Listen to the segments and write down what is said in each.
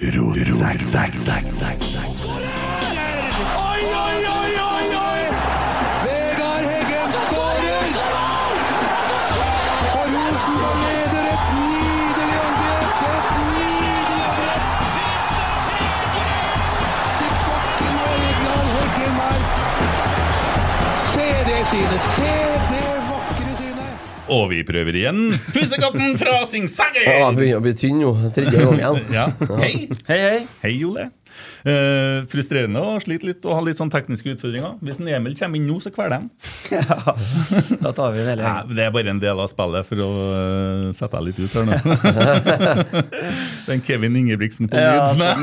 Oi, oi, oi, oi, oi! Vegard Heggen skårer! Og Rosenborg leder et nydelig angrep! Et nydelig angrep! Til bakken og Vegard Heggen her. Se det synet! Se! Og vi prøver igjen. Pusekatten fra Singsager! Ja, jeg begynner å bli tynn nå. Tredje gang igjen. Ja. Hei. Hei, hei. Hei, Ole. Uh, frustrerende å slite litt og ha litt sånn tekniske utfordringer. Hvis en Emil kommer inn nå, så kveler han. Da tar vi den hele Nei, det er bare en del av spillet for å uh, sette deg litt ut her nå. Den Kevin Ingebrigtsen på Ja, lyd. sånn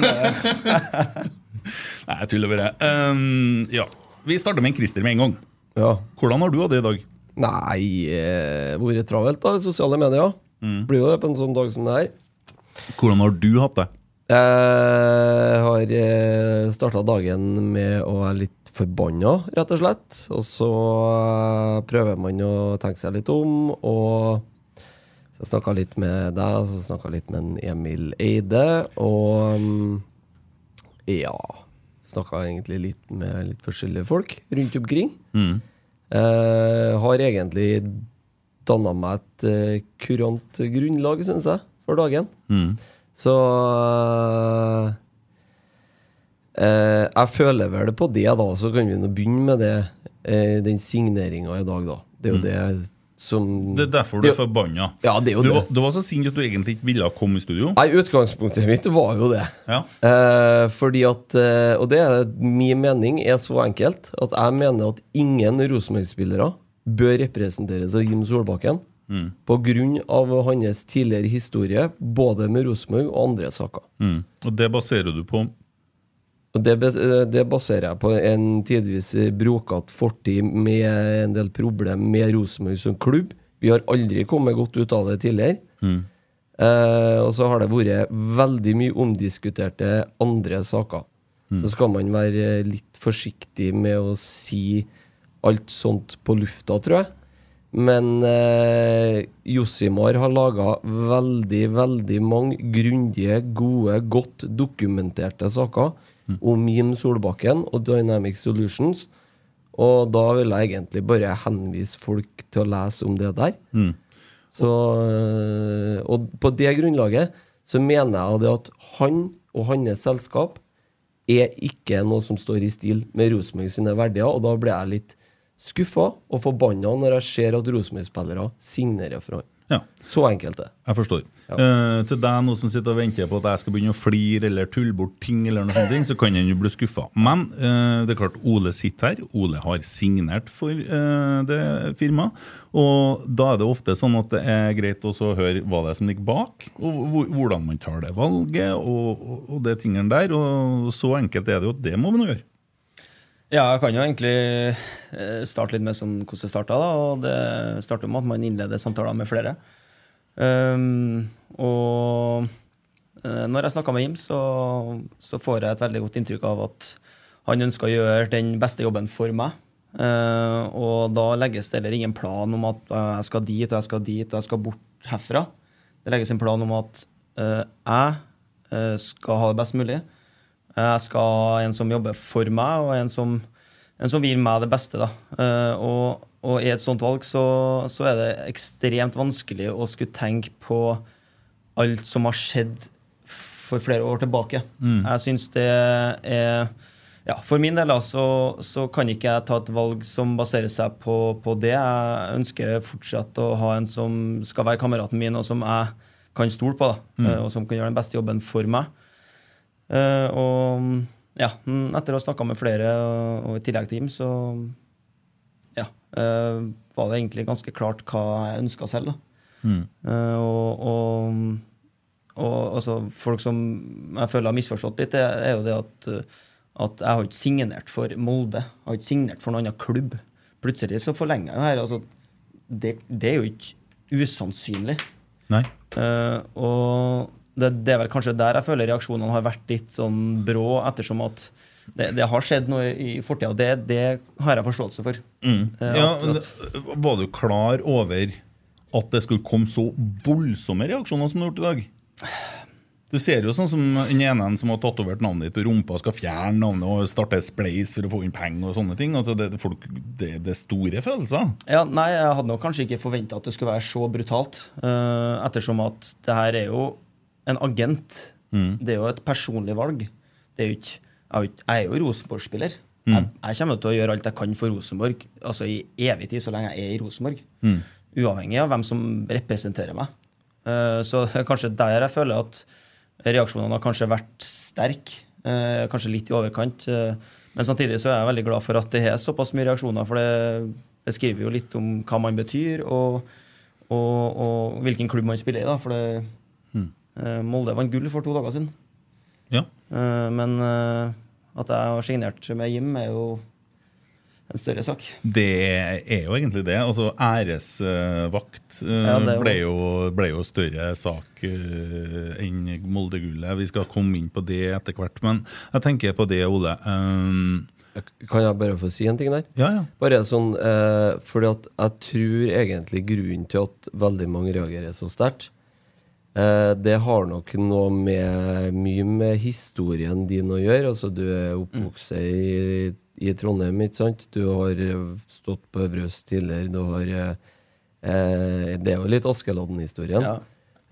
Nei, jeg tuller bare. Um, ja. Vi starter med en Christer med en gang. Ja. Hvordan har du hatt det i dag? Nei, eh, vært travelt da, sosiale medier. Blir jo det på en sånn dag som det her. Hvordan har du hatt det? Jeg har eh, starta dagen med å være litt forbanna, rett og slett. Og så eh, prøver man å tenke seg litt om, og så jeg snakka litt med deg, og så snakka litt med Emil Eide, og mm, ja Snakka egentlig litt med litt forskjellige folk rundt omkring. Eh, har egentlig danna meg et eh, kurant grunnlag, syns jeg, for dagen. Så eh, Jeg føler vel på det, da. Så kan vi begynne med det. Eh, den signeringa i dag, da. Det er jo det som Det er derfor du er forbanna. Ja, det er jo du, det. var- du var så sint at du egentlig ikke ville komme i studio. Nei, utgangspunktet mitt var jo det. Ja. Eh, fordi at eh, Og det er min mening er så enkelt at jeg mener at ingen Rosenborg-spillere bør representeres av Jim Solbakken på grunn av hans tidligere historie, både med Rosenborg og andre saker. Mm. Og det baserer du på Og det, eh, det baserer jeg på en tidvis brokete fortid med en del problem med Rosenborg som klubb. Vi har aldri kommet godt ut av det tidligere. Eh, og så har det vært veldig mye omdiskuterte andre saker. Så skal man være litt forsiktig med å si alt sånt på lufta, tror jeg. Men eh, Jossimar har laga veldig, veldig mange grundige, gode, godt dokumenterte saker om Jim Solbakken og Dynamic Solutions. Og da vil jeg egentlig bare henvise folk til å lese om det der. Så, øh, og på det grunnlaget så mener jeg det at han og hans selskap er ikke noe som står i stil med Rosenborg sine verdier, og da blir jeg litt skuffa og forbanna når jeg ser at Rosenborg-spillere signerer for han. Ja, Så enkelt det. jeg forstår. Eh, til deg nå som sitter og venter på at jeg skal begynne å flire eller tulle bort ting, eller noe sånt, så kan en jo bli skuffa. Men eh, det er klart, Ole sitter her. Ole har signert for eh, det firmaet. Og da er det ofte sånn at det er greit å høre hva det er som ligger bak, og hvordan man tar det valget, og, og, og det tingene der. Og så enkelt er det jo at det må vi nå gjøre. Ja, jeg kan jo egentlig eh, starte litt med sånn hvordan det starta. Det starter med at man innleder samtaler med flere. Um, og eh, når jeg snakka med Jim, så, så får jeg et veldig godt inntrykk av at han ønsker å gjøre den beste jobben for meg. Uh, og da legges det heller ingen plan om at eh, jeg skal dit og jeg skal dit og jeg skal bort herfra. Det legges en plan om at uh, jeg skal ha det best mulig. Jeg skal ha en som jobber for meg, og en som, en som vil meg det beste. Da. Eh, og, og i et sånt valg så, så er det ekstremt vanskelig å skulle tenke på alt som har skjedd for flere år tilbake. Jeg syns det er ja, For min del da, så, så kan ikke jeg ta et valg som baserer seg på, på det. Jeg ønsker fortsatt å ha en som skal være kameraten min, og som jeg kan stole på, da, mm. og som kan gjøre den beste jobben for meg. Eh, og ja, mm, etter å ha snakka med flere, og, i tillegg til Jim, så ja, eh, var det egentlig ganske klart hva jeg ønska selv. Da. Eh, og, og, og altså, folk som jeg føler har misforstått litt, det er jo det at, at jeg har ikke signert for Molde. Jeg har ikke signert for noen annen klubb. Plutselig så forlenger jeg det her. Altså, det, det er jo ikke usannsynlig. Nei. Uh, og det, det er vel kanskje der jeg føler reaksjonene har vært litt sånn brå, ettersom at det, det har skjedd noe i fortida, og det, det har jeg forståelse for. Eh, Ja, at- men at- Var du klar over at det skulle komme så voldsomme reaksjoner som du har gjort i dag? Du ser jo sånn som den ene som har tatovert navnet ditt på rumpa skal fjerne navnet og starte spleis for å få inn penger og sånne ting. Altså det, folk, det, det er store følelser. Ja, nei, jeg hadde nok kanskje ikke forventa at det skulle være så brutalt. Uh, ettersom at det her er jo en agent. Det er jo et personlig valg. Det er ikke, jeg er jo er Rosenborg-spiller. Jeg, jeg kommer til å gjøre alt jeg kan for Rosenborg altså i evig tid, så lenge jeg er i Rosenborg. Uavhengig av hvem som representerer meg. Uh, så det er kanskje der jeg føler at reaksjonene har kanskje vært sterke. Uh, kanskje litt i overkant. Uh, men samtidig så er jeg veldig glad for at det er såpass mye reaksjoner, for det beskriver jo litt om hva man betyr, og, og, og hvilken klubb man spiller i. da, for det, Molde vant gull for to dager siden. Ja. Eh, men eh, at jeg har signert med Jim, er jo en større sak. Det er jo egentlig det. Altså Æresvakt eh, Ja, det jo- ble, jo, ble jo større sak eh, enn Molde-gullet. Vi skal komme inn på det etter hvert. Men jeg tenker på det, Ole. Um, Kan jeg bare få si en ting der? ja, ja. Bare sånn, eh, fordi at jeg tror egentlig grunnen til at veldig mange reagerer så sterkt, eh, det har nok noe med mye med historien din å gjøre. Altså, du er oppvokst i, i Trondheim, ikke sant? Du har eh, stått på Øvreøst tidligere. Du har eh, eh, Det er jo litt Askeladden-historien. Ja.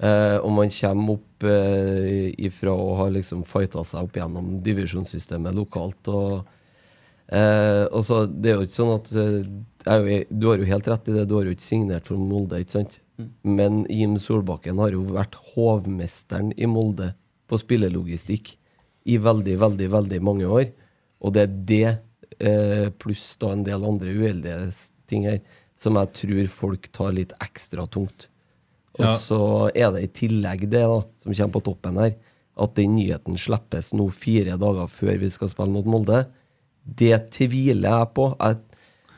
Eh, og man kommer opp eh, ifra å ha liksom fighta seg opp gjennom divisjonssystemet lokalt. og Eh, og så Det er jo ikke sånn at eh, jeg Du har jo helt rett i det, du har jo ikke signert for Molde, ikke sant? Men Jim Solbakken har jo vært hovmesteren i Molde på spillelogistikk i veldig, veldig, veldig mange år. Og det er det, eh, pluss da en del andre uheldige ting her, som jeg tror folk tar litt ekstra tungt. Og Ja. så er det i tillegg det da, som kommer på toppen her, at den nyheten slippes nå fire dager før vi skal spille mot Molde. Det tviler jeg på. Jeg,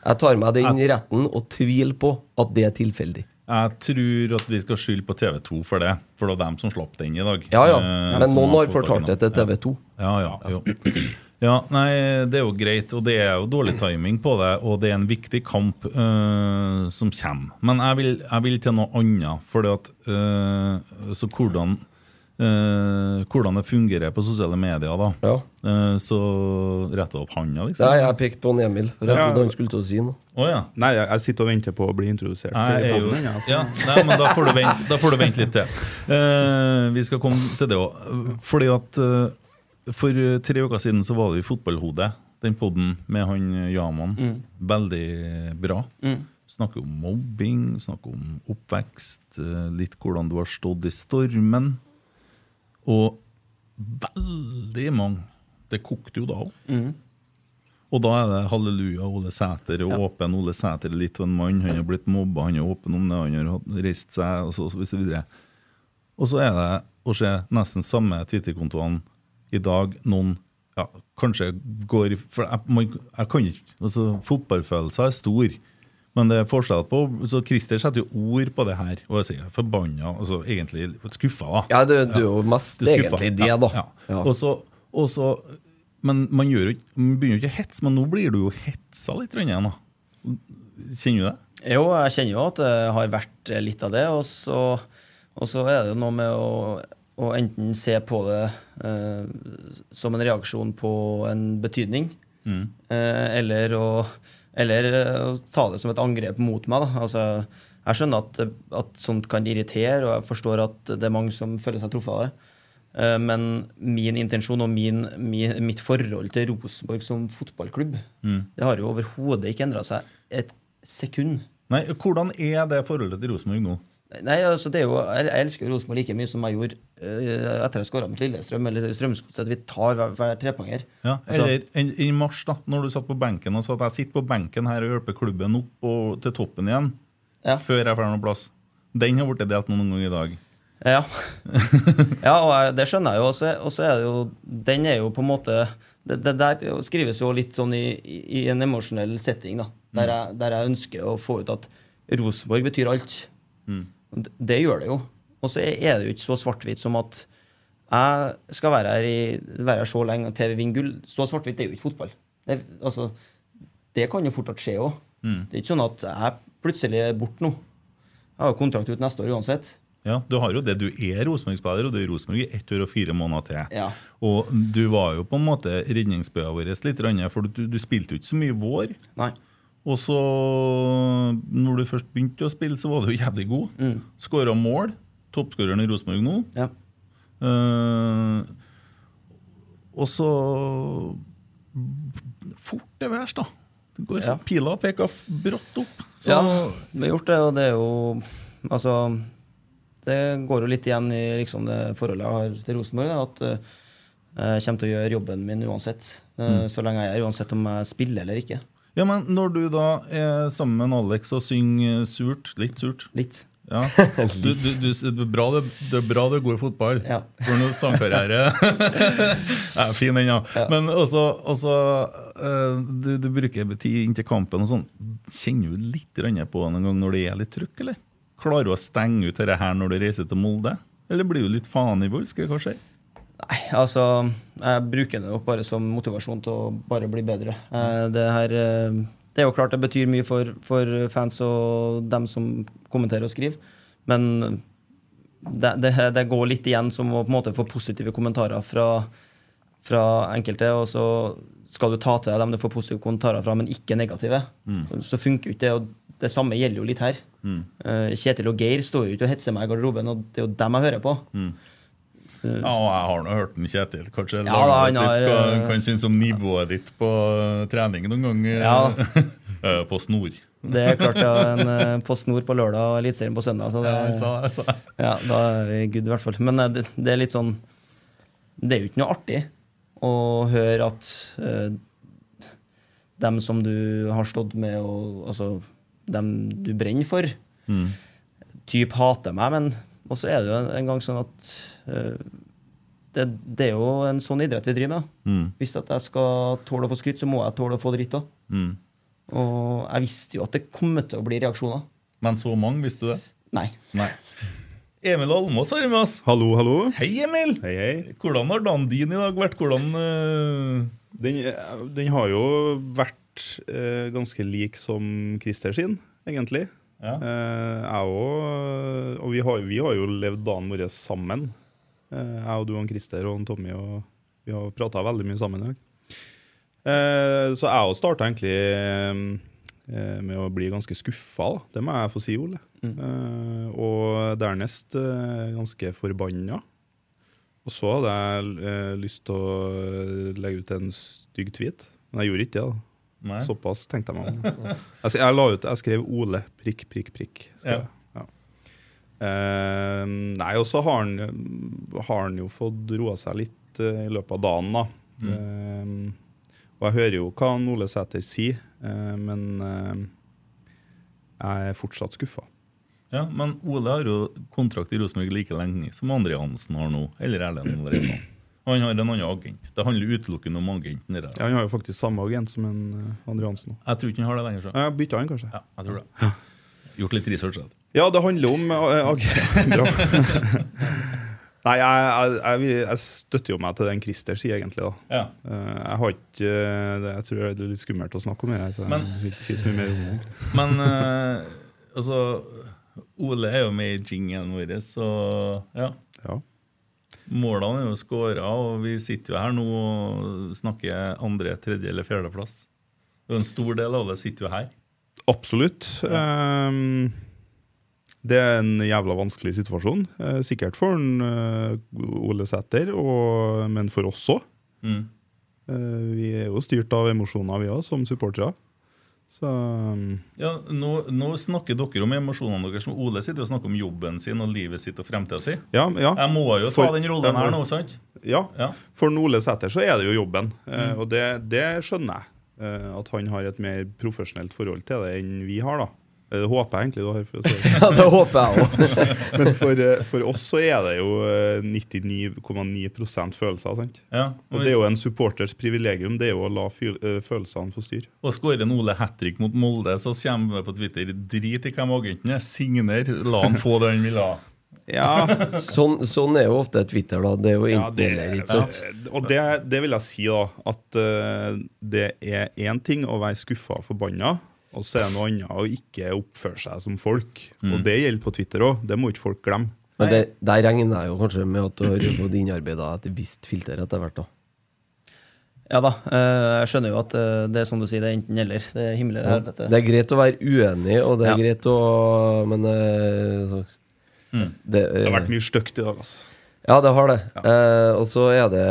jeg tar meg den retten og tviler på at det er tilfeldig. Jeg tror at vi skal skylde på TV 2 for det, for det var dem som slapp den i dag. Ja, ja. Eh, Men noen har fortalt det til. TV 2. Ja, ja, jo. Ja, nei, det er jo greit, og det er jo dårlig timing på det, og det er en viktig kamp eh, som kommer. Men jeg vil, jeg vil til noe annet, fordi at eh, Så hvordan eh, hvordan det fungerer på sosiale medier, da. Ja. uh, så retta opp handa, liksom. Nei, jeg pekte på en Emil, for jeg Ja. trodde han skulle til å si noe. Oh, ja. Nei, jeg, jeg sitter og venter på å bli introdusert. Er jo, podden, altså. ja, nei, men da får du vente, da får du vente litt til. Uh, vi skal komme til det òg. Fordi at for tre uker siden så var det i Fotballhodet, den podden med han Yaman. Veldig bra. Snakker om mobbing, snakker om oppvekst, litt hvordan du har stått i stormen. Og veldig mange Det kokte jo da òg. Og da er det halleluja, Ole Sæter er åpen. Ole Sæter er litt av en mann. Han har blitt mobba, han er åpen om det, han har reist seg, og så, og så videre. Og så er det å se nesten samme Twitter-kontoene i dag. Noen ja, kanskje går i- For jeg, man, jeg kan ikke altså Fotballfølelser er stor. Men det er forskjell på så Christer setter jo ord på det her. Og jeg sier forbanna, altså egentlig skuffa. da Ja, det, du er jo mest er egentlig det, da. Ja. Ja. Og så, og så, men man, gjør, man begynner jo ikke å hetse, men nå blir du jo hetsa litt grann igjen. da. Kjenner du det? Jo, jeg kjenner jo at det har vært litt av det. Og så, og så er det jo noe med å, å enten se på det eh, som en reaksjon på en betydning, eh, eller, å, eller eh, å ta det som et angrep mot meg. Da. Altså, jeg skjønner at, at sånt kan irritere, og jeg forstår at det er mange som føler seg truffet av det. Eh, Men min intensjon og min, min, mitt forhold til Rosenborg som fotballklubb, det har jo overhodet ikke endra seg et sekund. Nei, Hvordan er det forholdet til Rosenborg nå? Nei, altså det er jo, Jeg jeg elsker Rosenborg like mye som jeg gjorde uh, etter jeg skåra mot Lillestrøm eller Strømsgodset. Vi tar hver, hver trepoenger. Ja, Altså- eller altså, i mars, da når du satt på benken og sa at jeg sitter på benken her og hjelper klubben opp og, til toppen igjen, Ja. før jeg får noen plass. Den har blitt delt noen ganger i dag. Ja, ja og jeg, det skjønner jeg jo. Og så er det jo Den er jo på en måte Det, det der skrives jo litt sånn i, i, en emosjonell setting, da. Der jeg, der jeg ønsker å få ut at Rosenborg betyr alt. Og Det, gjør det jo. Og så er det jo ikke så svart-hvitt som at jeg skal være her, i, være her så lenge til vi vinner gull. Så svart-hvitt er jo ikke fotball. Det, altså, det kan jo fortsatt skje òg. Det er ikke sånn at jeg plutselig er borte nå. Jeg har jo kontrakt ut neste år uansett. Ja, Du har jo det. Du er Rosenborg-spiller, og du er i Rosenborg i ett år og fire måneder til. Ja. Og du var jo på en måte redningsbøya vår litt, for du, du spilte jo ikke så mye vår. Nei. Og så, når du først begynte å spille, så var du jævlig god. Mm. Skåra mål. Toppskåreren i Rosenborg nå. Ja. Uh, og så Fort det værs, da. Det går, Ja. Pila peker brått opp. Så ja, vi har gjort det, og det er jo Altså, det går jo litt igjen i liksom, det forholdet jeg har til Rosenborg. da, At uh, jeg kommer til å gjøre jobben min uansett. eh, Så lenge jeg er uansett om jeg spiller eller ikke. Ja, men Når du da er sammen med Alex og synger surt, litt surt Litt. ja. du, du, du, det, er bra det, er bra det er god fotball. Ja. For noe sangkarriere er fin, den, ja. Men også, også eh, du, du bruker tid inntil kampen og sånn. Kjenner du litt på det noen gang når det er litt trykk, eller? Klarer du å stenge ut dette her når du reiser til Molde? Eller blir du litt faen i vold? Skal hva skjer? Nei, altså Jeg bruker det nok bare som motivasjon til å bare bli bedre. Eh, Det her eh, Det er jo klart det betyr mye for, for fans og dem som kommenterer og skriver, men det, det, det går litt igjen som å på en måte få positive kommentarer fra, fra enkelte, og så skal du ta til deg dem du får positive kommentarer fra, men ikke negative. Så, så funker jo ikke det. og det samme gjelder jo litt her. Mm. Kjetil og Geir står jo ikke og hetser meg i garderoben, og det er jo dem jeg hører på. Ja, og jeg har nå hørt den Kjetil. Kanskje Ja, da, han har, litt, kan, kan synes om nivået ditt på eh, trening noen ganger. Ja. Eh, på snor. Det er klart ja, en eh, på snor på lørdag og Eliteserien på søndag. Så det, Ja, jeg sa, jeg sa. ja, da er vi good, i hvert fall. Men eh, det, det er litt sånn Det er jo ikke noe artig å høre at uh, dem som du har stått med, og altså dem du brenner for, Mm. typ hater meg, men Og så er det jo en, en gang sånn at uh, det, det er jo en sånn idrett vi driver med. Mm. Hvis at jeg skal tåle å få skryt, så må jeg tåle å få dritt òg. Mm. Og jeg visste jo at det kom til å bli reaksjoner. Men så mange, visste du det? Nei. Nei. Emil Almås har med oss. Hallo, hallo. Hei, Emil! Hei, hei. Hvordan har dagen din i dag vært? Hvordan uh... Den, eh, den har jo vært uh, ganske lik som Christer sin, egentlig. Ja. Eh, jeg òg Og vi har, vi har jo levd dagen vår sammen. Eh, jeg og du og Christer og Tommy. Og vi har prata veldig mye sammen i dag. Eh, så jeg òg starta egentlig eh, med å bli ganske skuffa, det må jeg få si, Ole. Eh, og dernest eh, ganske forbanna. Og så hadde jeg eh, lyst til å legge ut en stygg tweet, men jeg gjorde ikke det. da Nei. Såpass tenkte jeg meg om. Jeg, jeg la ut, jeg skrev Ole prikk, prikk, prikk. Ja. Ja. Eh, nei, og så har han, har han jo fått roa seg litt eh, i løpet av dagen, da. Eh, og jeg hører jo hva Ole Sæter sier, eh, men eh, jeg er fortsatt skuffa. Ja, Men Ole har jo kontrakt i Rosenborg like lenge som André Hansen har nå. Eller Erlend. Og han har en annen agent. Det handler utelukkende om agenten. der. Ja, han har jo faktisk samme agent som en uh, Andre Hansen. Jeg tror ikke han har det lenger. Så. Ja, Bytta han kanskje? Ja, jeg tror det. Gjort litt research. Altså. Ja, det handler om uh. Nei, jeg, jeg, jeg, jeg støtter jo meg til den Christer sier, egentlig. da. Ja. Eh, jeg har ikke eh, Jeg tror det er litt skummelt å snakke om det. Så jeg Men- vil ikke si så mye mer om det. Men uh, altså Ole er jo med i jingen vår, så ja. Ja. Målene er jo skåra, og vi sitter jo her nå og snakker andre, tredje eller fjerdeplass. En stor del av det sitter jo her. Absolutt. Ehm, det er en jævla vanskelig situasjon. eh, sikkert for en, uh, Ole Sæter, og, men for oss òg. Mm. vi er jo styrt av emosjoner, vi òg, som supportere. Så um, Ja, nå, nå snakker dere om emosjonene deres. Ole sitter og snakker om jobben sin og livet sitt og fremtida si. ja, ja. Jeg må jo ta den rollen her nå, sant? Ja, Ja. For Ole Sæter så er det jo jobben, eh, Mm. og det, det skjønner jeg. eh, at han har et mer profesjonelt forhold til det enn vi har. da. Eh, Det håper jeg egentlig. du har. For, si. Ja, det håper jeg òg. Men for, eh, for oss så er det jo eh, 99,9 følelser. sant? Ja, Og det er jo en supporters privilegium det er jo å la eh, følelsene få styre. Og skårer en Ole hat trick mot Molde, så kommer det på Twitter Drit i hvem agenten er, signer, la han få det han vil ha. Ja, Sånn, sånn er jo ofte Twitter, da. Det er jo ja det, eller, ikke sant? ja, Og det, det vil jeg si, da. At uh, det er én ting å være skuffa og forbanna, og så er det noe annet å ikke oppføre seg som folk. Og det gjelder på Twitter òg. Det må ikke folk glemme. Men det, der regner jeg jo kanskje med at du har fått innarbeida et visst filter etter hvert. da. Ja da. eh, Jeg skjønner jo at eh, det er som du sier, det er enten-eller. Det er himmel eller helvete. Det er greit å være uenig, og det er Ja. greit å Men så, mm. det, Det har vært mye stygt i dag, altså. Ja, det har det. Eh, og så er det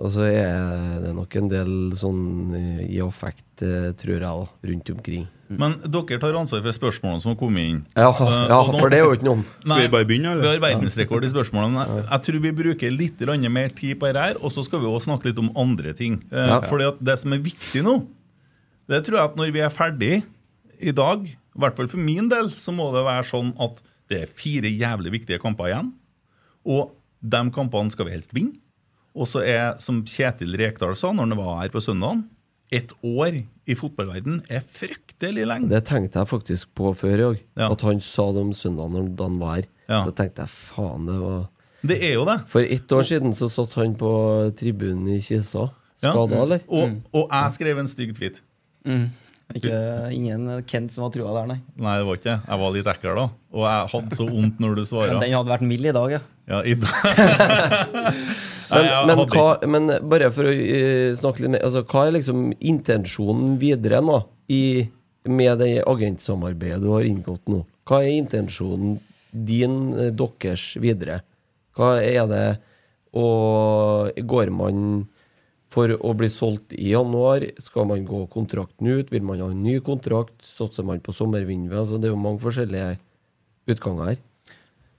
Og så er det nok en del sånn eh, i affekt, eh, tror jeg, da, rundt omkring. Men dere tar ansvar for spørsmålene som har kommet inn. Ja, Eh, ja nå- for det er jo ikke noe Skal vi bare begynne, eller? Vi har verdensrekord i spørsmålene. Jeg tror vi bruker litt mer tid på dette, her, og så skal vi også snakke litt om andre ting. Eh, Ja. Fordi at Det som er viktig nå, det tror jeg at når vi er ferdig i dag, i hvert fall for min del, så må det være sånn at det er fire jævlig viktige kamper igjen. Og de kampene skal vi helst vinne. Og så er, som Kjetil Rekdal sa når han var her på søndagen, et år i fotballverden er fryktelig lenge. Det tenkte jeg faktisk på før i dag. Ja. At han sa det om søndagen da han var her. Ja. Så tenkte jeg faen, det var Det er jo det. For ett år siden så satt han på tribunen i Kisa. Ja. Eller? Og, og jeg skrev en stygg tweet. Mm. Ikke, ingen Kent som har trua der, nei. Nei, det var ikke. Jeg var litt ekkel da. Og jeg hadde så vondt når du Men svara. den hadde vært mild i dag, ja. Ja, i dag. Men, men, hva, men bare for å eh, snakke litt mer altså, Hva er liksom intensjonen videre nå i, med det agentsamarbeidet du har inngått nå? Hva er intensjonen din, eh, deres, videre? Hva er det Og går man for å bli solgt i januar? Skal man gå kontrakten ut? Vil man ha en ny kontrakt? Satser man på sommervinduet? Altså, det er jo mange forskjellige utganger her.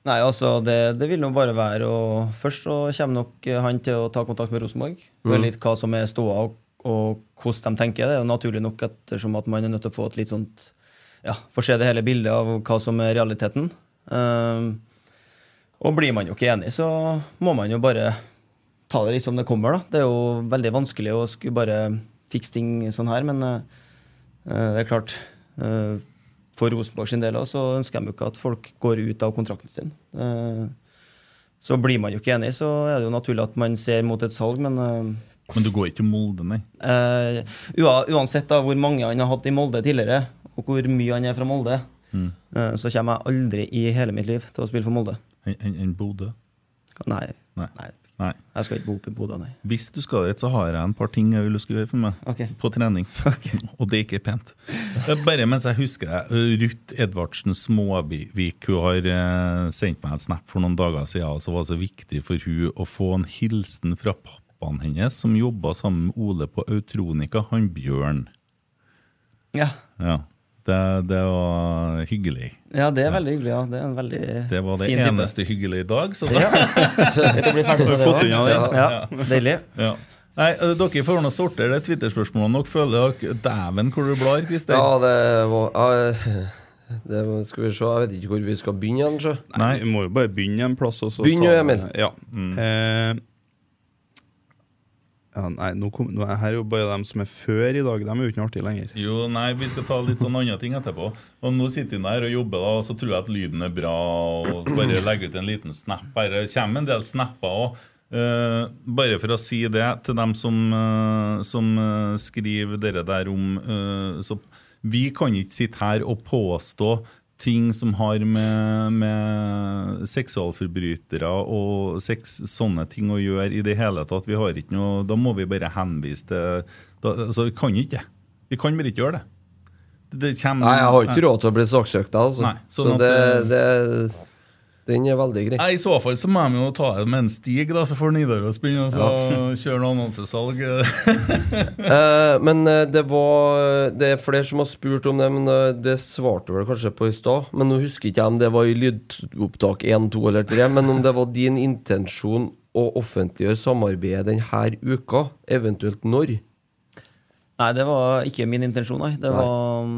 Nei, altså, det, det vil nå bare være å Først så kommer nok han til å ta kontakt med Rosenborg. Høre litt hva som er ståa, og, og hvordan de tenker. Det er jo naturlig nok ettersom at man er nødt til å få et litt sånt Ja, få se det hele bildet av hva som er realiteten. Um, og blir man jo ikke enig, så må man jo bare ta det litt som det kommer, da. Det er jo veldig vanskelig å skulle bare fikse ting sånn her, men eh, det er klart Uh, For Rosenborg sin del så ønsker de jo ikke at folk går ut av kontrakten sin. Uh, så blir man jo ikke enig, så er det jo naturlig at man ser mot et salg, men Men du går ikke til Molde, nei? Uansett da hvor mange han har hatt i Molde tidligere, og hvor mye han er fra Molde, eh, så kommer jeg aldri i hele mitt liv til å spille for Molde. Enn en, en Bodø? Nei, Nei. nei. Nei. Jeg skal ikke bo oppe i Bodø, nei. Hvis du skal dit, så har jeg en par ting jeg vil du skal gjøre for meg. Okay. På trening. Og det er ikke pent. Bare mens jeg husker det, Ruth Edvardsen Småvik hun har eh, sendt meg en snap for noen dager siden, og så var det så viktig for hun å få en hilsen fra pappaen hennes, som jobba sammen med Ole på Autronica, han Bjørn. Ja. Ja, det, det var hyggelig. ja, det er veldig hyggelig. ja. Det er en veldig Det var det eneste type. hyggelige i dag. Så da Ja. Vi har fått unna det. Ja, deilig. ja. Nei, Dere får nå sortere det Twitter-spørsmålet Dere føler dere Dæven, hvor du blar, Christer. Ja, det var ja, det Skal vi se, jeg vet ikke hvor vi skal begynne Kanskje. Nei. Vi må jo bare begynne en plass. Og så Begynn, ta- Emil. Ja. Eh, ja, nei, nå kom, nå er her er jo bare dem som er før i dag. De er jo ikke artige lenger. Jo, nei, vi skal ta litt sånn andre ting etterpå. Og nå sitter vi her og jobber, da, og så tror jeg at lyden er bra. Og bare legge ut en liten snap her. Det kommer en del snapper òg. bare for å si det til dem som, uh, som uh, skriver dere der om eh, så Vi kan ikke sitte her og påstå ting som har med, med seksualforbrytere og sex, sånne ting å gjøre i det hele tatt. Vi har ikke noe, Da må vi bare henvise til da, altså, Vi kan ikke det. Vi kan bare ikke gjøre det. det kommer, Nei, jeg har ikke råd til å bli saksøkt, altså. Nei, så sånn at, det, det Den er veldig grei. I så fall så må de jo ta det med en stig, da, så får Nidaros begynne å kjøre noe annonsesalg. Eh, men eh, det var Det er flere som har spurt om det, men eh, det svarte vel kanskje på i stad. Men nå husker ikke jeg om det var i lydopptak 1, 2 eller 3, men om det var din intensjon å offentliggjøre samarbeidet denne uka, eventuelt når. Nei, det var ikke min intensjon, nei. Det Nei. var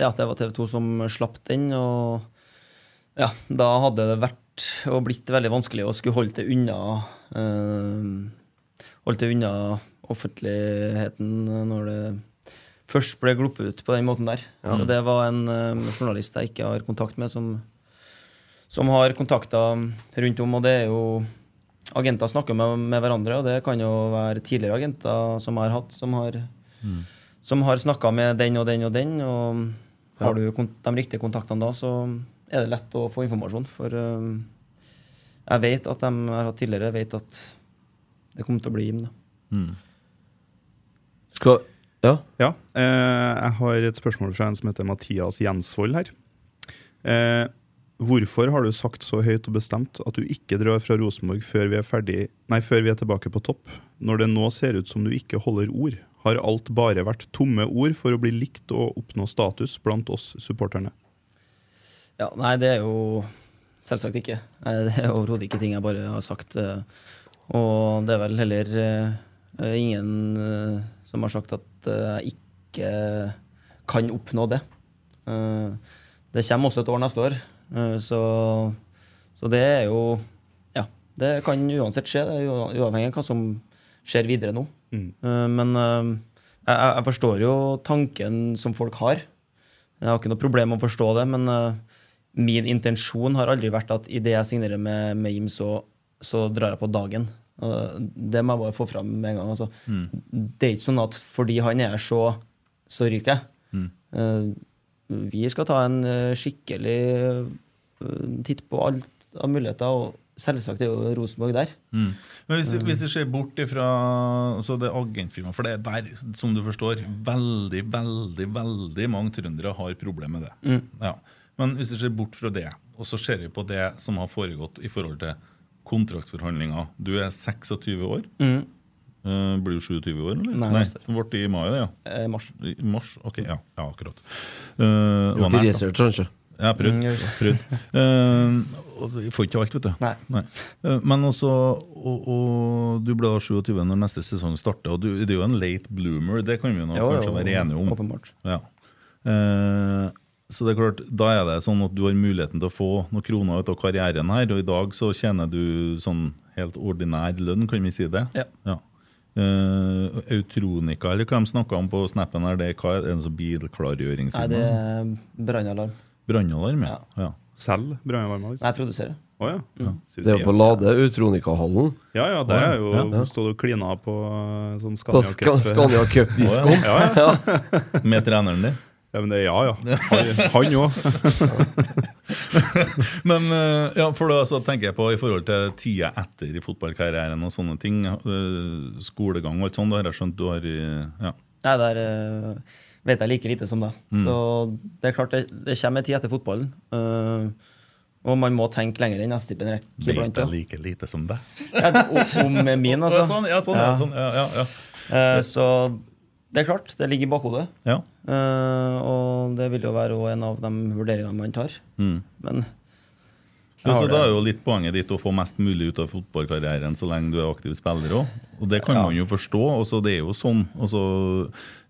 det at det var TV 2 som slapp den, og ja, da hadde det vært og blitt veldig vanskelig å skulle holde det unna eh, Holde det unna offentligheten når det først ble gluppet ut på den måten der. Ja. Så det var en eh, journalist jeg ikke har kontakt med, som, som har kontakta rundt om, og det er jo Agenter snakker med, med hverandre, og det kan jo være tidligere agenter som jeg har hatt, som har, som har snakka med den og den og den. Og har du de riktige kontaktene da, så er det lett å få informasjon. For eh, jeg vet at de har hatt tidligere, vet at det kommer til å bli Jim. Mm. Skal Ja. Ja, eh, jeg har et spørsmål fra en som heter Mathias Jensvold her. Eh, hvorfor har du sagt så høyt og bestemt at du ikke drar fra Rosenborg før vi er ferdig, nei, før vi er tilbake på topp, når det nå ser ut som du ikke holder ord? Har alt bare vært tomme ord for å bli likt og oppnå status blant oss supporterne? Ja, nei, det er jo selvsagt ikke. Nei, Det er overhodet ikke ting jeg bare har sagt. eh, Og det er vel heller eh, ingen eh, som har sagt at jeg ikke kan oppnå det. Det kommer også et år neste år, så, så det er jo Ja, det kan uansett skje, det er uavhengig av hva som skjer videre nå. Mm. Men jeg, jeg forstår jo tanken som folk har. Jeg har ikke noe problem med å forstå det, men eh, min intensjon har aldri vært at idet jeg signerer med, med Jim, så, så drar jeg på dagen. Det må jeg bare få fram med en gang. Altså. Det er ikke sånn at fordi han er her, så, så ryker jeg. Mm. vi skal ta en uh, skikkelig uh, titt på alt av muligheter, og selvsagt er jo Rosenborg der. Mm. Men hvis, hvis vi ser bort ifra altså det agentfirmaet, for det er der, som du forstår, veldig, veldig veldig mange trøndere har problemer med det. Ja. Men hvis vi ser bort fra det, og så ser vi på det som har foregått i forhold til kontraktsforhandlinger Du er 26 år. Eh, blir du 27 år, eller? Nei, Nei ble det ble i mai, det, ja. Eh, mars. I mars? Ok, ja, ja akkurat. Uh, Du har ikke research, kanskje? Jeg har prøvd. Mm, prøvd. Uh, vi får ikke alt, vet du. Nei. Eh, men også og, og Du ble da 27 når neste sesong starter, og du, det er jo en late bloomer. Det kan vi jo nå Jo, jo, kanskje være enige om. Åpenbart. Ja. Eh, så det er klart, Da er det sånn at du har muligheten til å få noen kroner ut av karrieren her, og i dag så tjener du sånn helt ordinær lønn, kan vi si det? Ja. Eh, Autronika, eller hva de snakka om på snappen her, det er, hva er det, en sånn Nei, det er brannalarm. Brannalarm, ja. ja. Selv brannalarmer? Liksom. Nei, jeg produserer. Oh, ja. ja. Det er jo på Lade, Utronika-hallen. Ja, ja, der er jo Ja, ja. stått og klina på eh, sånn På Scania Ska- Cup. Scania Cup-disko. Ja, ja. Med treneren din? Ja, men det er ja, ja. Han òg. Men eh, ja, for da så tenker jeg på i forhold til tida etter i fotballkarrieren og sånne ting. eh, skolegang og alt sånt, da har jeg skjønt du har eh, ja. Nei, der vet jeg like lite som deg. Så det er klart, det, det kommer en tid etter fotballen. Uh, og man må tenke lenger enn neste type rekke Vet jeg like lite som deg. Ja, om om min, altså. Sånn, ja, sånn, ja. Ja. Sånn, ja, ja, ja. Uh, så det er klart, det ligger i bakhodet. ja. Uh, og det vil jo være en av de vurderingene man tar. Mm. Men Ja, så Da er jo litt poenget ditt å få mest mulig ut av fotballkarrieren så lenge du er aktiv spiller òg. Og det kan Ja. man jo forstå. og så det er jo sånn. Og så,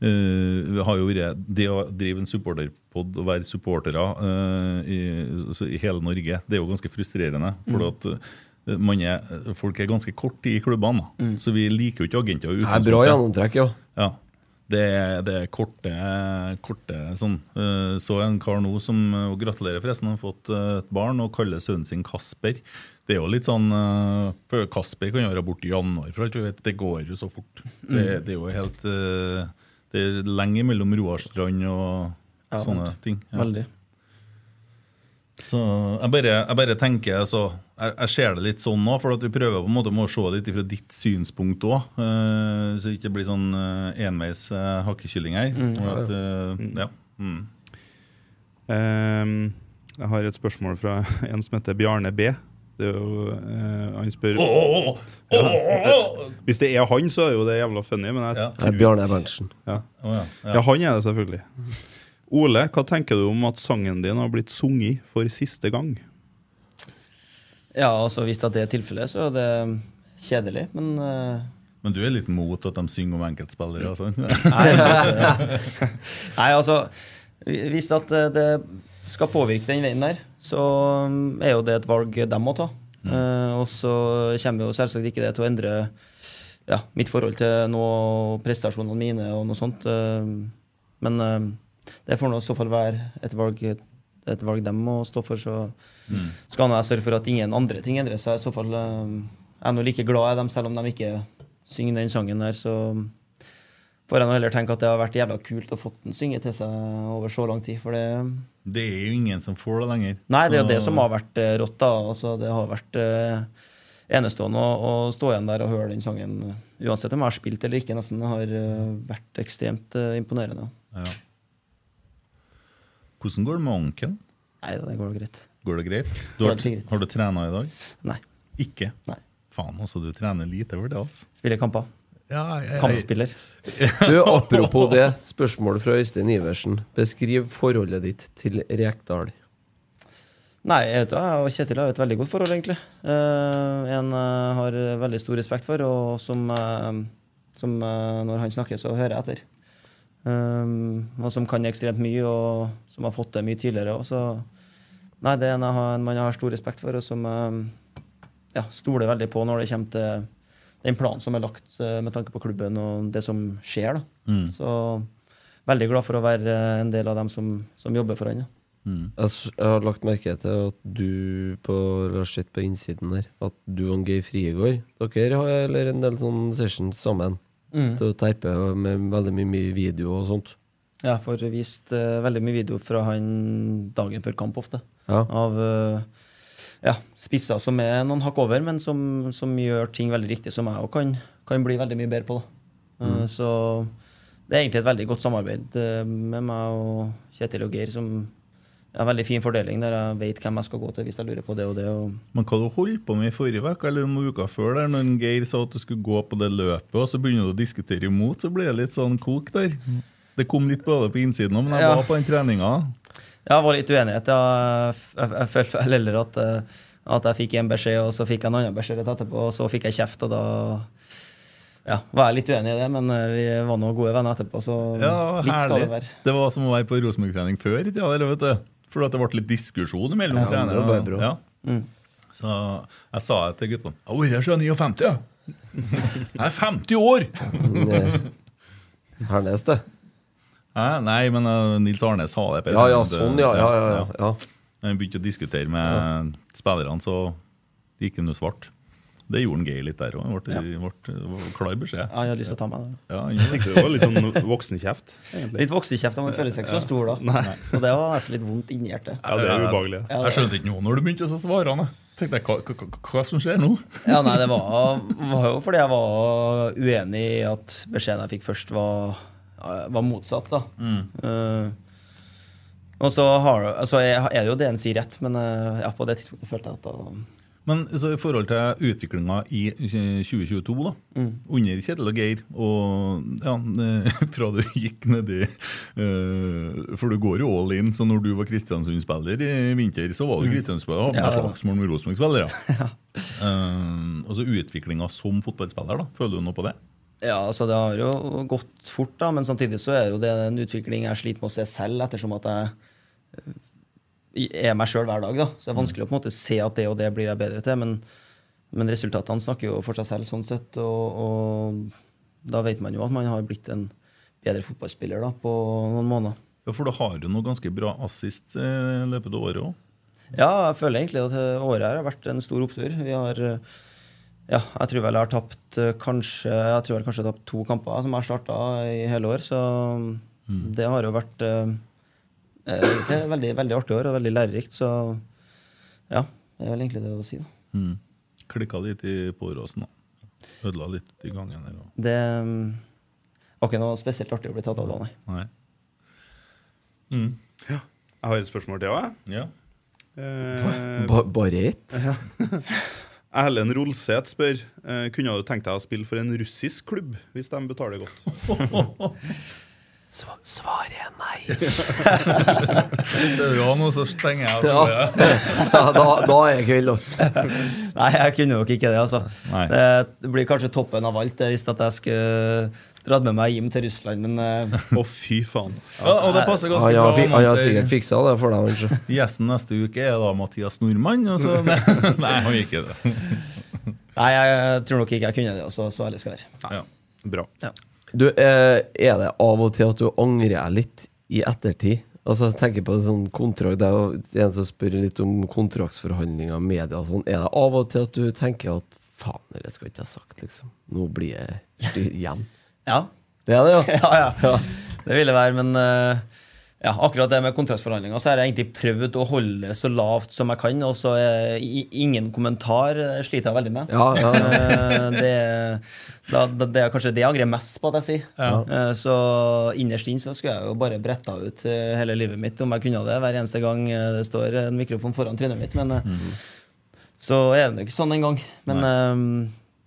eh, har jo vært, Det å drive en supporterpod og være supportere eh, i, i hele Norge, det er jo ganske frustrerende. For Mm. at man er, folk er ganske kort i klubbene. mm. Så vi liker jo ikke agenter. Det er bra gjennomtrekk, ja. Ja. Det, er- det er korte, korte sånn. Eh, Så en kar nå som eh, og Gratulerer, forresten. Har fått eh, et barn og kaller sønnen sin Kasper. Det er jo litt sånn for Kasper kan jo være borte i januar, for alt vi vet. Det går jo så fort. Det, det er jo helt Det er lenge mellom Roarstrand og Ja, sånne ting. Ja. Veldig. Så jeg bare, jeg bare tenker altså, jeg, jeg ser det litt sånn nå, for at vi prøver på en måte å se det litt fra ditt synspunkt òg. så det ikke blir sånn uh, enveis uh, hakkekylling her. og at, uh, ja. Mm. Um, jeg har et spørsmål fra en som heter Bjarne B. Det er jo, eh, han spør oh, oh, oh, åh! Hvis det er han, så er jo det jævla funny. Men jeg, Ja. Det er Bjarne Berntsen. ja. Ja, Ja, ja. han er det selvfølgelig. Ole, hva tenker du om at sangen din har blitt sunget for siste gang? Ja, altså Hvis det er tilfellet, så er det kjedelig, men uh... Men du er litt mot at de synger om enkeltspillere? Altså. Nei, altså Hvis at det, det skal påvirke den veien der, så um, er jo det et valg de må ta. Eh, og så kommer jo selvsagt ikke det til å endre ja, mitt forhold til noe prestasjonene mine og noe sånt. Uh, men eh, det får nå i så fall være et valg, et valg de må stå for. Så skal jeg sørge for at ingen andre ting endrer seg. I så fall eh, jeg er nå like glad i dem, selv om de ikke synger den sangen der. Så får jeg nå heller tenke at det har vært jævla kult å fått den synge til seg over så lang tid. For det, Det er jo ingen som får det lenger. Nei, det er jo det som har vært uh, rått. da altså, Det har vært uh, enestående å, å stå igjen der og høre den sangen. Uansett om jeg har spilt eller ikke, nesten. Har uh, vært ekstremt imponerende. Ja. Hvordan går det med onkelen? Nei, det går greit. Går det greit? Du har, det greit. har du trena i dag? Nei. Ikke? Nei. Faen, altså, du trener lite for det, altså. Spiller kamper. Ja, jeg, Kampspiller. Du, Apropos det, spørsmål fra Øystein Iversen. Beskriv forholdet ditt til Rekdal. Nei, jeg, vet, jeg og Kjetil har et veldig godt forhold, egentlig. Uh, en jeg har veldig stor respekt for, og som, uh, som når han snakker, så hører jeg etter. Um, og som kan ekstremt mye, og som har fått det mye tidligere. Også. nei, det er en, jeg har, en jeg har stor respekt for, og som eh, ja, stoler veldig på når det kommer til den planen som er lagt eh, med tanke på klubben og det som skjer. Da. Mm. Så veldig glad for å være eh, en del av dem som, som jobber for han. Ja. Mm. Jeg, jeg har lagt merke til at du på, har sett på innsiden der at du og Geir Friegård Dere har eller en del sånn sessions sammen Mm. til å terpe med veldig mye, mye video og sånt. Jeg får vist uh, veldig mye video fra han dagen før kamp ofte. Ja. Av uh, ja, spisser som er noen hakk over, men som, som gjør ting veldig riktig, som jeg òg kan, kan bli veldig mye bedre på. Da. Eh, så det er egentlig et veldig godt samarbeid eh, med meg og Kjetil og Geir, som en veldig fin fordeling, der jeg vet hvem jeg skal gå til hvis jeg lurer på det og det. Og Men hva du holdt på med i forrige uke, eller noen uker før, der, når Geir sa at du skulle gå på det løpet, og så begynner du å diskutere imot, så ble det litt sånn kok der. Det kom litt både på innsiden òg, men jeg Ja. var på den treninga. Ja, det var litt uenighet. Jeg, jeg, jeg følte vel heller at, eh, at jeg fikk en beskjed, og så fikk jeg en annen beskjed rett etterpå, og så fikk jeg kjeft, og da ja, var jeg litt uenig i det, men eh, vi var nå gode venner etterpå, så Ja, litt skal det være. Det var som å være på Rosenborg-trening før i tida, der, vet du. For det ble litt diskusjon mellom Ja, bra. Ja. Mm. Så jeg sa det til guttene. Jeg har vært her siden 59, ja. Jeg er 50 år! Hernes, det. Nei, men uh, Nils Arne sa det. Ja, ja, sånn, ja. ja, ja, ja, ja. Når vi begynte å diskutere med spillerne, så gikk han jo svart. Det gjorde han gøy litt der òg. Ble, ble, var klar beskjed. Ja, jeg hadde lyst til å ta meg det. Ja, det. Var litt sånn voksenkjeft, egentlig. Litt voksekjeft, Man føler seg ikke så stor da. Så det var nesten litt vondt inni hjertet. Ja, det er ubehagelig. Ja, Jeg skjønte ikke noe når du begynte å svare. han, jeg. Tenkte jeg, hva, hva, hva, som skjer nå? Ja, nei, det var, var jo fordi jeg var uenig i at beskjeden jeg fikk først, var, var motsatt. da. Eh, og så har, altså, er er det jo det en sier rett, men eh, ja, på det tidspunktet følte jeg at da Men så i forhold til utviklinga i 2022, da, under Kjetil og Geir, og ja, eh, fra du gikk nedi uh, For du går jo all in, så når du var Kristiansund-spiller i vinter, så var du Kristiansund-spiller. og Ja, var. slagsmål med Rosenborg-spillere. Ja. Uh, og så utviklinga som fotballspiller, da. Føler du noe på det? Ja, altså det har jo gått fort, da, men samtidig så er jo det en utvikling jeg sliter med å se selv, ettersom at jeg eh, er meg sjøl hver dag. da. Så det er vanskelig å på en måte se at det og det blir jeg bedre til, men, men resultatene snakker jo for seg selv sånn sett, og, og da vet man jo at man har blitt en bedre fotballspiller da, på noen måneder. Ja, For du har jo noe ganske bra assist eh, i løpet av året òg. Ja, jeg føler egentlig at eh, året her har vært en stor opptur. Vi har eh, ja, jeg tror vel jeg har tapt eh, kanskje Jeg tror jeg kanskje har tapt to kamper som jeg har starta i hele år, så det har jo vært eh, er veldig, veldig artig år og veldig lærerikt, så ja. Det er vel egentlig det å si, da. Mm. Klikka litt i påråsen, da. Ødela litt i gangen der. og- Det mm, var ikke noe spesielt artig å bli tatt av da, nei. Nei. Mm. Jeg har et spørsmål til òg, jeg. Ja. Eh, Ba bare ett? Erlend Rolseth spør eh, Kunne du tenkt deg å spille for en russisk klubb hvis de betaler godt. Sva- Svaret er nei. Hvis du har noe, så stenger jeg. Altså. Ja, da, da er jeg kvill, altså. Nei, jeg kunne nok ikke det, altså. Nei. Det blir kanskje toppen av alt Jeg hvis at jeg skulle dratt med meg Jim til Russland, men eh, Å, fy faen. Ja, og det passer ganske ah, ja, bra. han har sikkert fiksa det for deg, kanskje. Gjesten neste uke er da Mathias Nordmann. Altså. nei, han gikk ikke det. nei, jeg tror nok ikke jeg kunne det, altså, så ærlig skal jeg være. Ja. Bra. Du, eh, er det av og til at du angrer litt i ettertid? Altså, jeg tenker på det sånn kontrakt Det er jo en som spør litt om kontraktsforhandlinger, media og sånn. Er det av og til at du tenker at faen, det skal ikke jeg sagt, liksom. Nå blir jeg styr igjen. Ja. Det er det, ja. ja, ja. Det vil det være, men eh, ja, akkurat det med kontraktsforhandlinger, så har jeg egentlig prøvd å holde det så lavt som jeg kan. Og så er ingen kommentar eh, sliter jeg veldig med. Ja, ja, ja. det, da, da, det er kanskje det jeg angrer mest på at jeg sier. Eh, Så innerst inne så skulle jeg jo bare bretta ut eh, hele livet mitt om jeg kunne det hver eneste gang eh, det står en mikrofon foran trynet mitt. Men mm så er det jo ikke sånn engang. Men, eh,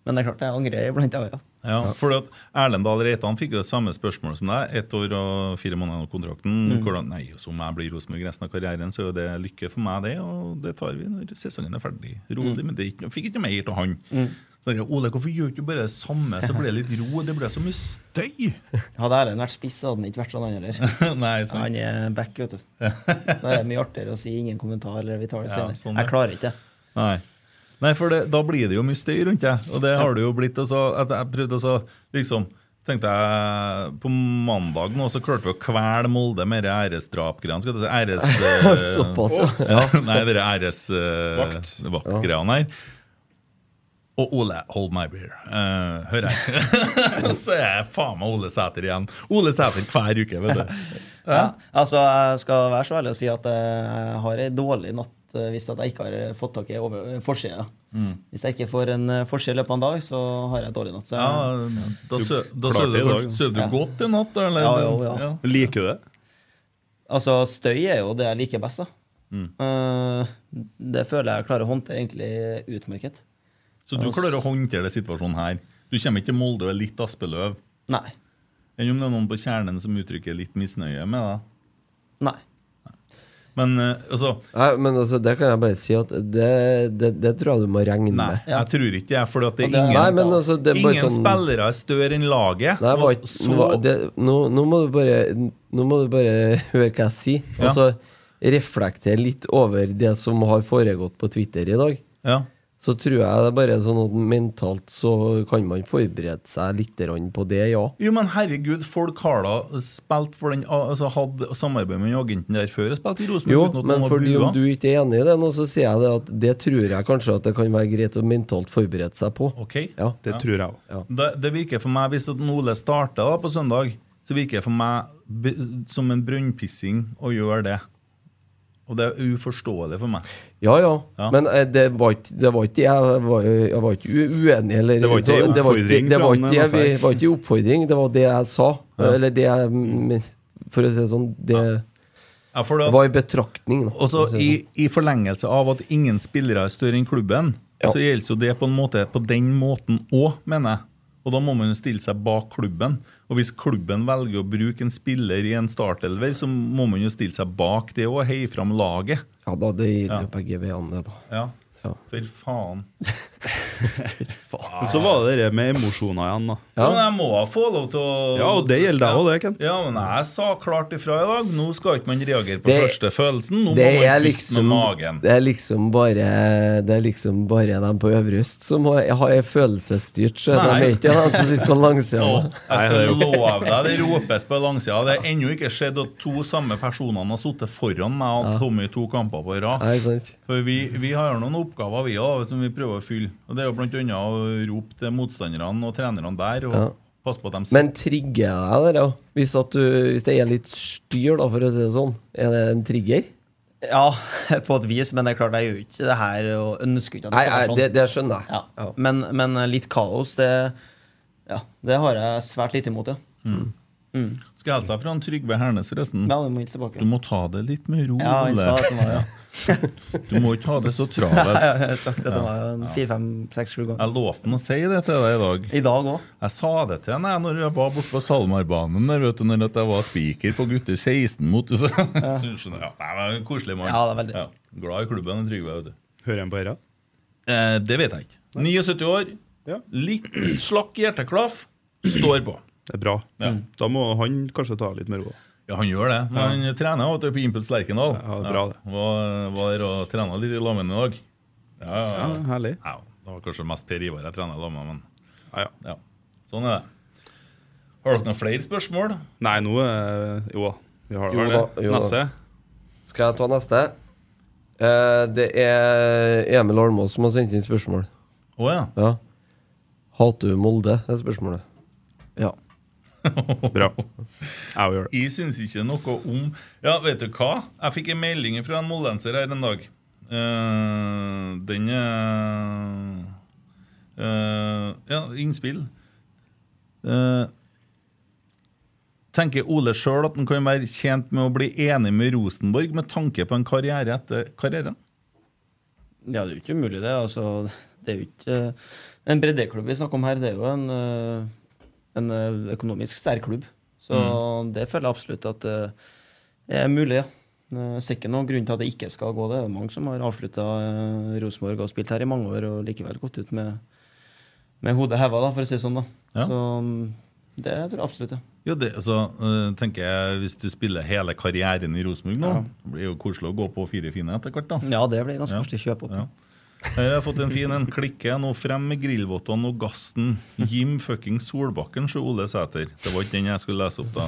men det er klart jeg angrer iblant. Ja, ja. Ja, for at Erlend Dahl Reitan fikk jo det samme spørsmål som deg. Ett år og fire måneder av kontrakten. Mm. Hvordan, nei, Som Om jeg blir Rosenborg resten av karrieren, så er det lykke for meg, det. Og det tar vi når sesongen er ferdig. Rolig. Mm. Men det ikke, fikk ikke mer til han. Så jeg, Ole, hvorfor gjør du ikke bare det samme, så blir det litt ro? Det blir så mye støy! Hadde Erlend vært spiss, hadde han ikke vært sånn, han heller. Han er back, vet du. Da er det mye artigere å si ingen kommentar, eller vi tar det Ja, senere. sånn. Jeg klarer ikke det. Nei. Nei, for det, da blir det jo mye støy rundt deg. Og det har det jo blitt. Altså, at jeg prøvde altså, liksom tenkte jeg På mandag nå så klarte vi å kvele Molde med de æresdrapgreiene. Skal du si æres... eh, Såpass, ja. ja. Nei, de æresvaktgreiene her. Og Ole, hold my beer. Uh, hører jeg. så er jeg faen meg Ole Sæter igjen. Ole Sæter hver uke, vet du. Ja. Altså, Jeg skal være så ærlig å si at jeg har ei dårlig natt eh, hvis at jeg ikke har fått tak i over- forsida. Mm. Hvis jeg ikke får en forskjell forside i løpet av en dag, så har jeg dårlig natt. Så Ja, da da du, søv du Ja. godt i natt? Eller? Ja, jo, ja. Liker du det? altså, støy er jo det jeg liker best. da. Mm. Eh, det føler jeg klarer å håndtere egentlig utmerket. Så du klarer å håndtere denne situasjonen her. Du kommer ikke til Molde og er litt Aspeløv. Nei. Enn om det er noen på kjernen som uttrykker litt misnøye med deg. Nei. Men eh, altså Nei, men altså, det kan jeg bare si at det, det, det tror jeg du må regne Nei, med. jeg tror ikke jeg, for det er ingen, Nei, men altså, det er ingen sånn- spillere er større enn laget. Nei, var så- var- det, nå, nå, må du bare, nå må du bare høre hva jeg sier. Ja. Altså, reflektere litt over det som har foregått på Twitter i dag. ja. Så tror jeg det er bare sånn at mentalt så kan man forberede seg litt på det, ja. Jo, men herregud, folk har da spilt for den Altså hadde samarbeid med agenten der før og spilt i Rosenborg Jo, uten at men fordi om du ikke er enig i det nå, så sier jeg det at det tror jeg kanskje at det kan være greit å mentalt forberede seg på. Ok. Ja. Det Ja. tror jeg òg. Det, det virker for meg, hvis at Ole starter da på søndag, så virker det for meg som en brønnpissing å gjøre det. Og det er uforståelig for meg. Ja, ja, Ja. men eh, det var ikke det var ikke Jeg var, ikke uenig, eller Det var ikke en det var ikke- oppfordring Det var ikke det var ikke en oppfordring, det var det jeg sa. Eller det jeg For å si det sånn, det Ja, det, var i betraktning. Da, Og så si sånn. i. I forlengelse av at ingen spillere er større enn klubben, Ja. så gjelder jo det på en måte på den måten òg, mener jeg. Og da må man jo stille seg bak klubben. Og hvis klubben velger å bruke en spiller i en startelver, så må man jo stille seg bak det og heie fram laget. Ja da, det gir Ja. begge veiene, det, da. Ja, Ja. for faen. Så var det det med emosjoner igjen, da. Ja. Men jeg må få lov til å Ja, og det gjelder deg òg, det, Kent. Ja, men jeg sa klart ifra i dag. Nå skal ikke man reagere på Det- første følelsen. Nå Det må er man puste liksom med magen. Det er liksom bare Det er liksom bare dem på øvre øst som har, har er følelsesstyrt, så de er ikke de som sitter på langsida. Jeg skal love deg, det ropes på langsida. Det har ennå ikke skjedd at to samme personene har sittet foran meg og Tommy to kamper på rad. For vi, vi har noen oppgaver vi òg, som vi prøver å fylle. Og Det er jo annet å rope til motstanderne og trenerne der og Ja. passe på at de Men trigger jeg deg da ja? Hvis, at du, hvis det er litt styr, da, for å si det sånn, er det en trigger? Ja, på et vis, men det er klart jeg gjør ikke det her og ønsker ikke at det skal være sånn. det, det skjønner jeg. Ja. Ja. Men, men litt kaos, det, ja, det har jeg svært lite imot, ja. Skal jeg hilse fra Trygve Hernes, forresten. Ja, du må ikke tilbake. Du må ta det litt med ro. Ja, han sa at det var, ja. Du må ikke ha det så Jeg har sagt det var en fire, fem, seks, sju ganger. Jeg lovte å si det til deg i dag. I dag òg. Jeg sa det til henne når jeg var borte på SalMar-banen der, vet du, når jeg var spiker på gutter 16 mot så, så ja, Nei, men en Koselig mann. Ja, det er veldig. Glad i klubben, Trygve. vet du. Hører han på dette? Eh, det vet jeg ikke. 79 år, Ja. litt slakk hjerteklaff, står på. Det er bra. Ja. Da må han kanskje ta litt mer ro. Ja, han gjør det. Men han trener vet du, på Impuls Lerkendal. Ja, det er bra det. Var, var der og trena litt i lammene i dag. Ja, ja, Ja, ja. herlig. ja, det var kanskje mest Per Ivar jeg trener i lammene, men Ja, ja. ja. Sånn er det. Har dere noen flere spørsmål? Nei, nå er Jo da. Vi har Jo da, det. jo. Neste. Skal jeg ta neste? Eh, det er Emil Almås som har sendt inn spørsmål. Å ja. Ja. Hater du Molde? er spørsmålet. Ja. Bra. Jeg gjør det. Jeg syns ikke noe om Ja, vet du hva? Jeg fikk en melding fra en moldenser her en dag. Uh, den er uh, Ja, innspill. Eh, tenker Ole sjøl at han kan være tjent med å bli enig med Rosenborg med tanke på en karriere etter karrieren? Ja, det er jo ikke umulig, det. Altså, det er jo ikke En breddeklubb vi snakker om her, det er jo en, en eh, økonomisk sterk klubb. Så det føler jeg absolutt at det er mulig, ja. Jeg ser ikke noen grunn til at det ikke skal gå. Det er mange som har avslutta Rosenborg og spilt her i mange år og likevel gått ut med, med hodet heva, da, for å si det sånn. da. Ja. Så mm, det tror jeg absolutt, ja. Jo, det, altså, tenker jeg Hvis du spiller hele karrieren i Rosenborg nå, Ja. det blir jo koselig å gå på fire fine etter hvert. da. Ja, det blir ganske koselig å kjøpe opp. Ja. Her har jeg fått en fin en. Klikke nå frem med grillvottene og gassen. Jim fucking Solbakken, så Ole Sæter. Det var ikke den jeg skulle lese opp, da.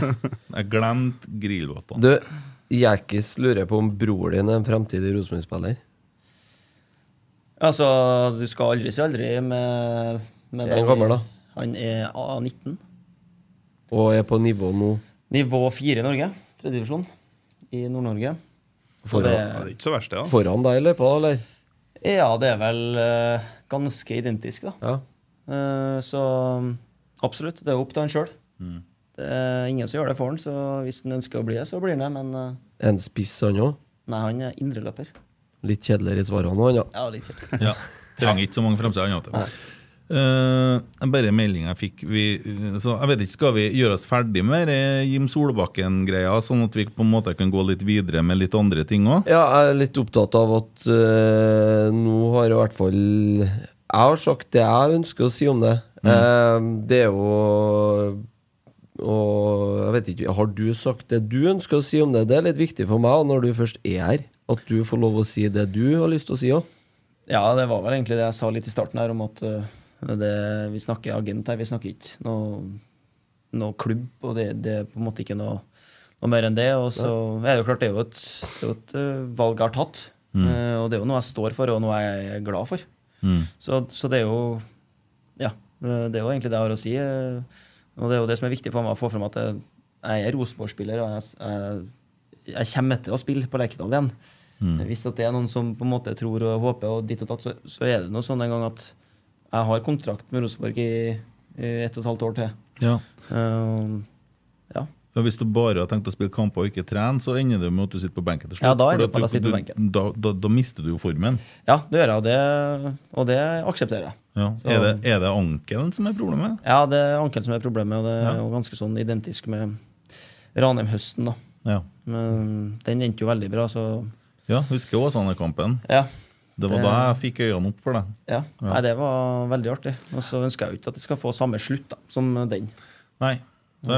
Jeg glemte grillvottene. Du, Jerkis lurer på om bror din er en fremtidig Rosenborg-spiller. Altså, du skal aldri si aldri med, med Er han gammel, da? Han er A19. Og er på nivå nå Nivå 4 i Norge. Tredjedivisjon i Nord-Norge. Foran, det det, er ikke så verst, det. da. foran deg i løypa, eller? Ja, det er vel uh, ganske identisk, da. Ja. Uh, så absolutt, det er opp til han sjøl. Det er ingen som gjør det for han, så hvis han ønsker å bli det, så blir han det. Men uh, En spiss, han òg. nei, han er indreløper. Litt kjedeligere i svarene, han, ja. Ja, litt kjedelig. Ja, Trenger ikke så mange framsider, han, Eh, bare meldinga jeg fikk. Vi, så jeg vet ikke, Skal vi gjøre oss ferdig med det Jim Solbakken-greia, sånn at vi på en måte kan gå litt videre med litt andre ting òg? Ja, jeg er litt opptatt av at uh, nå har i hvert fall Jeg har sagt det jeg ønsker å si om det. Eh, det er jo Og jeg vet ikke, Har du sagt det du ønsker å si om det? Det er litt viktig for meg når du først er her. At du får lov å si det du har lyst til å si òg. Ja, det var vel egentlig det jeg sa litt i starten her, om at eh, det, vi snakker agent her, vi snakker ikke noe, noe klubb, og det, det er på en måte ikke noe, noe mer enn det. Og så er det jo klart, det er jo et, er jo et eh, valg jeg har tatt, Eh, og det er jo noe jeg står for, og noe jeg er glad for. Så, så det er jo Ja, det er jo egentlig det jeg har å si. eh, Og det er jo det som er viktig for meg å få fram at jeg, jeg er Rosenborg-spiller, og jeg, jeg, jeg kommer til å spille på Lerkendal igjen. Hvis at det er noen som på en måte tror og håper, og ditt og datt, så, så er det noe sånn en gang at jeg har kontrakt med Rosenborg i, i ett og et halvt år til. Ja. Uh, ja. Ja, hvis du bare har tenkt å spille kamper og ikke trene, så ender det med at du sitter på benken til slutt. Ja, da på du- benken. Da, da, da mister du jo formen. ja, det gjør jeg, og det, og det aksepterer jeg. Ja. Er, det, er det ankelen som er problemet? Ja, det er ankelen som er problemet, og det er jo ganske sånn identisk med Ranheim-høsten. da. Ja. Men den endte jo veldig bra, så ja husker Åsane-kampen. ja. Det var Det- da jeg fikk øynene opp for det. Ja, Nei, det var veldig artig. Og så ønsker jeg jo ikke at det skal få samme slutt da, som den. Nei,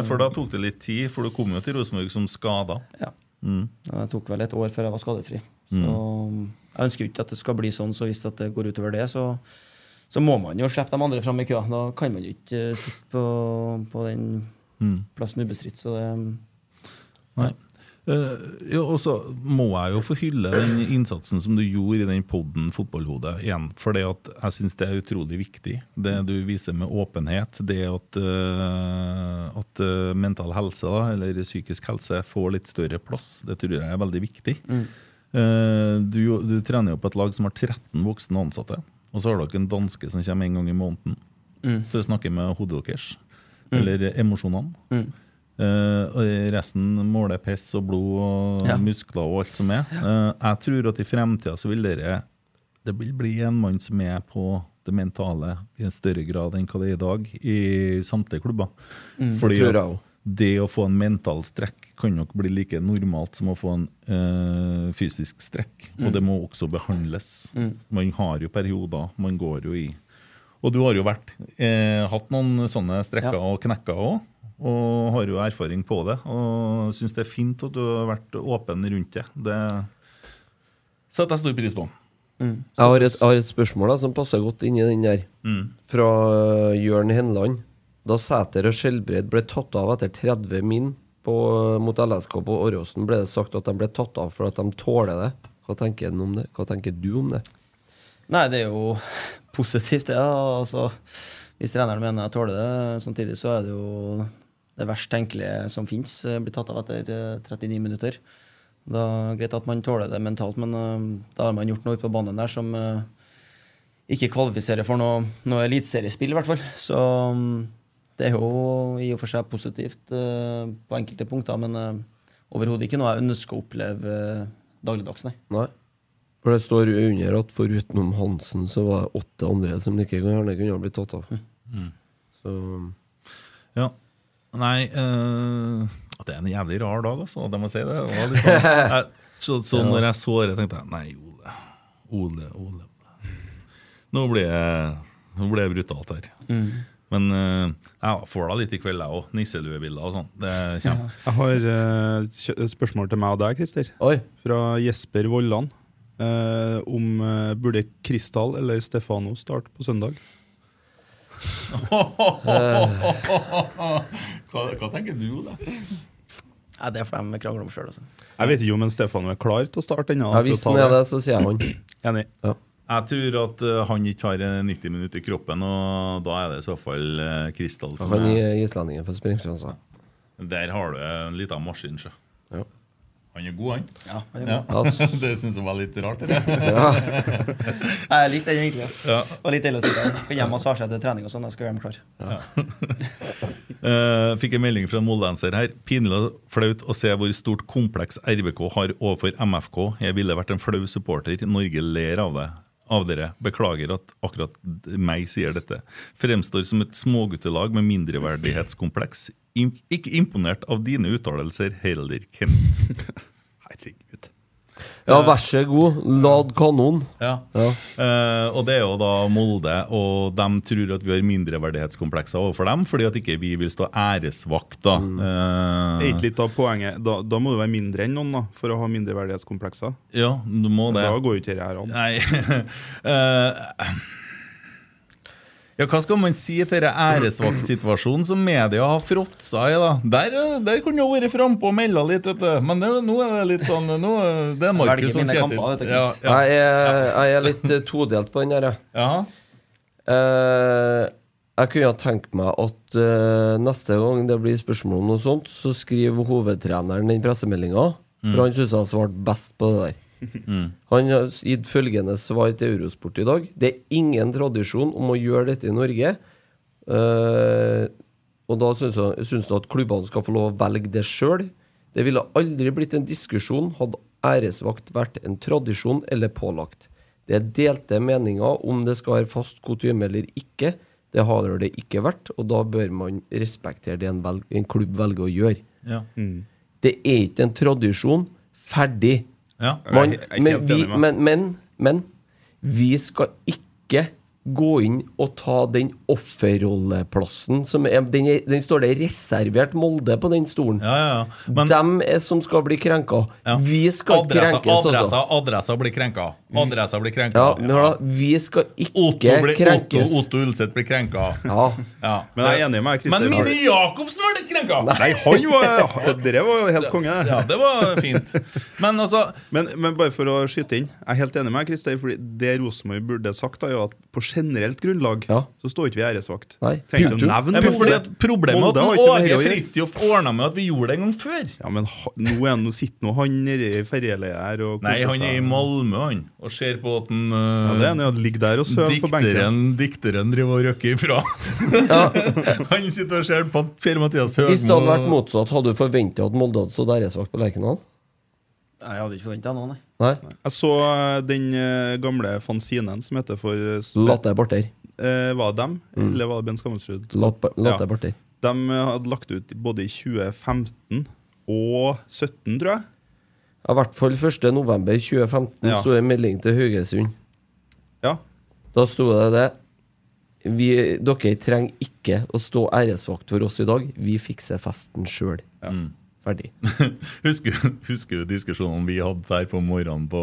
for da tok det litt tid, for du kom jo til Rosenborg som skada. Ja. Mm. Det tok vel et år før jeg var skadefri. Så jeg ønsker jo ikke at det skal bli sånn, så hvis det går utover det, så, så må man jo slippe de andre fram i køa. Da kan man jo ikke sitte på, på den Mm. plassen ubestridt. Så det Nei. Eh, ja, og så må jeg jo få hylle den innsatsen som du gjorde i den podden Fotballhodet igjen. For jeg syns det er utrolig viktig. Det du viser med åpenhet. Det at, eh, at eh, mental helse, da, eller psykisk helse, får litt større plass. Det tror jeg er veldig viktig. Eh, du, du trener jo på et lag som har 13 voksne ansatte. Og så har dere en danske som kommer en gang i måneden for å snakke med hodet deres. Eller emosjonene. Mm. Eh, og resten måler piss og blod og Ja. muskler og alt som er. Uh, jeg tror at i fremtida så vil dere Det vil bli en mann som er på det mentale i en større grad enn hva det er i dag, i samtlige klubber. Fordi det at det å få en mental strekk kan nok bli like normalt som å få en uh, fysisk strekk. Og det må også behandles. Man har jo perioder, man går jo i Og du har jo vært, eh, hatt noen sånne strekker Ja. og knekker òg, og har jo erfaring på det. Og syns det er fint at du har vært åpen rundt det. Det setter jeg stor pris på. Jeg har et, jeg har et spørsmål da, som passer godt inn i den der. Mm. Fra øh, Jørn Henland. Da Sæter og Skjelbred ble tatt av etter 30 min på, mot LSK på Åråsen, ble det sagt at de ble tatt av for at de tåler det. Hva tenker, du om det? Hva tenker du om det? Nei, det er jo positivt, det. Ja. Altså, hvis treneren mener jeg tåler det. Samtidig så er det jo det verst tenkelige som fins, blir tatt av etter eh, 39 minutter. Da er greit at man tåler det mentalt, men eh, da har man gjort noe ute på banen der som eh, ikke kvalifiserer for noe, noe eliteseriespill, i hvert fall. Så mm, det er jo i og for seg positivt eh, på enkelte punkter, men eh, overhodet ikke noe jeg ønsker å oppleve eh, dagligdags, nei. Nei. For det står under at forutenom Hansen, så var det åtte andre som like gjerne kunne ha blitt tatt av. Så Ja. Nei uh, Det er en jævlig rar dag, altså. Det må jeg si det. det var litt sånn, jeg, så, så når jeg så det, tenkte jeg Nei, Ole. Ole, Ole. Nå blir jeg Nå blir det brutalt her. Men uh, jeg får da litt i kveld, jeg òg. Nisseluebilder og sånn. Det kommer. Jeg har et kjø- spørsmål til meg og deg, Christer. Oi. Fra Jesper Vollan. Uh, om burde Kristal eller Stefano starte på søndag? Hva, hva tenker du, da? Ja, det får de krangle om sjøl, altså. Jeg vet ikke om Stefan er klar til å starte ennå. ja, hvis han er det, så sier jeg han. Enig. Jeg tror at eh, han ikke har eh, 90 minutter i kroppen, og da er det i så fall uh, Kristal som Han er islendingen for altså. Der har du en liten maskin, sjø. Ja. Han er god, han. Ja, han er god. Ja, det syns jeg var litt rart. Det. Ja. Jeg likte den egentlig. Ja. Det litt deilig å sitte her. Kan hjem og svare seg til trening og sånn. Jeg skal gjøre dem klar. Eh, fikk en melding fra en moldenser her. Pinlig og flaut å se hvor stort kompleks RBK har overfor MFK. Jeg ville vært en flau supporter. Norge ler av det. Av dere. Beklager at akkurat meg sier dette. Fremstår som et småguttelag med mindreverdighetskompleks. Ikke imponert av dine uttalelser, heller, Kent. Ja, vær så god. Lad kanon. Ja. Ja. Uh, og det er jo da Molde, og de tror at vi har mindreverdighetskomplekser overfor dem, fordi at ikke vi vil stå æresvakt, da. Eh, Det er ikke litt av poenget. Da, da må du være mindre enn noen da, for å ha mindreverdighetskomplekser. ja, du må det. Da går jo ikke dette her an. Nei Eh, Ja, Hva skal man si til denne æresvaktsituasjonen som media har fråtsa i? da? Der, eh, der kunne jo vært frampå og melda litt, vet du. Men det, nå er det litt sånn nå, er- Det er Markus som Kjetil. kamper, dette, Ja, ja. Jeg, er, jeg er litt eh, todelt på den her, jeg. ja. Eh, jeg kunne tenkt meg at uh, neste gang det blir spørsmål om noe sånt, så skriver hovedtreneren den pressemeldinga. For han syns han svarte best på det der. Han har gitt følgende svar til Eurosport i dag. Det er ingen tradisjon om å gjøre dette i Norge. Uh, og da syns han at klubbene skal få lov å velge det sjøl. Det ville aldri blitt en diskusjon hadde æresvakt vært en tradisjon eller pålagt. Det er delte meninger om det skal være fast kutyme eller ikke. Det har det ikke vært, og da bør man respektere det en, velg, en klubb velger å gjøre. Ja. Det er ikke en tradisjon. Ferdig. Ja. Man, men, vi, men, men, men vi skal ikke gå inn og ta den offerrolleplassen som er, den, er, den står det reservert Molde på den stolen. Ja, ja, ja. Men Dem er som skal bli krenka. Ja. Vi skal adressa, krenkes, adressa, altså. adressa blir krenka. Adressa blir krenka. Ja, men da, vi skal Otto, ikke blir, krenkes. Otto Ulseth blir krenka. Ja. Ja. Men jeg er enig med deg, Men. Mini Jacobsen var litt krenka! Nei, han var Det var helt konge. Ja, det var fint. Men altså Men, men bare for å skyte inn, jeg er helt enig med deg, Christer. Det Rosenborg burde sagt, da, er at på generelt grunnlag Ja. så står ikke vi æresvakt. Nei, Trenger ikke punktum. å nevne Ja, men fordi at Problemet er har at Åge. Fridtjof ordna med at vi gjorde det en gang før. Ja, men ha, nå, er, han- nå sitter nå han nede i ferjeleiet her og Nei, han er i. Malmö han og ser på at han Ja, det er han ligger der og sover på benken. dikteren, driver og røkker ifra. han sitter og ser på at Per-Mathias Hvis det hadde vært motsatt, hadde du forventa at Molde hadde stått æresvakt på Lerkendal? Jeg hadde ikke forventa noe, nei. Nei? Jeg så eh, den eh, gamle fanzinen som heter for eh, deg barter. eh, Var det dem, Mm. eller var det Ben Skammelsrud? Latt ba- latt Ja. barter. De hadde lagt ut både i 2015 og 2017, tror jeg. I hvert fall 1. november 2015 Ja. sto det en melding til Haugesund. Ja. Da sto det det vi, Dere trenger ikke å stå æresvakt for oss i dag. Vi fikser festen sjøl. Ferdig. Husker, husker du diskusjonen vi hadde der på morgenen på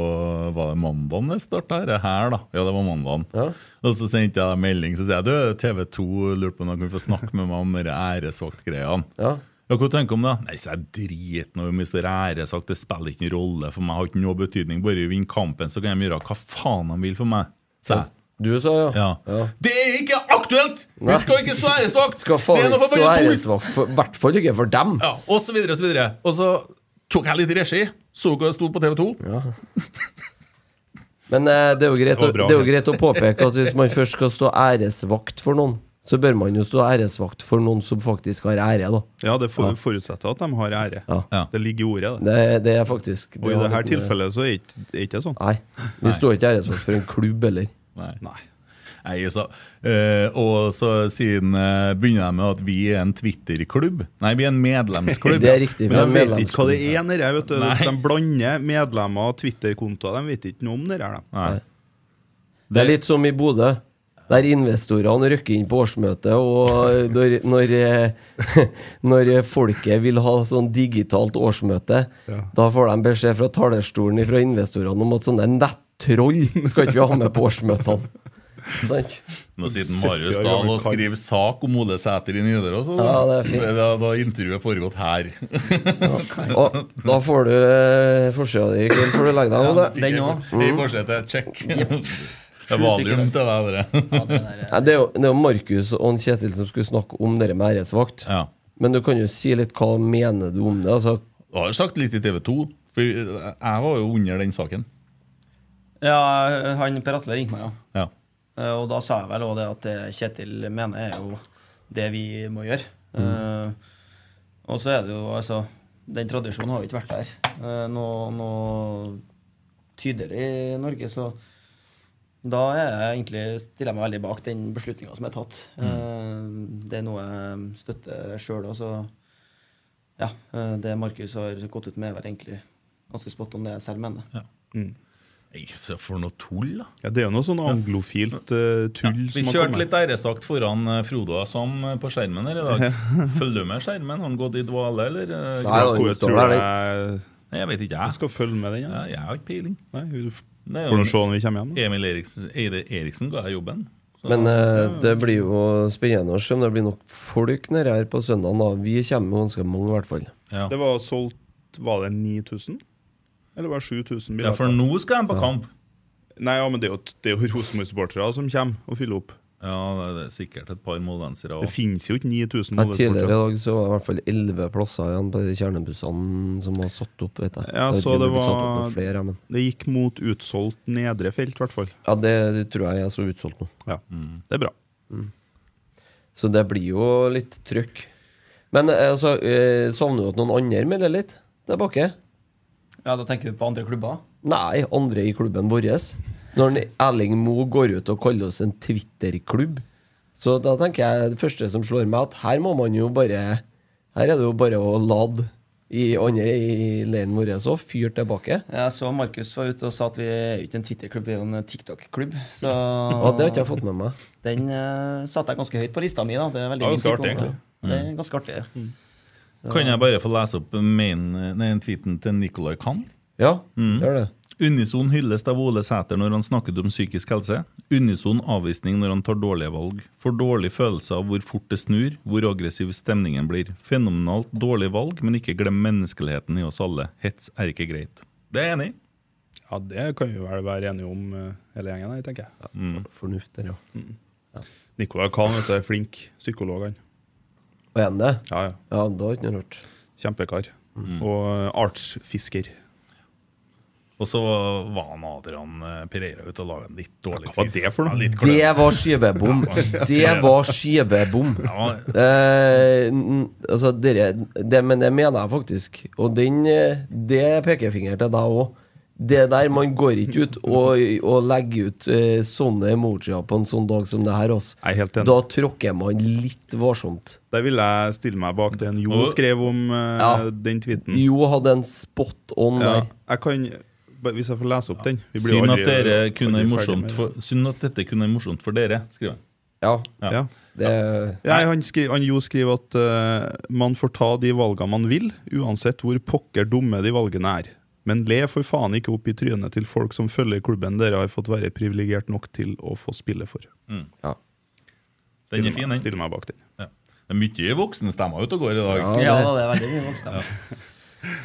Var det mandagen det starta? Her, her, da? Ja, det var mandagen. Ja. Og så sendte jeg melding så sier jeg, du, TV 2 lurte på om de kunne få snakke med meg om de æresvaktgreiene. Ja. Ja, hva tenker du om det? Nei, så jeg driter nå i om vi står æresvakt. Det spiller ikke noen rolle for meg. har ikke noe betydning. Bare vi vinner kampen, så kan de gjøre hva faen de vil for meg. Så jeg. Du sa ja. Ja. Ja. Det er ikke aktuelt! Vi skal ikke stå æresvakt! Skal faen Det er noe ikke stå æresvakt, for- i hvert fall ikke for dem. Ja, og så videre, og så videre. Og så tok jeg litt regi. Så hva det sto på TV 2. Men eh, det er jo greit, Det å, bra, det er jo greit å påpeke at hvis man først skal stå æresvakt for noen, så bør man jo stå æresvakt for noen som faktisk har ære, da. Ja, det for, forutsetter at de har ære. Ja. Ja. Det ligger i ordet, det. Det, det er faktisk Og i dette tilfellet så er er ikke sånn. Nei. Vi står ikke æresvakt for en klubb heller. Nei. Nei. Nei, så, eh, og så siden eh, begynner de med at vi er en Twitter-klubb. Nei, vi er en medlemsklubb. Det er riktig. Men de vet ikke hva det er her. De blander medlemmer og Twitter-kontoer. De vet ikke noe om det her. Det er litt som i Bodø. Der investorene rykker inn på årsmøtet, og når, når, eh, når folket vil ha sånn digitalt årsmøte, da får de beskjed fra talerstolen fra investorene om at sånne nettroll skal ikke vi ha med på årsmøtene. Sant? Nå sitter Marius da Dahl og skriver sak om Ole Sæter i Nidaros. og Ja, det er fint. Da, da intervjuet foregått her. Og da får du eh, forsida di, Gil, før du legger deg. Ole. Den òg. I forsetet. Check. Det er valium til deg, dere. Ja, det der, Det er jo, det er jo Markus og han Kjetil som skulle snakke om det med æresvakt. Ja. Men du kan jo si litt hva mener du om det? Altså, Du har jo sagt litt i TV 2, for jeg var jo under den saken. ja, han Per Atle ringte meg, ja. Ja. Eh, Og da sa jeg vel også det at det Kjetil mener, er jo det vi må gjøre. Eh, og så er det jo altså Den tradisjonen har jo ikke vært der uh, noe, noe tydelig i Norge, så da er jeg egentlig, stiller jeg meg veldig bak den beslutninga som er tatt. Eh, det er noe jeg støtter sjøl òg, så ja. eh, det Markus har gått ut med, er vel egentlig ganske spot on det jeg selv mener. Nei, så For noe tull, da. Ja, det er jo noe sånn anglofilt uh, tull Vi som har kjørte litt æresakt foran eh, Frodo og Sam eh, på skjermen her i dag. Følger du med skjermen? Har han gått i dvale, eller? Nei, jeg, tror jeg Nei, jeg vet ikke, jeg Du skal følge med den? Ja, Ja. jeg har ikke peiling. Nei, vi er Får se når vi kommer hjem. da. Emil Eriksen, Eide Eriksen ga jeg jobben. Så- Men eh, det blir jo spennende å se om det blir nok folk nede her på søndag. Da. Vi kommer jo ganske mange, i hvert fall. ja. Det var solgt Var det 9000? Eller var det 7000 ja, for nå skal de på kamp. Nei, ja, men det er jo, det er jo Rosenborg-supportere som kommer og fyller opp. Ja, det er sikkert et par moldensere Det finnes jo ikke 9000 Ja, tidligere i dag så var det i hvert fall elleve plasser igjen på de kjernebussene som var satt opp. vet jeg. Ja, Jeg så det var- flere, men Det gikk mot utsolgt nedre felt, i hvert fall. ja, det, det tror jeg er så utsolgt nå. Ja, Det er bra. Så det blir jo litt trøkk. Men eh, altså, eh, savner du at noen andre melder litt tilbake? bake? Ja, Da tenker du på andre klubber? Nei, andre i klubben vår. Når Erling Moe går ut og kaller oss en Twitter-klubb, så da tenker jeg det første som slår meg, at her må man jo bare Her er det jo bare å lade i andre i leiren vår og fyre tilbake. Jeg så Markus var ute og sa at vi er ikke en Twitter-klubb, vi er en TikTok-klubb. Så ja, det har ikke jeg fått med meg. den uh, satte jeg ganske høyt på lista mi. da Det er veldig Ja, ganske artig, egentlig. Det er ganske artig. Så- Kan jeg bare få lese opp main, nei, tweeten til Nicolai Kahn? Ja, gjør det. Unison hylles av Ole Sæter når han snakket om psykisk helse. Unison avvisning når han tar dårlige valg. For dårlig følelse av hvor fort det snur, hvor aggressiv stemningen blir. Fenomenalt dårlig valg, men ikke glem menneskeligheten i oss alle. Hets er ikke greit. Det er jeg enig i. Ja, Det kan vi vel være enige om, eh, hele gjengen, her, tenker jeg. Fornuft der, ja. Nicolai Kahn vet du, er flink psykolog, han. Og er han det? Ja, ja. Ja, da har ikke noe rart. Kjempekar. Og eh, artsfisker. Og så var han Adrian eh, Pereira ute og laga en litt dårlig Hva var det for noe? Ja. Det var skivebom! Det var skivebom! Ja, Eh, altså, det, det, men det mener jeg faktisk. Og den, eh, det er pekefinger til deg òg. Det der, Man går ikke ut og, og legger ut eh, sånne emojier på en sånn dag som det her. Altså. Jeg er helt enig. Da tråkker man litt varsomt. Der vil jeg stille meg bak den Jo skrev om eh, Ja. den tweeten. Jo hadde en spot on Ja, der. jeg kan Hvis jeg får lese opp den Vi Synd at, aldri- dere kunne morsomt for, synd at dette kunne være morsomt for dere, skriver han. Ja, Ja. Ja. det Ja, han, skriver, han Jo skriver at uh, man får ta de valgene man vil, uansett hvor pokker dumme de valgene er. Men le for faen ikke opp i trynet til folk som følger klubben dere har fått være privilegert nok til å få spille for. ja. Den er fin, den. stiller meg bak den. Ja. Det er mye voksenstemmer ute og går i dag. Ja. Ja, det- er veldig mye voksne.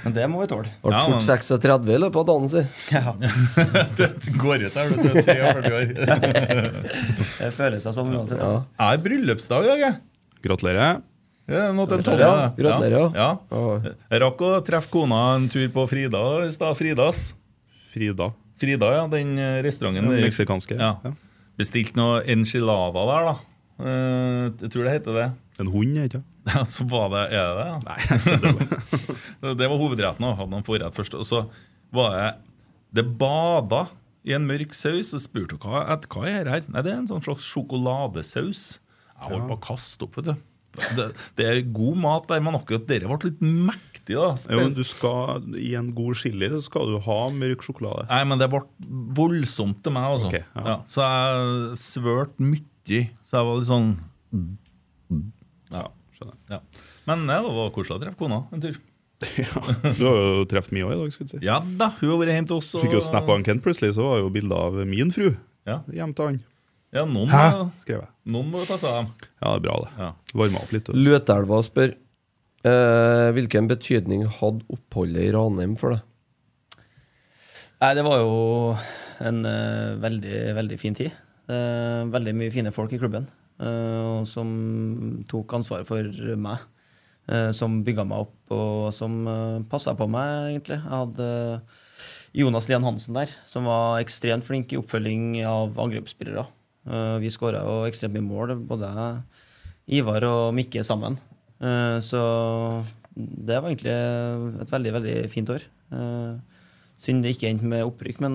Men det må vi tåle. Ble Ja, fort men- 36 i løpet av dagen sin. Ja, Du går ut der, du er 43 år. det føles seg sånn uansett. Ja. Jeg har bryllupsdag i dag, jeg. Gratulerer. Ja, noe til Tommy. Gratulerer, gratulerer, Ja. Ja. Jeg rakk å treffe kona en tur på Frida i stad. Fridas. Frida. Frida, ja. Den eh, restauranten. Den meksikanske. Ja. Bestilt noe enchilada der, da. Eh, jeg tror det heter det. En hund, ikke sant? Ja, så var det Er det det? Nei. det var hovedretten. og Hadde noen forrett først. Og så var det Det bada i en mørk saus. Og spurte hva, hva er det her. Nei, det er en sånn slags sjokoladesaus. Jeg holdt på å kaste opp, vet du. Det, det er god mat der, men akkurat dere ble litt mektig, da. Jo, men du skal, I en god chili så skal du ha mørk sjokolade. Nei, men det ble voldsomt til meg, Okay, ja. ja. så jeg svørte mye. Så jeg var litt sånn Ja, skjønner. ja. Men det var koselig å treffe kona en tur. Ja. Du har jo truffet mye òg i dag. skulle du si. Ja da, hun har vært hjemme til oss. og- Fikk jo snap av en Kent plutselig, så var jo bilde av min fru Ja, hjemme til han. Ja noen, Hæ? må- skrev jeg. noen må ta seg av dem. Ja, det er bra, det. Ja. Varma opp litt. du. Løtelva spør eh, hvilken betydning hadde oppholdet i Ranheim for deg? Nei, det var jo en eh, veldig, veldig fin tid. Eh, veldig mye fine folk i klubben eh, som tok ansvaret for meg. eh, som bygga meg opp og som uh, passa på meg, egentlig. Jeg hadde Jonas Lian Hansen der, som var ekstremt flink i oppfølging av angrepsspillere. Eh, vi skåra jo ekstremt mye mål, både Ivar og Mikke sammen. Eh, så det var egentlig et veldig, veldig fint år. Eh, Synd det ikke endte med opprykk, men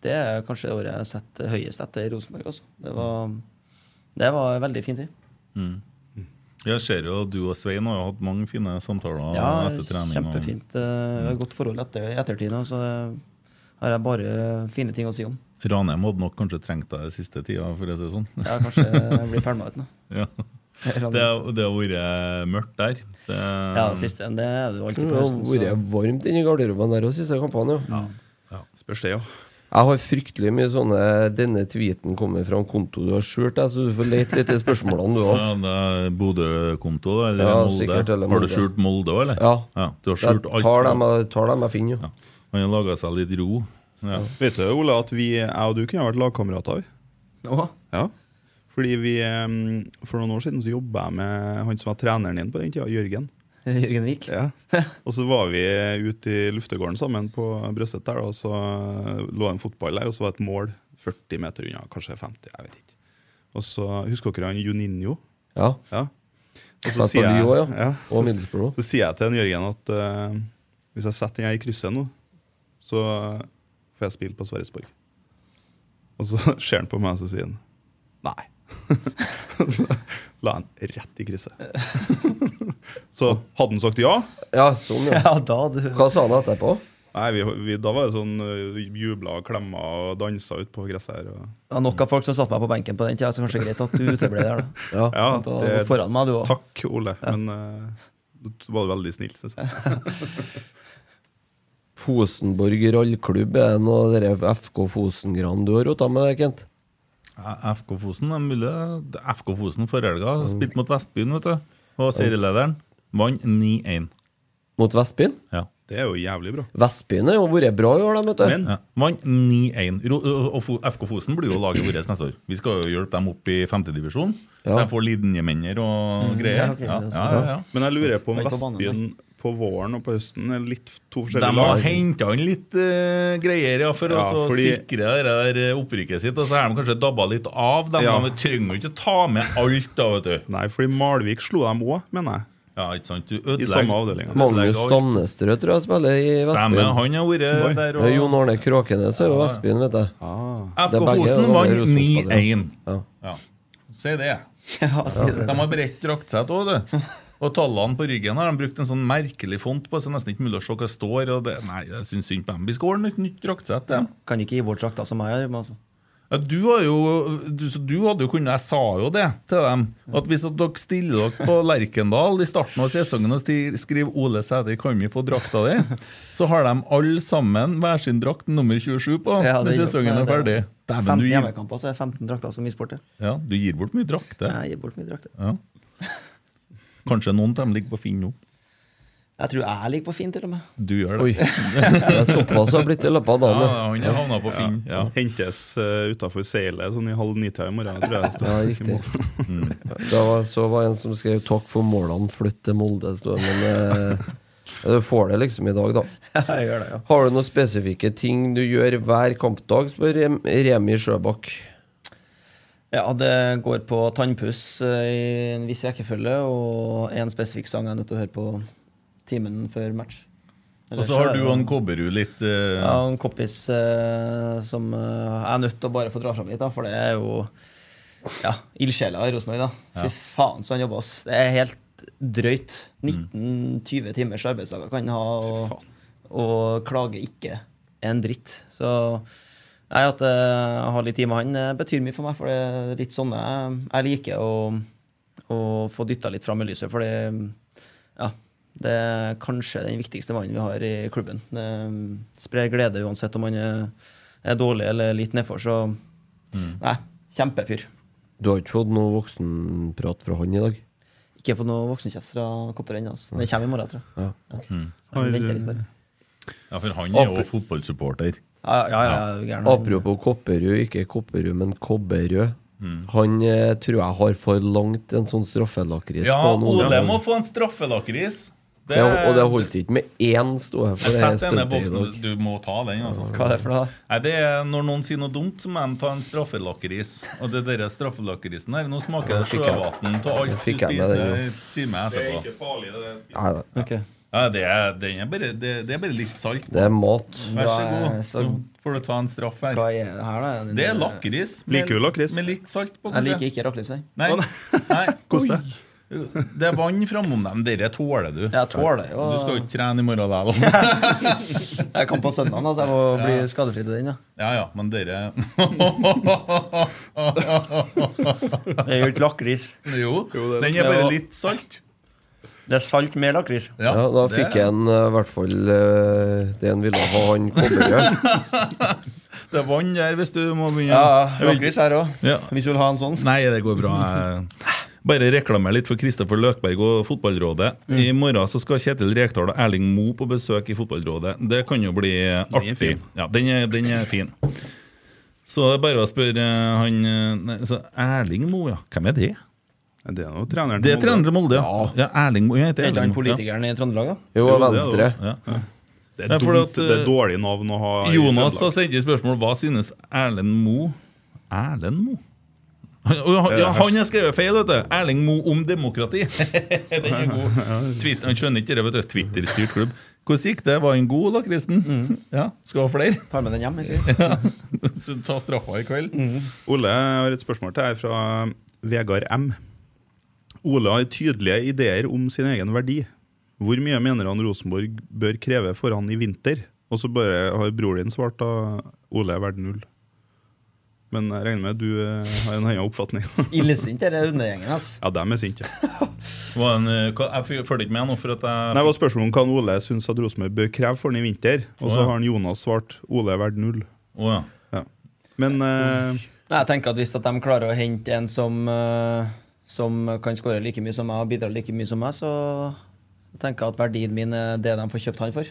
det er kanskje året jeg har sett høyest etter Rosenborg. Også. Det, var, det var en veldig fin tid. Jeg ser jo du og Svein har hatt mange fine samtaler Ja, etter trening. kjempefint. Vi har godt forhold etter, ettertid så har jeg bare fine ting å si om. Ranheim hadde nok kanskje trengt deg den siste tida, for å si det sånn. Ja, kanskje blir pælma ut nå. Ja. Det, har- vært mørkt der. Det, Ja, det siste det er det alltid på høsten. Det har vært varmt varmt inni garderobene der òg siste kampene. Ja. Spørs det, jo. Jeg har fryktelig mye sånne 'denne tweeten kommer fra en konto du har skjult', så du får lete litt i spørsmålene, du òg. Ja, det er Bodø-konto. Eller Ja, Molde? sikkert, eller Har du skjult Molde òg, eller? Ja. Du har skjult alt? jeg- tar dem jeg finner, jo. Ja. Han har laga seg litt ro. Ja. Vet du, Ole, at vi, jeg og du kunne ha vært lagkamerater? Ja. Fordi vi, For noen år siden så jobba jeg med han som var treneren din på den tida, Jørgen. Jørgen Vik. Ja. Og så var vi ute i luftegården sammen på Brøstet der, og så lå en fotball der, og så var det et mål 40 meter unna, kanskje 50, jeg vet ikke. Og så Husker dere han Juninho? Ja. Ja. Og så sier jeg, Lyon ja. ja. Og så, Så sier jeg til Jørgen at uh, hvis jeg setter den her i krysset nå, så får jeg spilte på Sverresborg. Og så ser han på meg og så sier han nei. så la han rett i krysset. så hadde han sagt ja Ja, sånn, ja. Ja, da du Hva sa han etterpå? Nei, vi, vi, Da var det sånn uh, jubla og klemma og dansa ut på gresset her. Og, var nok av folk som satte meg på benken på den tida, så kanskje greit at du uteble der. da. Ja. ja, Da det, foran meg, du òg. takk, Ole. Men uh, du var veldig snill, syns jeg. Fosenborg rallklubb, er det noe FK Fosengran du har rota med, Kent? FK Fosen er mulig. FK Fosen forrige helga spilte mot Vestbyen, vet du. Og serielederen vant 9-1. Mot Vestbyen? Ja. Det er jo jævlig bra. Vestbyen har jo vært bra i år, de, vet du. Men Ja. Vant 9-1. Og FK Fosen blir jo laget vårt neste år. Vi skal jo hjelpe dem opp i femtedivisjon. Så de får linjemenner og greier. ok, Ja, okay, ja, ja, ja. Men jeg lurer på om Vestbyen på våren og på høsten er litt to De har lag. henta inn litt uh, greier ja, for Ja, å fordi- sikre det der opprykket sitt. Og så har de kanskje dabba litt av. De, Ja. de trenger jo ikke ta med alt, da, vet du. Nei, fordi Malvik slo dem òg, mener jeg. Ja, ikke sant? Du I samme avdeling. Magnus. Stamnestrø tror jeg spiller i Stemmer, Stemme, han har vært der. Ja, Jon Og Arne Kråkenes er jo. Vestbyen, vet du. Ah. FK er Fosen er vant 9-1. Ja. Ja. Si det. Ja, si det. De har bredt draktsett òg, du. Og tallene på ryggen har de brukt en sånn merkelig font på, så det er nesten ikke mulig å se hva det står. Og det, nei, jeg syns synd på dem. Vi skal ordne et nytt draktsett. Ja. Kan ikke gi bort drakta som jeg har. Altså. Ja, du, jo, du, du hadde jo kunnet Jeg sa jo det til dem. At hvis at dere stiller dere på Lerkendal i starten av sesongen og skriver 'Ole Sæder, kan vi få drakta di?' Så har de alle sammen hver sin drakt nummer 27 på Ja, når sesongen er det- ferdig. Dæven, 15 gir, hjemmekamper, så er det 15 drakter som isporter. ja, du gir bort mye drakter. Jeg gir bort mye drakter. Ja. Kanskje noen av dem ligger på Finn nå. Jeg tror jeg ligger på Finn, til og med. Du gjør det. Oi. det. Er såpass har blitt i løpet av dagen. ja. han havna på Finn. Ja. Hentes uh, utafor seilet sånn i halv ni-tida i morgen, tror jeg. Ja, riktig. Det var, så var en som skrev 'takk for målene, flytt til Molde'. Men Uh, du får det liksom i dag, da. jeg gjør det, ja. Har du noen spesifikke ting du gjør hver kampdag, spør Remi Sjøbakk. Ja, det går på tannpuss eh, i en viss rekkefølge, og en spesifikk sang jeg er nødt til å høre på timen før match. Og så har du en Kobberud litt uh... Ja, en kompis uh, som jeg er nødt til å bare få dra fram litt, da, for det er jo ja, ildsjela i Rosenborg. da. Fy faen, så han jobber, ass. Det er helt drøyt. 19-20 timers arbeidsdager kan han ha, og, og klager ikke en dritt. Så nei, at eh, jeg har litt tid med han, betyr mye for meg, for det er litt sånn jeg, jeg liker å, å få dytta litt fram i lyset, for det ja, det er kanskje den viktigste mannen vi har i klubben. Det sprer glede uansett om han er, er dårlig eller litt nedfor. Så nei, kjempefyr. Du har ikke fått noe voksenprat fra han i dag? Ikke fått noe voksenkjeft fra Kopper ennå. Altså. Det kommer i morgen, tror jeg. Ja. Ja. Mm. jeg venter litt bare. Ja, for han er jo fotballsupporter. Ja, ja, ja, ja. Apropos Kopperud, ikke Kopperud, men Kobberød. Han eh, tror jeg har for langt en sånn straffelakris Ja, Ole må få en straffelakris. Det, Ja, og det holdt ikke med én stå for det Sett i boksen. Du må ta den, altså. Hva er det for noe? Nei, det er Når noen sier noe dumt, så må de ta en straffelakris. Og det der straffelakrisen her, nå smaker det jeg- sjøvann av alt du jeg spiser en time etterpå. farlig, det jeg spiser. Nei, nei, Ok. Ja, det er, det, er bare, det, det er bare litt salt. det er mat. Vær så god. så- får du ta en straff her. Hva er det her, da? Det er lakris. Liker du lakris? Med litt salt på. Jeg liker ikke lakris. jeg. Nei. Nei. Deg. Det er vann framom dem. Dere tåler du. Jeg tåler jo Du skal jo ikke trene i morgen, likevel. Jeg kan på søndag, så jeg må bli skadefri til den. Ja. Ja ja, men dere Det er jo ikke lakris. Jo, det- den er bare litt salt. Det er salt med lakris. Ja, da det- fikk en eh, i hvert fall eh, det en ville ha, han Kobberød. Det er vann der hvis du må begynne. Ja, lakris her òg. Ja. Hvis du vil ha en sånn. Nei, det går bra. Bare reklamer litt for Kristoffer Løkberg og Fotballrådet. I morgen så skal Kjetil Rekdal og Erling Moe på besøk i Fotballrådet. Det kan jo bli artig. fin. Ja, den er, den er fin. Så det er bare å spørre eh, han nei, så Erling Moe, ja. Hvem er det? Det er noe treneren Det er treneren trener til Molde, ja. ja Erling Moe. Heter Erling ikke politikeren i Trøndelag, da? Jo, Venstre. det, ja. Det er, dumt, at, det er eh, dårlig navn å ha Jonas har sendt inn spørsmål Hva synes Erlend Moe Erlend Moe? Han- Ja, han har skrevet feil, vet du. Erling Moe om demokrati. Den er god. Twitter, han skjønner ikke det, vet du. Twitter-styrt klubb. Hvordan gikk det? Var han god, da, Kristen? Ja, Skal ha flere? Tar med den hjem. Jeg sier. Så Ta straffa i kveld. Ole jeg har et spørsmål til deg fra Vegard M. Ole har tydelige ideer om sin egen verdi. Hvor mye mener han Rosenborg bør kreve for han i vinter? Og så bare har bror din svart da Ole er verdt null. Men jeg regner med du eh, har en annen oppfatning. Illesinte er hundegjengen. Altså. ja, dem er sinte. Var en, eh, Jeg følger ikke med nå, for at jeg Nei, Det var spørsmål om hva Ole syns at Rosenborg bør kreve for han i vinter. Og så så ja. har han Jonas svart Ole er verdt null. Oh, ja. Ja. Men uh... Nei, jeg tenker at Hvis at de klarer å hente en som, eh, som kan skåre like mye som meg og bidra like mye som meg, så så tenker jeg at verdien min er det de får kjøpt han for.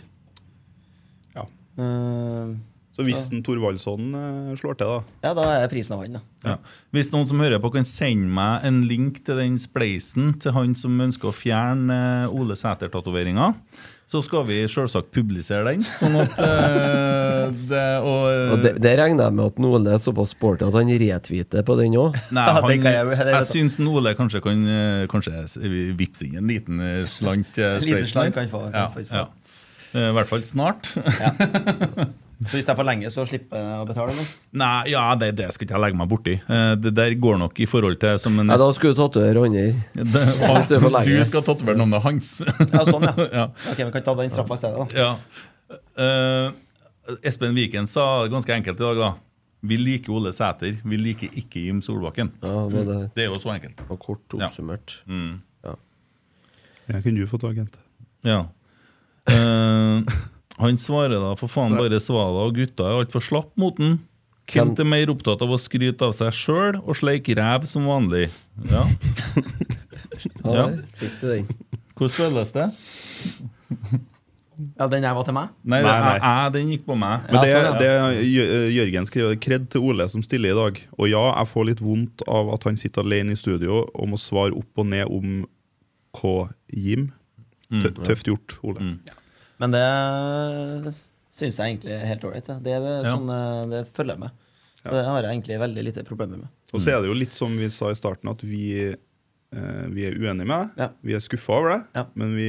ja. Uh, Så hvis en Thorvaldsson eh, slår til, da ja, da er prisen av han, da. Ja. Hvis noen som hører på kan sende meg en link til den spleisen til han som ønsker å fjerne eh, Ole Sæter-tatoveringa, så skal vi selvsagt publisere den. Sånn at uh, det og, Og det, det regner jeg med at Nole er såpass sporty at han retweeter på den òg. Nei, han, jeg- jeg jeg. syns Nole kanskje kan eh, Kanskje vippse inn en liten eh, slant. Uh, Liten slant kan få- kan ja, få. ja. Eh, I hvert fall snart. Så hvis jeg forlenger, så slipper jeg å betale noe? Nei, ja, det, det skal ikke jeg legge meg borti. Eh, Det der går nok i forhold til som en Nei, da skulle du tatovere andre. Det- det er for lenge. Du skal tatovere navnet hans. Ja, sånn, ja. ja. Ok, Vi kan ta den straffa i stedet, da. Ja. Uh, Espen Viken sa ganske enkelt i dag, da. Vi liker Ole Sæter, vi liker ikke Jim Solbakken. Ja, det, det Det er jo så enkelt. Og kort oppsummert. Mm. Ja, kunne jo fått agent? Ja. Eh, han svarer da for faen bare Svala og gutta er altfor slapp mot den. Kent er mer opptatt av å skryte av seg sjøl og sleike ræv som vanlig. Ja, Ja, fikk du den. Hvordan føles det? Ja, den jeg var til meg? Nei, Nei, nei. Jeg, den gikk på meg. Men det, sånn, det Jø- Jørgen skriver kred til Ole som stiller i dag. Og ja, jeg får litt vondt av at han sitter alene i studio og må svare opp og ned om K-Jim. Tøft gjort, Ole. Men det syns jeg egentlig er helt ålreit. Det, Ja. sånn, eh, det følger jeg med. Så det har jeg egentlig veldig lite problemer med. Og så er det jo litt som vi sa i starten, at vi, eh, vi er uenige med deg. Ja. Vi er skuffa over deg, Ja. men vi,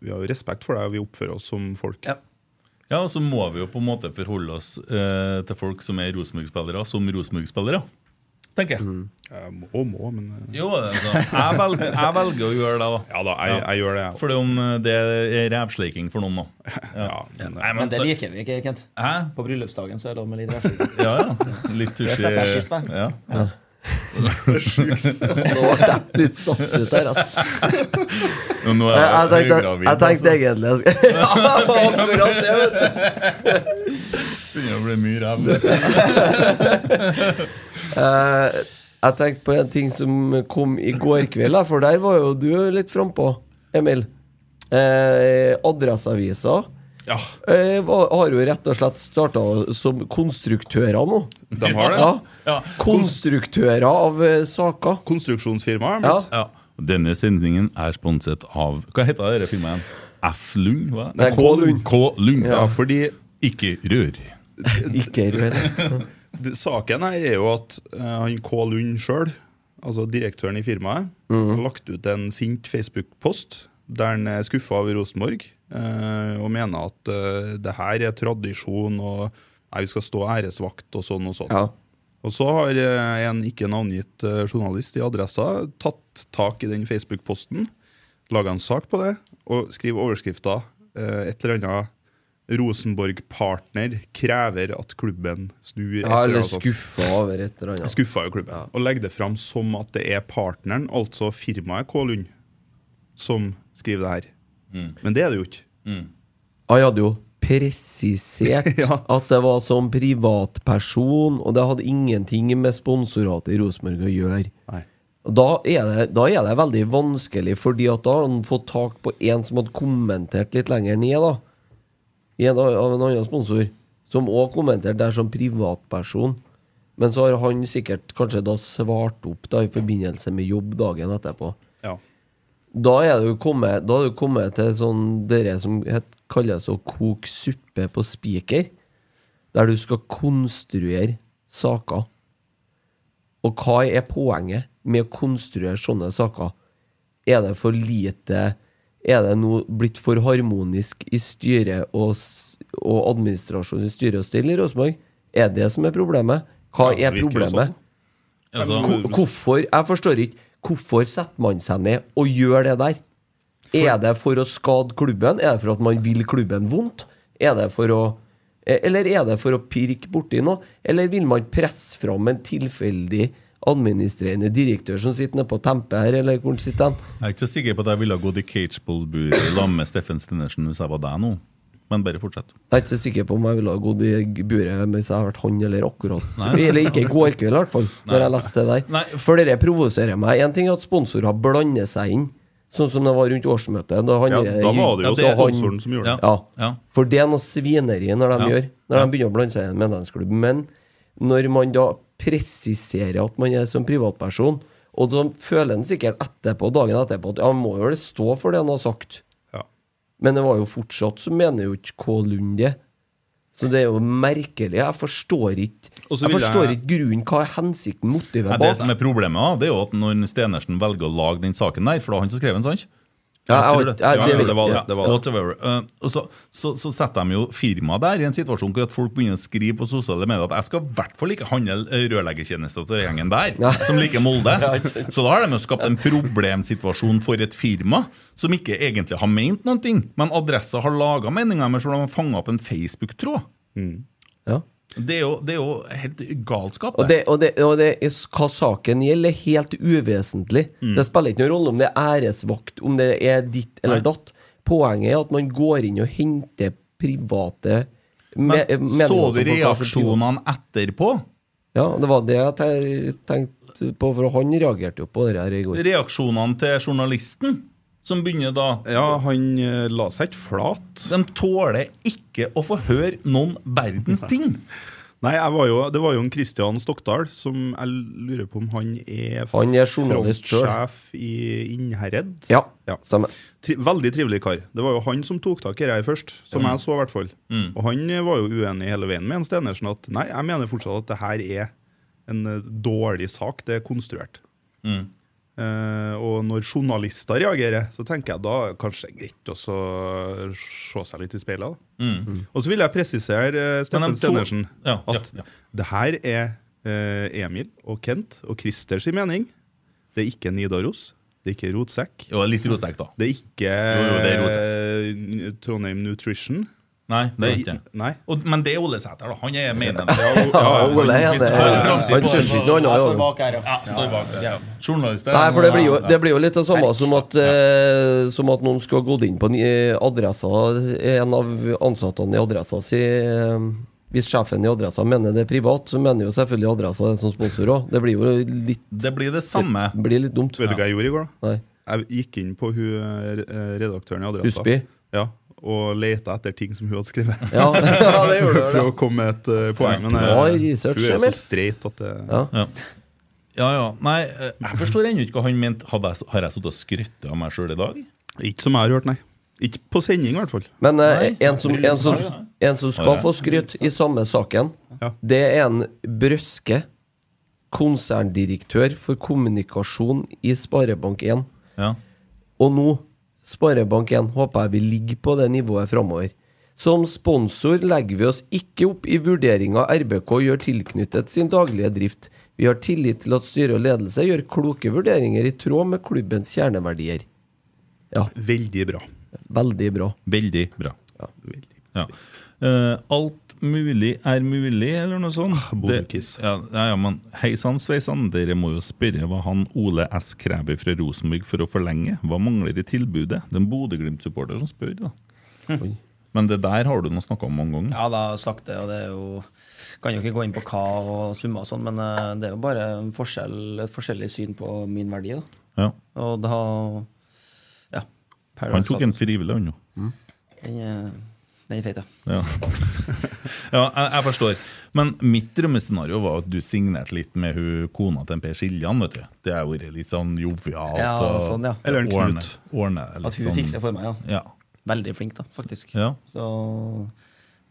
vi har jo respekt for deg, og vi oppfører oss som folk. Ja. Ja, og så må vi jo på en måte forholde oss eh, til folk som er Rosenborg-spillere, som Rosenborg-spillere. Tenker jeg. Jeg må, må, men eh, Jo, altså, jeg, velger, jeg velger å gjøre det, da. Ja da, jeg, jeg gjør det, jeg. Fordi om eh, det er rævsleiking for noen, da. Ja, men, Nei, Men det liker vi ikke, Kent. Hæ? På bryllupsdagen så er det lov med litt rævsleiking. Ja, ja. Litt Det tusj Ja. på. sjukt. Nå ble jeg litt satt ut her, ass. Nå er jeg jeg tenkte, jeg tenkte altså. egentlig Ja, akkurat det, vet du. Begynner å bli mye ræv. Eh, jeg tenkte på en ting som kom i går kveld, for der var jo du litt frampå, Emil. Eh, Adresseavisa ja, eh, har jo rett og slett starta som konstruktører nå. de har det. Ja. Ja. Konstruktører av eh, saker. Konstruksjonsfirma. Ja. Ja. Denne sendingen er sponset av Hva heter dette firmaet igjen? F. Lund? Hva? Nei, K. Lund. K. Lund. Ja, fordi Ikke rør. Ikke rør. Saken her er jo at eh, han K. Lund sjøl, altså direktøren i firmaet, har lagt ut en sint Facebook-post der han er skuffa over Rosenborg eh, og mener at eh, det her er tradisjon og nei, vi skal stå æresvakt og sånn og sånn. Ja. Og så har en ikke navngitt journalist i Adressa tatt tak i den Facebook-posten, laga en sak på det og skriver overskrifta et eller annet Rosenborg-partner krever at klubben snur Ja, eller annet skuffa over et eller annet. Skuffa jo klubben. Og legger det fram som at det er partneren, altså firmaet K. Lund, som skriver det her. Men det er det jo ikke. jeg hadde jo presisert Ja. at det var som privatperson, og det hadde ingenting med sponsoratet i Rosenborg å gjøre. Nei. Da er, det, da er det veldig vanskelig, fordi at da har han fått tak på en som hadde kommentert litt lenger ned, da. I en, av en annen sponsor, som òg kommenterte der som privatperson. Men så har han sikkert kanskje da svart opp da i forbindelse med jobb dagen etterpå. Ja. Da er jo kommet, da er jo kommet til sånn dere som het, kalles å koke suppe på spiker. Der du skal konstruere saker. Og hva er poenget med å konstruere sånne saker? Er det for lite Er det nå blitt for harmonisk i styret og, og administrasjonen i styre og stell i Rosenborg? Er det som er problemet? Hva Ja, er problemet? sånn. Altså, Hvorfor Jeg forstår ikke. Hvorfor setter man seg ned og gjør det der? Er det for å skade klubben? Er det for at man vil klubben vondt? Er det for å eh, Eller er det for å pirke borti noe? Eller vil man presse fram en tilfeldig administrerende direktør som sitter nede på tempet her, eller hvor han sitter han? jeg er ikke så sikker på at jeg ville gått i cageball-buret sammen med Steffen Stenersen hvis jeg var deg nå. Men bare fortsett. Jeg er ikke så sikker på om jeg ville ha gått i buret hvis jeg har vært han eller akkurat. Eller ikke i går kveld, i hvert fall, når jeg leste det der. Nei. For dere provoserer meg. En ting er at sponsorer blander seg inn, sånn som det var rundt årsmøtet. Da, han, Ja, da var det jo Ja, det- sponsoren som gjorde det. Ja. Ja. For det er noe svineri når de gjør Når de begynner å blande seg i en medlemsklubb. Men når man da presiserer at man er som privatperson, og så føler han sikkert etterpå, dagen etterpå at ja, han må jo vel stå for det han har sagt. Ja. Men det var jo fortsatt så mener jo ikke K. Lund det. Så det er jo merkelig. Jeg forstår ikke Jeg forstår jeg- ikke grunnen. Hva er hensikten, motivet bak? det som er problemet, det er jo at når Stenersen velger å lage den saken der, for da har han som skrev den, sant? Ja, jeg tror har det. ikke- jeg- jeg det var det. det, var det. Whatever. Uh, så, så, så setter de jo firmaet der i en situasjon hvor at folk begynner å skrive på sosiale medier at jeg skal i hvert fall ikke handle eh, rørleggertjenester til gjengen der, Ja. som liker Molde. Så da har de jo skapt en problemsituasjon for et firma som ikke egentlig har ment noen ting, men Adressa har laga meninga med, for de har fanga opp en Facebook-tråd. Ja. Det er jo, det er jo helt galskap. Og, det, og, det, og det, er hva saken gjelder, er helt uvesentlig. Mm. Det spiller ikke noen rolle om det er æresvakt, om det er ditt eller Nei. datt. Poenget er at man går inn og henter private Men me- så du reaksjonene etterpå? Ja, det var det jeg tenkte på, for han reagerte jo på det her i går. Reaksjonene til journalisten som begynner da Ja, han eh, la seg ikke flat. De tåler ikke å få høre noen verdens ting. Nei, jeg var jo, det var jo en Kristian Stokdal som jeg lurer på om han er Han er journalist frontsjef i Innherred. Ja, Ja. stemmer. Tri veldig trivelig kar. Det var jo han som tok tak i det her først, som jeg så i hvert fall. Og han eh, var jo uenig hele veien med en Stenersen at nei, jeg mener fortsatt at det her er en eh, dårlig sak. Det er konstruert. Mm. Eh, og når journalister reagerer, så tenker jeg da kanskje det er greit å se seg litt i speilet. Mm. Mm. Og så vil jeg presisere uh, Steffen Stenersen Ja, ja, at ja. det her er uh, Emil og Kent og Christer sin mening. Det er ikke Nidaros. Det er ikke Rotsekk. Jo, litt rotsekk, da. Det er ikke Jo, jo, det er eh, Trondheim Nutrition. Nei, det er ikke. Nei. Og, men det er Ole Sæter, da. Han er mainen. Ja, Ole er det. Han syns ikke noe annet. Ja. Journalist Nei, for det blir, jo, det blir jo litt det samme som at, eh, som at noen skulle ha gått inn på en, eh, adressa En av ansattene i adressa si eh, Hvis sjefen i adressa mener det er privat, så mener jo selvfølgelig adressa det som sponsor òg. Det blir jo litt Det blir det samme. Det blir litt dumt. Vet du hva jeg gjorde i går? da? Nei. Jeg gikk inn på hun, eh, redaktøren i Adressa Husby. Ja, og leta etter ting som hun hadde skrevet. Ja, ja det gjorde For du. å komme med et eh, poeng. Men jeg, research, hun er jo så streit at det Ja. Ja. ja, ja. Nei, eh, jeg forstår ennå ikke hva han mente. Hadde jeg, har jeg sittet og skrytt av meg sjøl i dag? Ikke som jeg har hørt, nei. Ikke på sending, i hvert fall. Men eh, Nei, en, som, en, som, en som skal få skryt i samme saken, Ja. det er en Brøske, konserndirektør for kommunikasjon i Sparebank1. Ja. Og nå, Sparebank1, håper jeg vil ligge på det nivået framover. Som sponsor legger vi oss ikke opp i vurderinga RBK gjør tilknyttet sin daglige drift. Vi har tillit til at styre og ledelse gjør kloke vurderinger i tråd med klubbens kjerneverdier. Ja, Veldig bra. veldig bra. Veldig bra. Veldig. Ja. Uh, alt mulig er mulig, eller noe sånt. Bodekiss. Ja, ja, ja, men hei sann, sveisann, dere må jo spørre hva han Ole S. krever fra Rosenborg for å forlenge. Hva mangler i tilbudet? Det er en Bodø-Glimt-supporter som spør, da. Hm. Men det der har du nå snakka om mange ganger. Ja, da har jeg sagt det, og det er jo Kan jo ikke gå inn på hva og summer og sånn, men eh, det er jo bare en forskjell, et forskjellig syn på min verdi, da. Ja. Og da Ja. Han tok en frivillig, han jo. Den, er- den er feit, ja. Ja, ja jeg, jeg forstår. Men mitt drømmescenario var at du signerte litt med hun kona til Per Siljan. vet du. Det har vært litt sånn jovialt. Ja, sånn, ja. Eller en ordne- Knut. Ordne, litt At hun sånn- fikser for meg, ja. Ja. Veldig flink, da, faktisk. ja. Så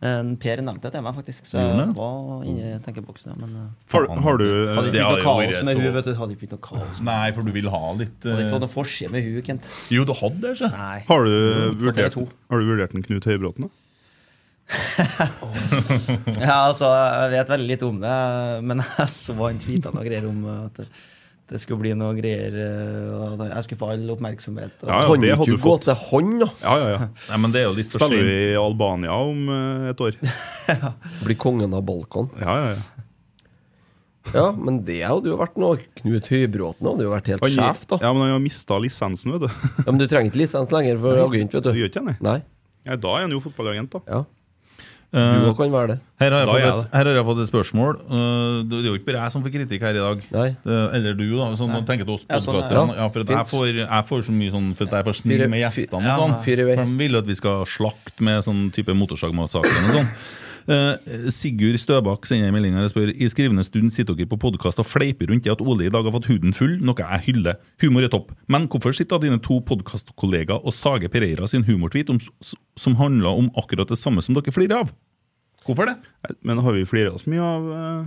Men Per nevnte det til meg, faktisk. Så jeg var inni tenkeboksen, ja. Men for, Har, har du hadde ikke blitt noe kaos med så- hun, vet du. Hadde ikke blitt noe kaos. Nei, for du vil ha litt Hadde ikke eh, fått noe forside med hun, Kent. Jo, du hadde det, ikke? Har du, vurdert, har du vurdert en Knut Høybråten? da? Ja, altså, jeg vet veldig lite om det, men jeg så han tweeta noe greier om at det, skulle bli noe greier eh, og Jeg skulle få all oppmerksomhet. Og, Ja, ja, Kan det ikke hadde du du gå til han, da? Ja, ja, ja. Nei, men det er jo litt for Spiller vi i Albania om eh, et år? Blir kongen av Balkan. Ja, ja, ja. Ja, men det hadde jo vært noe. Knut Høybråten hadde jo vært helt Han, sjef, da. ja, men han har mista lisensen, vet du. Ja, men du trenger ikke lisens lenger for agent, vet Du du. gjør ikke det? Nei. Ja, da er han jo fotballagent, da. Ja. Eh, Du kan være det. her, har jeg fått et, her har jeg fått et spørsmål. Eh, det er jo ikke bare jeg som får kritikk her i dag. Nei. Eh, eller du, da. Sånn, Nei. tenker til oss Ja, sånn, ja. Ja, for at jeg, får, jeg får så mye sånn For at jeg er for snill med gjestene ja, og sånn. For De vil at vi skal slakte med sånn type motorsagmassakren og sånn. Eh, Sigurd Støbakk sender en og spør I skrivende stund sitter dere på podkast og fleiper rundt i at Ole i dag har fått huden full, noe jeg hyller. Humor er topp. Men hvorfor sitter dine to podkastkollegaer og sager Pereira sin humortweet om, som handler om akkurat det samme som dere flirer av? Hvorfor det? Men har vi flira oss mye av eh,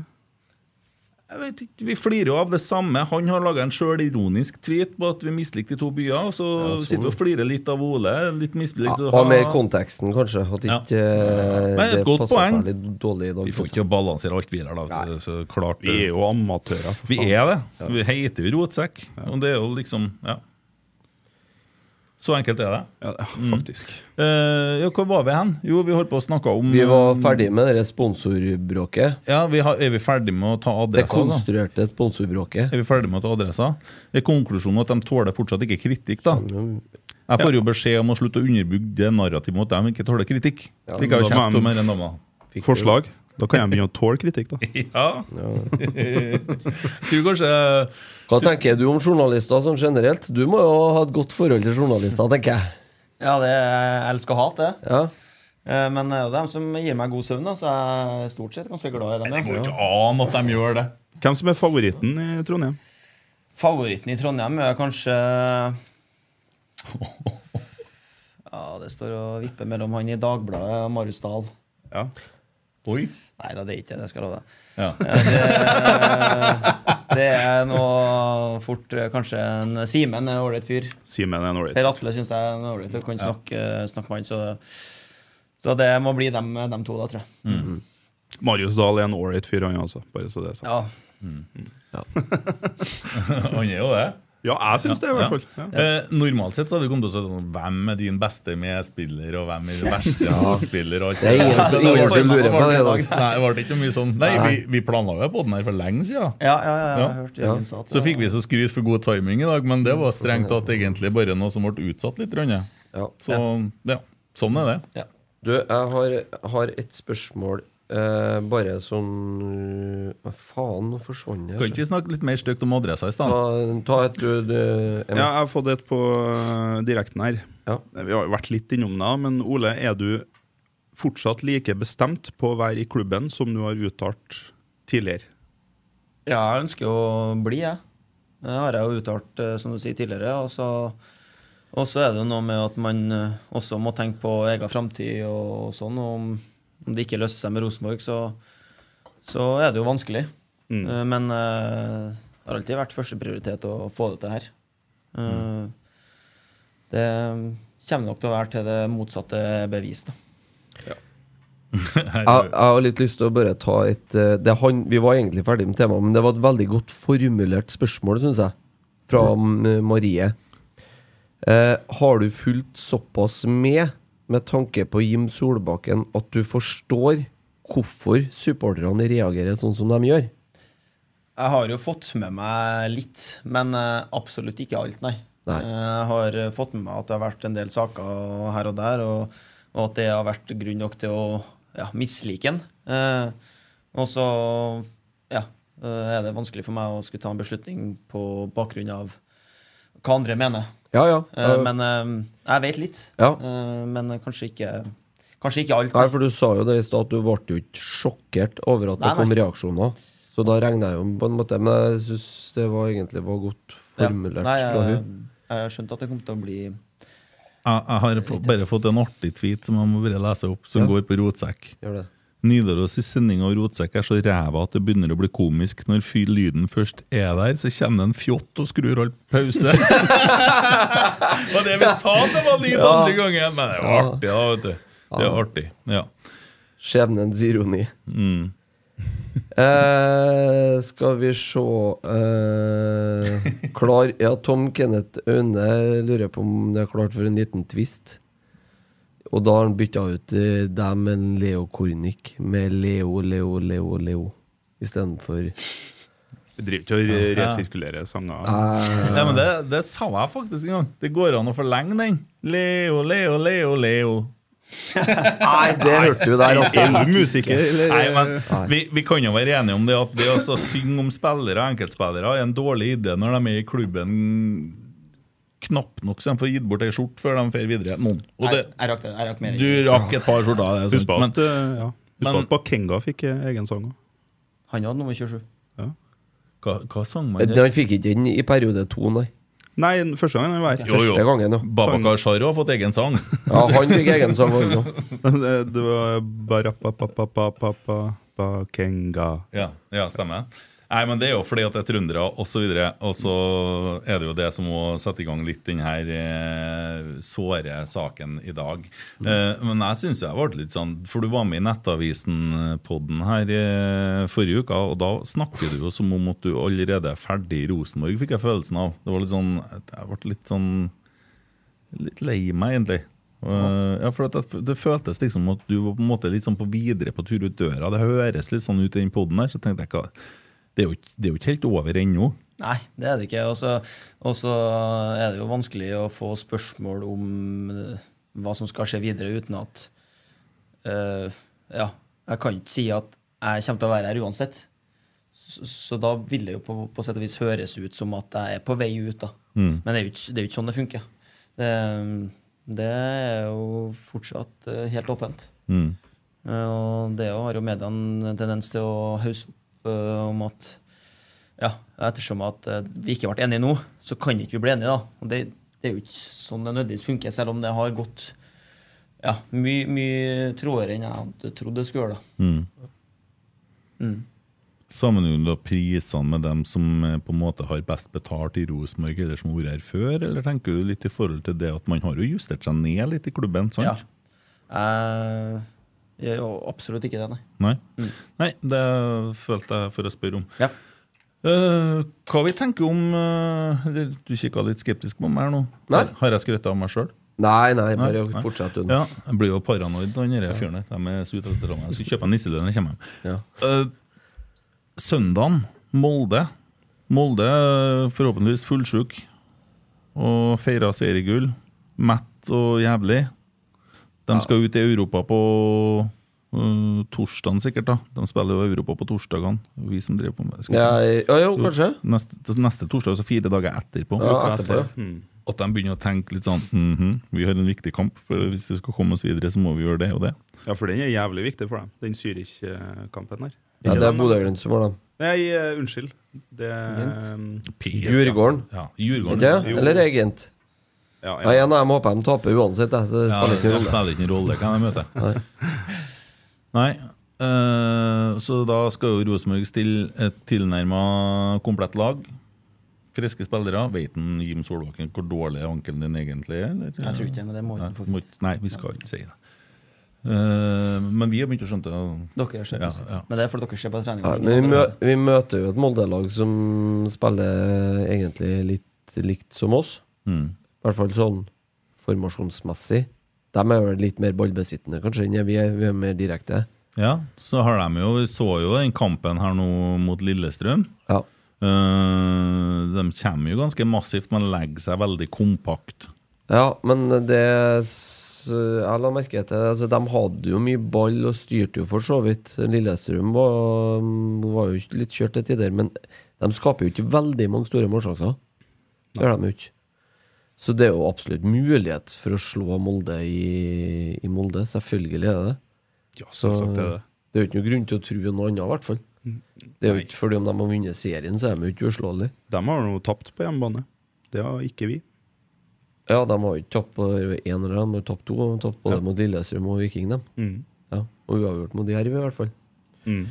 Jeg vet ikke, Vi flirer jo av det samme. Han har laga en sjølironisk tweet på at vi mislikte de to byer. Og så sitter vi og flirer litt av Ole. Litt mislikt. så Ha mer konteksten, kanskje. At Ja. ikke eh, Men et det godt passer poeng. seg litt dårlig i dag. Vi får ikke balansere alt videre. da. vet Så klart Vi er jo amatører, Vi er det. Vi heter jo rotsekk. Og det er jo liksom Ja. Så enkelt er det. Ja, faktisk. Mm. faktisk. Eh, ja, hvor var vi hen? Jo, vi holdt på å snakke om Vi var ferdig med det sponsorbråket. Ja, vi har, Er vi ferdig med å ta Det adressa? altså? konstruerte sponsorbråket. Er vi ferdig med å ta adressa? Er konklusjonen at de tåler fortsatt ikke kritikk, da? Jeg får jo beskjed om å slutte å underbygge det narrativet om at de ikke tåler kritikk. Ja, men. Fikk du- Forslag? Da kan jeg begynne å tåle kritikk, da. Ja. du kanskje Hva tenker du om journalister sånn generelt? Du må jo ha et godt forhold til journalister, tenker jeg. Ja, det jeg elsker å hate, det. Ja. Eh, Men det er jo dem som gir meg god søvn, da, så jeg er stort sett ganske glad i dem. Det går ikke an at de gjør det. Hvem som er favoritten i Trondheim? Favoritten i Trondheim er kanskje Ja, det står og vipper mellom han i Dagbladet og Marius Dahl. Ja. Oi. Nei da, det er ikke det. Det skal jeg love deg. Ja. Det, det er noe fort eh, Kanskje en Simen er en ålreit fyr. Simen er en ålreit. Per Atle syns jeg er en ålreit og kan snakke, snakke med han, så, så det må bli dem, dem to, da, tror jeg. Marius Dahl er en ålreit fyr, han også. Bare så det er sagt. Ja. Han er jo det. Ja, jeg syns det, i hvert fall. Ja. Eh, normalt sett så hadde vi kommet til å si sånn Hvem er din beste medspiller, og hvem er din verste motspiller? og alt Det er ingen, som lurer på det. Nei, det ble ikke mye sånn. Nei, vi, vi planla jo på den her for lenge siden. Ja, ja, ja, jeg Ja. har hørt Jørgen sa at Så fikk vi så skryt for god timing i dag, men det var strengt tatt egentlig bare noe som ble utsatt litt. Rønne. Ja. Så ja, sånn er det. ja. Du, jeg har, har et spørsmål. Eh, bare sånn Hva faen, nå forsvant Kan ikke vi snakke litt mer stygt om adressa i Ta, stedet? ta et, du, du Ja, jeg har fått et på uh, direkten her. Ja. Vi har jo vært litt innom det, men Ole, er du fortsatt like bestemt på å være i klubben som du har uttalt tidligere? Ja, jeg ønsker å bli, jeg. Det har jeg jo uttalt, eh, som du sier, tidligere. Og så, er det noe med at man eh, også må tenke på egen framtid og sånn. og Om, det ikke løser seg med Rosenborg, så, så er det jo vanskelig. Mm. Uh, Men eh, det har alltid vært førsteprioritet å få det til her. Mm. Det kommer nok til å være til det motsatte bevis, da. Jeg, jeg har litt lyst til å bare ta et det han, Vi var egentlig ferdig med temaet, men det var et veldig godt formulert spørsmål, syns jeg, fra mm, Marie. Eh, har du fulgt såpass med med tanke på Jim Solbakken at du forstår hvorfor supporterne reagerer sånn som de gjør? Jeg har jo fått med meg litt, men eh, absolutt ikke alt, nei. Nei. Eh, Jeg har fått med meg at det har vært en del saker her og der, og, og at det har vært grunn nok til å ja, mislike den. Eh, og så ja, eh, er det vanskelig for meg å skulle ta en beslutning på bakgrunn av hva andre mener. Ja, ja. Eh, men eh, jeg vet litt. Ja. Eh, men kanskje ikke, kanskje ikke alt. Nei, nei. for du sa jo det i stad at du ble jo ikke sjokkert over at det kom nei. reaksjoner. Så da regner jeg jo på en måte, men jeg syns det var egentlig var godt Ja. formulert Nei, fra jeg, hun. jeg skjønte at det kom til å bli Jeg, jeg har bare fått en artig tweet som jeg må bare lese opp, som Ja. går på rotsekk. Gjør det. Nidaros' i sending av Rotsekk er så ræva at det begynner å bli komisk. Når fy lyden først er der, så kommer det en fjott og skrur alt pause. var det vi sa det var lyd andre gangen, men det er jo artig, da, vet du. Det er artig. Ja. Skjebnens ironi. Mm. Eh, skal vi se eh, Klar Ja, Tom Kenneth Aune lurer på om det er klart for en liten twist. Og da har han bytta ut eh, deg med en Leo Kornic med Leo, Leo, Leo, Leo istedenfor Vi driver ikke og re- resirkulerer sanger. eh, Ja, men det, det sa jeg faktisk en gang. Det går an å forlenge den. Leo, Leo, Leo, Leo. Nei, det hørte du der. oppe. Er du musiker, eller? Nei, men vi, vi kan jo være enige om det at det å synge om spillere og enkeltspillere er en dårlig idé når de er i klubben knapt nok så de får gitt bort ei skjorte før de drar videre. Noen. Og det, jeg rakk det. Jeg rakk mer. du rakk et par skjorter, det er Husk på at, ja. At Bakenga fikk eh, egen sang òg. Han hadde nummer 27. hva, hva sang man? det? Han fikk ikke den i periode to, nei. Nei, første gangen han var her. Jo, jo. Første gangen, ja. Babakar Sharo har fått egen sang. Ja, Han fikk egen sang, òg. det, det var Barapapapapapapa Bakenga. Ja, ja, stemmer. Nei, men Det er jo fordi at det er trøndere osv. Og, så er det jo det som må sette i gang litt den her eh, såre saken i dag. Eh, men jeg syns jeg ble litt sånn For du var med i Nettavisen-podden her eh, forrige uke, og da snakker du jo som om at du allerede er ferdig i Rosenborg, fikk jeg følelsen av. Det var litt sånn Jeg ble litt sånn Litt lei meg, egentlig. Uh, ja, for det, det føltes liksom at du var på en måte litt sånn på videre på tur ut døra. Det høres litt sånn ut i den poden her, så tenkte jeg det er, jo ikke, det er jo ikke helt over ennå. Nei, det er det ikke. Og så er det jo vanskelig å få spørsmål om eh, hva som skal skje videre, uten at uh, Ja, jeg kan ikke si at jeg kommer til å være her uansett. Så, så da vil det jo på, på sett og vis høres ut som at jeg er på vei ut. da. Men det er jo ikke, det er jo ikke sånn det funker. Det, det er jo fortsatt eh, helt åpent. Mm. Eh, Og det har jo mediene en tendens til å hausse opp eh, om at ja, ettersom at eh, vi ikke ble enige nå, så kan ikke vi bli enige, da. Og det, det er jo ikke sånn det nødvendigvis funker, selv om det har gått ja, mye, mye trådere enn jeg hadde trodd det skulle gjøre. da. Mm. Mm. Sammenligner du prisene med dem som eh, på en måte har best betalt i Rosenborg, eller som har vært her før, eller tenker du litt i forhold til det at man har jo justert seg ned litt i klubben? sant? Ja. Jo absolutt ikke det, nei. Nei? Mm. Nei, det følte jeg for å spørre om. Ja. Uh, hva vi tenker om uh, Du kikka litt skeptisk på meg her nå. Nei. Har- jeg skrøtt av meg sjøl? Nei, nei, bare Nei, fortsett du. Ja, jeg blir jo paranoid, han denne fyren der. De er så ute etter meg. Jeg skal kjøpe en nisselue når jeg kommer hjem. Ja. Uh, søndagen, Molde. Molde forhåpentligvis fullsjuk og feira seriegull. Mett og jævlig. De skal ut i Europa på uh, torsdagen, sikkert. da De spiller jo Europa på torsdagene. Vi som driver på med Ja, ja, jo, kanskje. Neste, neste torsdag, altså fire dager etterpå. Ja, etterpå, ja. Mm. At de begynner å tenke litt sånn mhm, Vi har en viktig kamp, for hvis vi skal komme oss videre, så må vi gjøre det og det. Ja, for den er jævlig viktig for dem, den Zürich-kampen her. Ja, det er Bodø-Glimt som har dem. Nei, eh, unnskyld. Det um, Djurgården. Ja, Djurgården. Ja. Eller Egent. Ja, Ja, ja. en av dem håper de taper uansett. Det, det spiller ikke rolle. spiller ikke noen rolle hvem de møter. Nei. Nei. Uh, så da skal jo Rosenborg stille et tilnærma komplett lag. Friske spillere. Vet en Jim Solbakken hvor dårlig ankelen din egentlig er? Eller? Jeg tror ikke det, men det må få ikke- Nei, vi skal ikke si det. Uh, men vi har begynt å skjønne det. Dere skjønt Ja, ja. Men det er fordi dere ser på trening. Ja, vi, mø vi møter jo et Molde-lag som spiller egentlig litt likt som oss. Mm. I hvert fall sånn formasjonsmessig. De er vel litt mer ballbesittende, kanskje, enn vi er. Vi er mer direkte. Ja, så har de jo Vi så jo den kampen her nå mot Lillestrøm. Ja. Uh, de kommer jo ganske massivt, men legger seg veldig kompakt. Ja, men det Jeg la merke til altså, De hadde jo mye ball og styrte jo for så vidt. Lillestrøm var, var jo litt kjørt til tider, men de skaper jo ikke veldig mange store målsjanser. Det gjør de jo ikke. Så det er jo absolutt mulighet for å slå Molde i, i Molde. Selvfølgelig er det det. ja, Så selvsagt er det. det er jo ikke noe grunn til å tro noe annet, i hvert fall. Det er jo ikke fordi om de har vunnet serien, så er de jo ikke uslåelige. De har nå tapt på hjemmebane. Det har ikke vi. Ja, de har jo ikke tapt på én eller annen, de har tapt to. De har tapt både Ja. mot Lillestrøm og Viking, dem. Mm. Ja, og uavgjort mot Jerv, i hvert fall. Mm.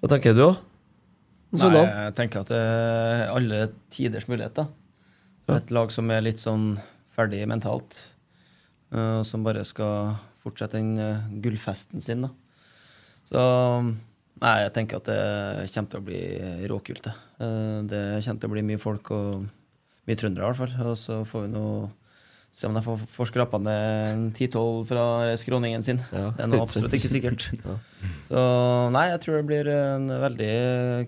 Hva tenker du, da? Nei, Sånn jeg tenker at det er alle tiders mulighet. Et lag som er litt sånn ferdig mentalt, eh, og som bare skal fortsette den eh, gullfesten sin. da. Så nei, jeg tenker at det kommer til å bli råkult. Det. Eh, det kommer til å bli mye folk, og mye trøndere i hvert fall. Og så får vi nå se om de får, får skrapa ned en 10-12 fra skråningen sin. Ja, det er nå absolutt ikke sikkert. Ja. Så nei, jeg tror det blir en veldig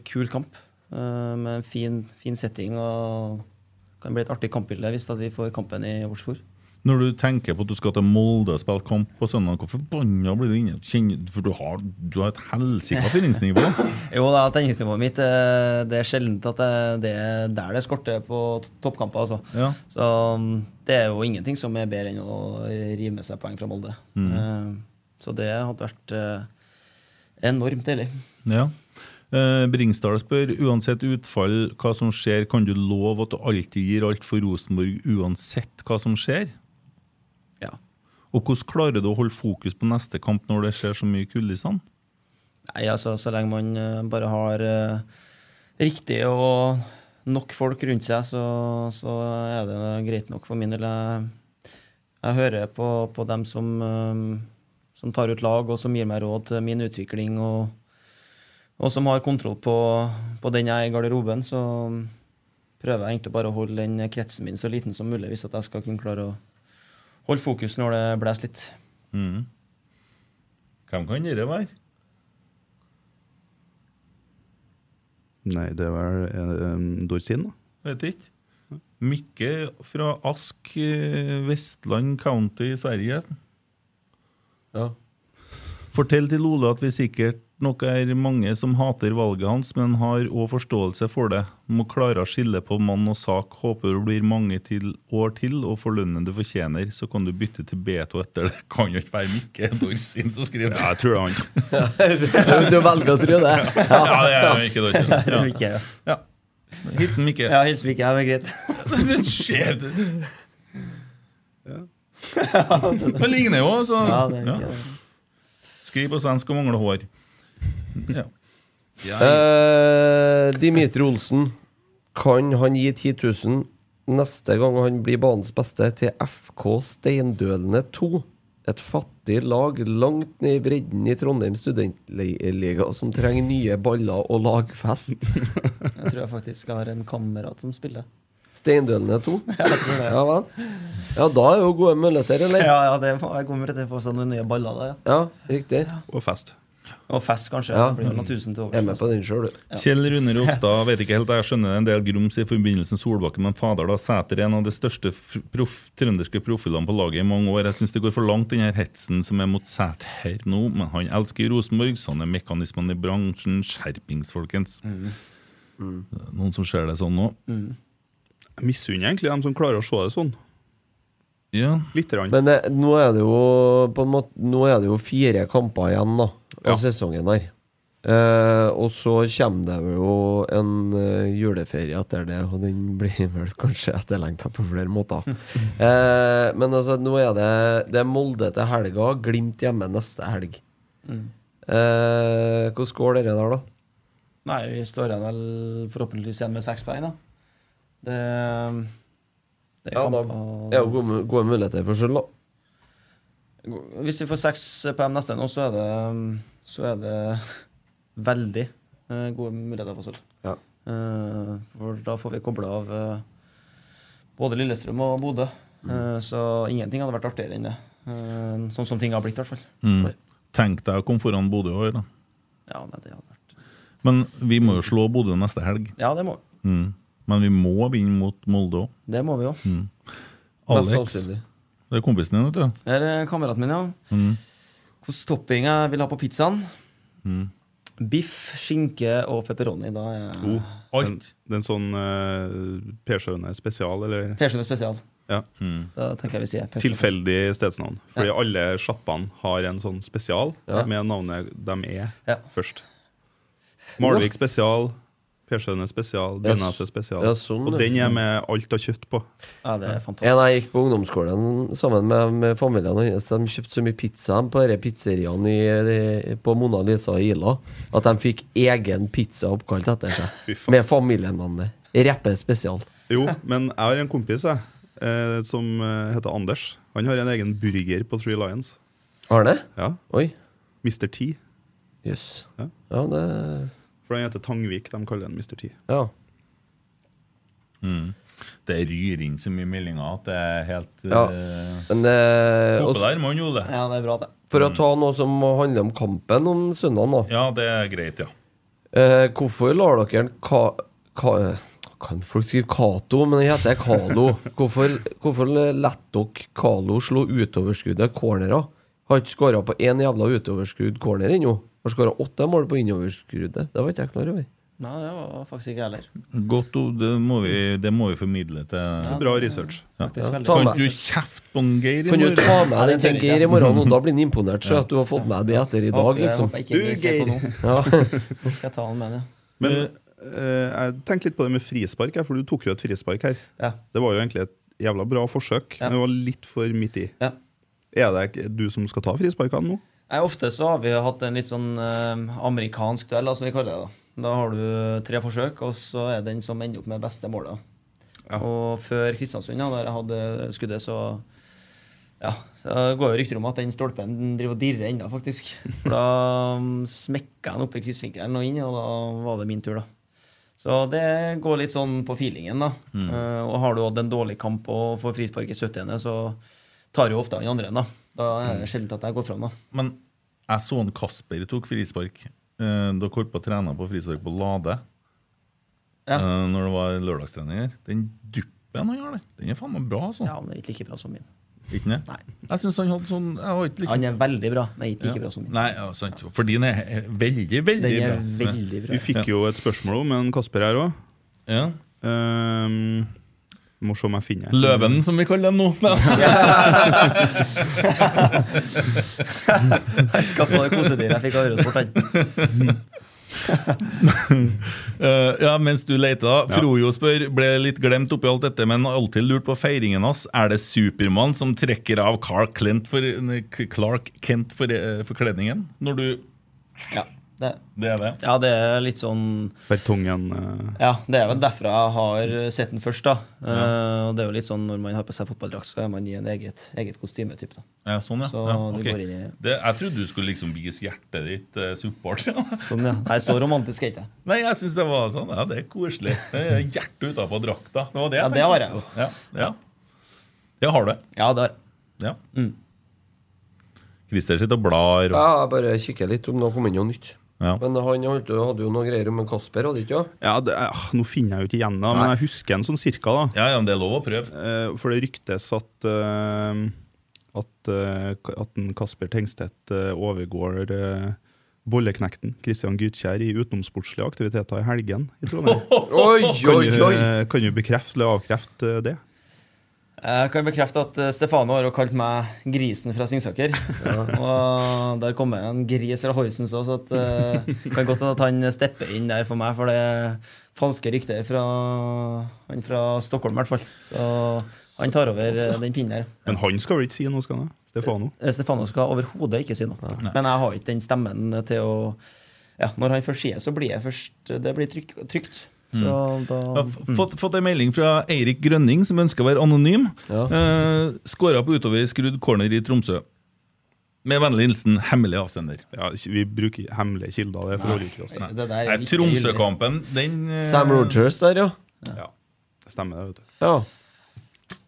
kul kamp. eh, med en fin, fin setting og kan bli et artig kampbilde hvis vi får kampen i vårt spor. Når du tenker på at du skal til Molde og spille kamp på søndag, hvor forbanna blir du inne? Kjenner, for du har, du har et helsika fyringsnivå. Jo da, tenningsnivået mitt eh, det er sjeldent at det, det er der det skorter på toppkamper. altså. Ja. Så um, det er jo ingenting som er bedre enn å rive med seg poeng fra Molde. Mm. så det hadde vært eh, enormt deilig. Ja. Eh, Bringsdal spør uansett utfall hva som skjer, kan du love at du alltid gir alt for Rosenborg uansett hva som skjer? Ja. Og hvordan klarer du å holde fokus på neste kamp når det skjer så mye i kulissene? Nei, altså, så lenge man eh, bare har uh, riktig og nok folk rundt seg, så, så er det greit nok for min del. Jeg, jeg hører på, på dem som, eh, som tar ut lag, og som gir meg råd til min utvikling, og, og som har kontroll på, på den jeg er i garderoben. Så prøver jeg egentlig bare å holde den kretsen min så liten som mulig, hvis at jeg skal kunne klare å holde fokus når det blåser litt. Mm. Hvem kan dere være? Nei, det er vel um, Dorsin, da. Vet ikke. Mikke fra Ask, eh, Vestland county i Sverige. Ja. Fortell til Ole at vi sikkert nok er mange som hater valget hans, men har òg forståelse for det. Må klare å skille på mann og sak. Håper det blir mange til år til og får lønnen du fortjener. Så kan du bytte til B2 etter det. Kan jo ikke være Mikke Dorsin som skriver det. Ja, jeg tror det er han. Du velger å tro det? Ja. Ja, det er Mikke Dorsin. Ja. Ja. Ja. Hilsen Mikke. ja, hilsen Mikke. Ja, det er greit. Det skjer det. Det ligner jo, altså. Ja, det er ja. ikke det. Skriv på svensk og mangler hår. Ja. Eh, Dimitri Olsen. Kan han gi 10 000 neste gang han blir banens beste til FK Steindølene 2? Et fattig lag langt ned i bredden i Trondheim studentliga som trenger nye baller og lagfest. Jeg tror jeg faktisk har en kamerat som spiller. Steindølene 2? Jeg. Ja vel? Ja, da er jo gode muligheter, eller? Ja, ja, det er jeg kommer til å få sånne nye baller da, ja. Ja, riktig. Og fest. Og fest, kanskje. Ja. Blir noen tusen til Jeg er med på den sjøl, du. Kjell Rune Rogstad vet ikke helt, jeg skjønner det er en del grums i forbindelsen Solbakken, men fader da, Sæter er en av de største prof, trønderske profilene på laget i mange år. Jeg syns det går for langt, den her hetsen som er mot Sæter nå, men han elsker Rosenborg. Sånn er mekanismene i bransjen. Skjerpings, folkens. Noen som ser det sånn nå? Jeg misunner egentlig dem som klarer å se det sånn. Ja. Litt. Rann. Men det, nå er det jo på en måte Nå er det jo fire kamper igjen da av Ja. sesongen her. Eh, og så kommer det jo en uh, juleferie etter det, og den blir vel kanskje etterlengta på flere måter. Eh, men altså, nå er det Det er Molde til helga, Glimt hjemme neste helg. Eh, hvordan går dere der, da? Nei, vi står igjen vel forhåpentligvis igjen med seks poeng, da. Det, det er Ja, da gode, gode muligheter for skyld, da. Hvis vi får seks poeng neste nå, så er det, så er det veldig eh, gode muligheter for sølv. Ja. Eh, for da får vi kobla av eh, både Lillestrøm og Bodø. Mm. så ingenting hadde vært artigere enn det. Eh, sånn som ting har blitt, i hvert fall. Mm. Tenk deg å komme foran Bodø i år, da. Ja, nei, det hadde vært Men vi må jo slå Bodø neste helg. Ja, det må, vi. Mm. Men vi må vinne mot Molde òg. det må vi òg. Mest Alex, det er kompisen din, vet du. Det er kameraten min, ja. Mm. Hvilken topping jeg vil ha på pizzaen? Mm. Biff, skinke og pepperoni. Da er oh, Alt. den sånn uh, Per Sjøne spesial, eller Per Sjøne spesial. ja, Da tenker jeg vi sier tilfeldig stedsnavn. Fordi alle sjappene har en sånn spesial med navnet de er Ja. først. Malvik spesial, Per er spesial, Bønneset spesial. ja, sånn, Og den er med alt av kjøtt på. Ja, det er En fantastisk. jeg gikk på ungdomsskolen sammen med, med familien hans. De kjøpte så mye pizza på disse pizzeriaene på Mona Lisa og Ila at de fikk egen pizza oppkalt etter seg. Med familienavnet. Reppe spesial. Jo, men jeg har en kompis jeg, eh, som eh, heter Anders. Han har en egen burger på Three Lions. Har han det? Ja, Oi. Mr. T. Jøss. Ja. Ja, det For han heter Tangvik. De kaller han Mr. T. Ja. Mm. Det ryr inn så mye meldinger at det er helt Ja. eh, Men eh, Oppe også, der må han jo det. Ja, det er bra, det. for å ta noe som handler om kampen om søndagen, da. Ja, det er greit, ja. Eh, hvorfor lar dere en ka, ka, Kan folk skrive Cato, men den heter Kalo. Hvorfor, hvorfor lar dere Kalo slå utoverskuddet cornerer? Har ikke skåra på én jævla utoverskudd corner ennå. Har skåra åtte mål på innoverskuddet. Det var ikke jeg klar over. Nei, det var faktisk ikke jeg heller. Godt, det må vi, det må vi formidle til Bra research. Ja. Kan du kjefte på Geir i morgen? Kan du ta med den jeg Geir i morgen? Og da blir han imponert, så at du har fått med det etter i dag, liksom. Du, Geir nå. Ja. Skal jeg ta han med det. Men eh, jeg tenkte litt på det med frispark, for du tok jo et frispark her. Ja. Det var jo egentlig et jævla bra forsøk, men det var litt for midt i. Ja. Er det ikke du som skal ta frisparkene nå? Nei, Ofte så har vi hatt en litt sånn eh, amerikansk duell, som vi kaller det. Da Da har du tre forsøk, og så er det den som ender opp med beste målet. Ja. Og før Kristiansund, ja, der jeg hadde skuddet, så ja, så går jo rykter om at den stolpen den driver og dirrer ennå, faktisk. For da um, smekka den opp i kryssvinkelen og inn, og da var det min tur, da. Så det går litt sånn på feelingen, da. Eh, og har du hatt en dårlig kamp og får frispark i 70., så tar jo ofte han andre da. Da er det sjelden at jeg går fram, da. Men jeg så en Kasper tok frispark. Eh, Dere holdt på å trene på frispark på Lade Ja. eh, Når det var lørdagstrening her. Den duppen han har, det, den er faen meg bra, altså. Ja, men det er ikke like bra som min. Ikke det? Nei. Jeg synes han hadde sånn jeg har ikke liksom, Han er veldig bra, men ikke like bra som min. Nei, ja, sant. For din er er veldig, veldig Den er bra. veldig bra. Vi fikk jo et spørsmål om en Kasper her òg. Ja. Um, må se om jeg finner den. Løven, som vi kaller den nå. Jeg skal få det kosedyret jeg fikk av Eurosport. uh, Eh, ja, mens du leter, da. Frojo spør ble litt glemt oppi alt dette, men har alltid lurt på feiringen hans. Er det Supermann som trekker av Clark Kent for, Clark Kent for, uh, forkledningen? Når du Ja, det, Det er det? ja, det er litt sånn Fertongen uh... Ja, det er vel derfra jeg har sett den først, da. Eh, og det er jo litt sånn når man har på seg fotballdrakt, så er man i en eget, eget kostymetype, da. Ja, sånn, ja. Så ja du ok. går inn i- det, jeg trodde du skulle liksom vise hjertet ditt uh, support. Sånn, ja. Nei, så romantisk er ikke jeg. Nei, jeg syns det var sånn. Ja, det er koselig. Er Hjertet utapå drakta. Det var det jeg Ja, det har jeg jo. Ja, ja. ja, har du? Ja, det har jeg. Ja. Mm. Christer sitter og blar. Og, Ja, jeg bare kikker litt om det har kommet noe nytt. Ja. Men han holdt, hadde jo noen greier om Kasper, hadde ikke? Ja, det, ah, Nå finner jeg jo ikke igjen det, men jeg husker en sånn cirka. da ja, ja, men det er lov å prøve. Eh, For det ryktes at eh, At, eh, Ka- at en Kasper Tengstedt eh, overgår eh, bolleknekten Christian Gytkjær i utenomsportslige aktiviteter i helgen i Trondheim. Oi, Kan oi, du, eh, kan du bekrefte eller avkrefte eh, det? Jeg kan bekrefte at eh, Stefano har jo kalt meg grisen fra Singsaker. Og der kom det en gris fra Horsens òg, så det uh, kan godt hende at han stepper inn der for meg, for det er falske rykter fra han fra Stockholm, i hvert fall. Så han tar over eh, den pinnen der. Men han skal vel ikke si noe, skal han? Stefano? Eh, Stefano skal overhodet ikke si noe. Men jeg har ikke den stemmen til å Ja, når han først sier, så blir jeg først Det blir trygt. Så da Jeg har fått, fått en melding fra Eirik Grønning, som ønsker å være anonym. Ja. Eh, Skåra på utover skrudd corner i Tromsø. Med vennlig hilsen hemmelig avsender. Ja, vi bruker hemmelige kilder. Det forholder ikke oss til. Er. Tromsø-kampen, den eh, Sam Rogers der, ja. Ja, det stemmer det, vet du. ja.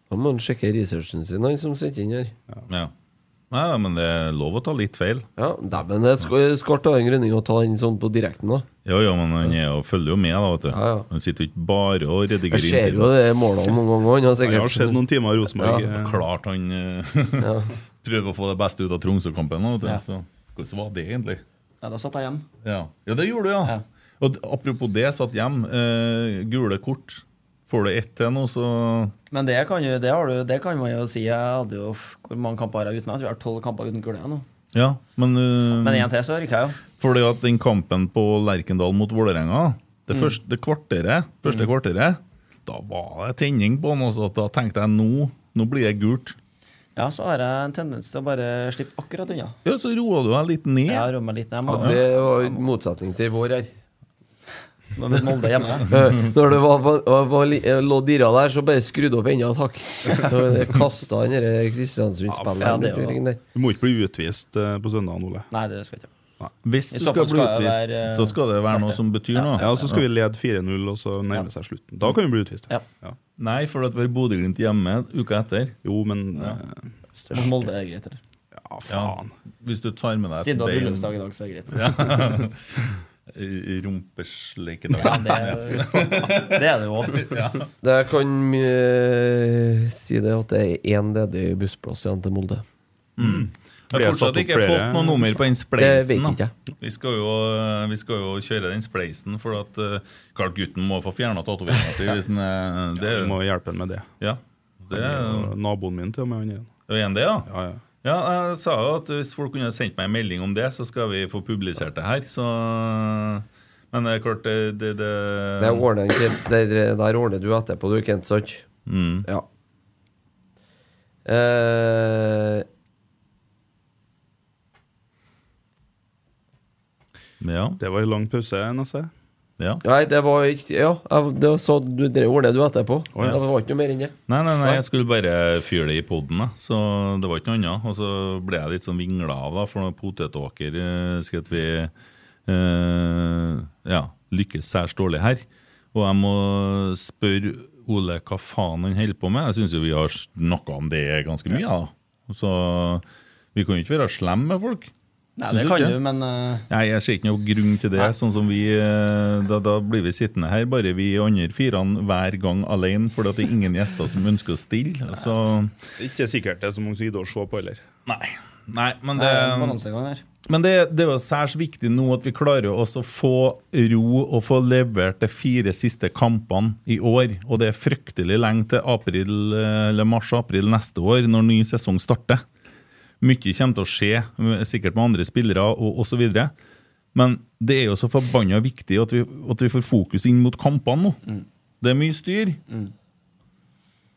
Da må han sjekke researchen sin, han som sitter inn her. Ja. Nei, men det er lov å ta litt feil. Ja, Dæven, det skal ta en grønning å ta den sånn på direkten, da. Ja, ja, men han er følger jo med, da, vet du. Ja, ja. Han sitter jo ikke bare og Jeg redigerer ser jo det målene noen ganger. Han har Jeg har sett noen timer i Rosenborg. Ja, Klart han eh, ja. prøver å få det beste ut av Tromsø-kampen. Hvordan var det egentlig? Ja, da satt jeg hjem. Ja, ja det gjorde du, ja. Ja. Og apropos det, satt hjem. Eh, gule kort. Får du ett til nå, så Men det kan, jo, det, har du, det kan man jo si. Jeg hadde jo Hvor mange kamper jeg uten? Jeg tror jeg har tolv kamper uten gule nå. Ja, men, uh, Men en til så rykker jeg jo. Fordi at den kampen på Lerkendal mot Vålerenga, det Mm. første det kvarteret, første kvarteret, da var det tenning på den. Også, da tenkte jeg nå, nå blir det gult. Ja, så har jeg en tendens til å bare slippe akkurat unna. Ja, Så roa du deg litt ned. Ja, roer meg litt ned. Ja, det var motsetning til vår her. Må med Molde hjemme. Eh, Når det var, var, var, eh, lå dirra der, så bare skrudd opp enda takk. Kasta han denne Kristiansund-spillet. Ja. Du må ikke bli utvist eh, på søndag, Ole. Nei, det skal jeg ikke. Hvis du skal bli skal utvist, være, eh, da skal det være noe som betyr noe. Ja, Så skal vi lede 4-0, og så nærme seg slutten. Da kan vi bli utvist. Ja. Ja. Nei, for at vi har Bodø-Glimt hjemme uka etter. Jo, men eh, Mot Molde er greit. eller? Ja, faen. Hvis du tar med deg Siden du har bryllupsdag i dag, så er det greit. Rumpesleikedag. Ja, det, det er det jo Ja. Det kan uh, si det at det er én ledig bussplass igjen til Molde. Jeg har fortsatt ikke flere? fått noe nummer på den spleisen. Vi skal, jo, vi skal jo kjøre den spleisen, for at uh, klart gutten må få fjerna tatoveringa si. Du jo må hjelpe ham med det. ja, det er Naboen min til og med. han er- det, ja. Ja, ja. Ja, jeg sa jo at hvis folk kunne sendt meg en melding om det, så skal vi få publisert det her. Så Men det er klart, det, det, det Det ordner, der, der ordner du etterpå, du, Kent, sant? mm. Ja. Eh, Ja. Det var en lang pause, Nesse. Ja. nei, det var ikke Ja, det var så, du, det ordner du etterpå. ja. Det var ikke noe mer enn det. Nei, nei, nei, jeg skulle bare fyre det i poden, så det var ikke noe annet. Og så ble jeg litt sånn vingla av, da, for potetåker eh, skal vi eh, ja, lykkes særs dårlig her. Og jeg må spørre Ole hva faen han holder på med. Jeg syns jo vi har snakka om det ganske mye, da. Så vi kan jo ikke være slemme med folk. Nei, det kan du, men eh, Nei, jeg ser ikke noe grunn til det. Nei. Sånn som vi, eh, da, da blir vi sittende her, bare vi andre firene hver gang alene, For det er ingen gjester som ønsker å stille. Så Det er ikke sikkert det er så mange som gidder å se på heller. Nei. Nei, men det her. men det, det er jo særs viktig nå at vi klarer også å få ro og få levert de fire siste kampene i år. Og det er fryktelig lenge til april, eh, eller mars-april neste år, når ny sesong starter. Mye kommer til å skje, sikkert med andre spillere og osv. Men det er jo så forbanna viktig at vi, at vi får fokus inn mot kampene nå. Det er mye styr.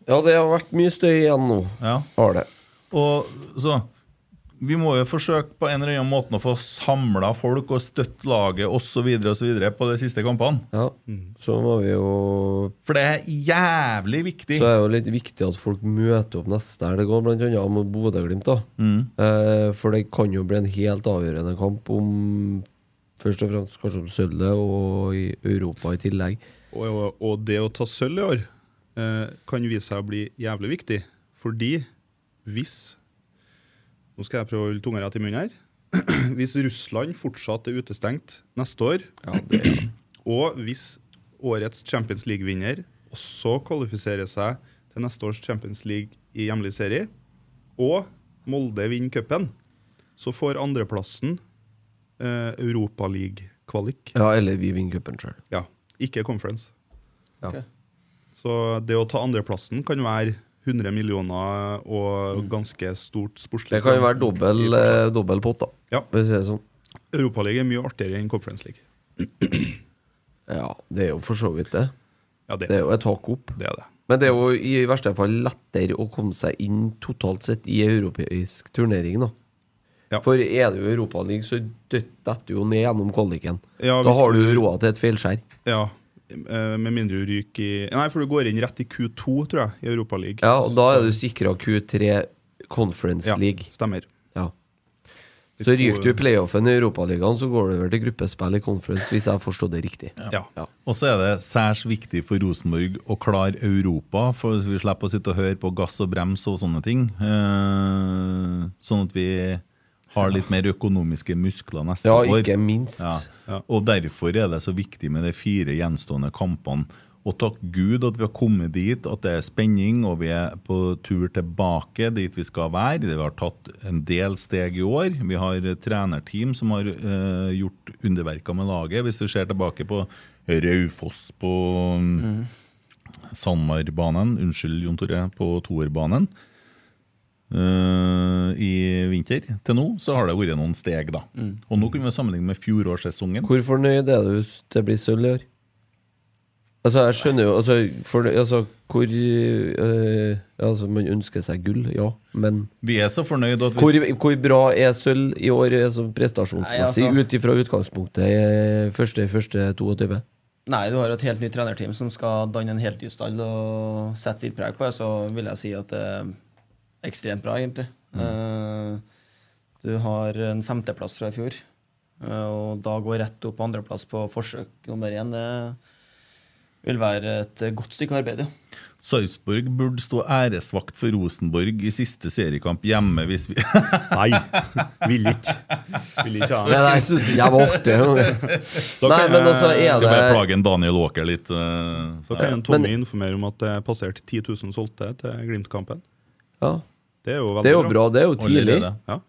Ja, det har vært mye støy igjen nå. Ja. Har det. Og så Vi må jo forsøke på en eller annen måte å få samla folk og støtte laget osv. på de siste kampene. Ja. Så må vi jo For det er jævlig viktig. Så er det jo litt viktig at folk møter opp neste går blant annet mot Bodø-Glimt. da eh, For det kan jo bli en helt avgjørende kamp om Først og fremst kanskje om sølvet, og i Europa i tillegg. Og, og, og det å ta sølv i år eh, kan vise seg å bli jævlig viktig. Fordi hvis Nå skal jeg prøve å holde tunga rett i munnen her. Hvis Russland fortsatt er utestengt neste år, Ja, det er og hvis årets Champions League-vinner også kvalifiserer seg til neste års Champions League i hjemlig serie, og Molde vinner cupen, så får andreplassen eh, Europaliga-kvalik. Ja, eller vi vinner cupen sjøl. Ja, ikke conference. Ja. Okay. Så det å ta andreplassen kan være 100 millioner og ganske stort sportslig. Det kan jo være dobbel, i eh, dobbel pott, da. Ja. Hvis det er sånn. Europaligaen er mye artigere enn Conference League. Ja, det er jo for så vidt det. Ja, det, Det er jo et hakk opp. det er det. Men det er jo i verste fall lettere å komme seg inn totalt sett i europeisk turnering, da. Ja. For er det jo Europaligaen, så detter du jo ned gjennom kvaliken. Ja, da har du du- råd til et feilskjær. Ja, med mindre du ryker i Nei, for du går inn rett i Q2, tror jeg, i Europaligaen. Ja, og da er du sikra Q3 Conference League. Ja, stemmer. Ja. Så ryker du i playoffen i Europaligaen, så går du over til gruppespill i Conference, hvis jeg har forstått det riktig. Ja. Ja. Og så er det særs viktig for Rosenborg å klare Europa, for vi slipper å sitte og høre på gass og brems og sånne ting. Eh, sånn at vi har litt mer økonomiske muskler neste Ja, år. ikke minst. Ja. Og derfor er det så viktig med de fire gjenstående kampene. Og takk Gud at vi har kommet dit, at det er spenning, og vi er på tur tilbake dit vi skal være. Vi har tatt en del steg i år. Vi har trenerteam som har uh, gjort underverker med laget. Hvis du ser tilbake på Raufoss på mm. Sandmarbanen, unnskyld Jon Tore, på toerbanen eh, i vinter. Til nå så har det vært noen steg, da. Og nå kunne vi sammenligne med fjorårssesongen. Hvor fornøyd er du hvis det blir sølv i år? Altså, jeg skjønner jo altså, for, altså, hvor øh, Altså, man ønsker seg gull, ja, men Vi er så fornøyd at hvor, vi hvor bra er sølv i år altså, prestasjonsmessig, Nei, altså- ut ifra utgangspunktet i første, første 22? Nei, du har et helt nytt trenerteam som skal danne en helt ny stall og sette sitt preg på det, så vil jeg si at er ekstremt bra, egentlig. Mm. du har en femteplass fra i fjor, eh, og da gå rett opp på andreplass på forsøk nummer én, det vil være et godt stykke arbeid, ja. Sarpsborg burde stå æresvakt for Rosenborg i siste seriekamp hjemme hvis vi Nei, vil ikke. Vil ikke ha det. jeg syns ikke jeg var artig. Nei, men altså, jeg- er Skal bare plage en Daniel Aaker litt. eh, Da kan en Tommy informere om at det passerte 10 000 solgte til Glimt-kampen. ja, Det er jo veldig Det er jo bra. Det er jo tidlig. Ja. Ja.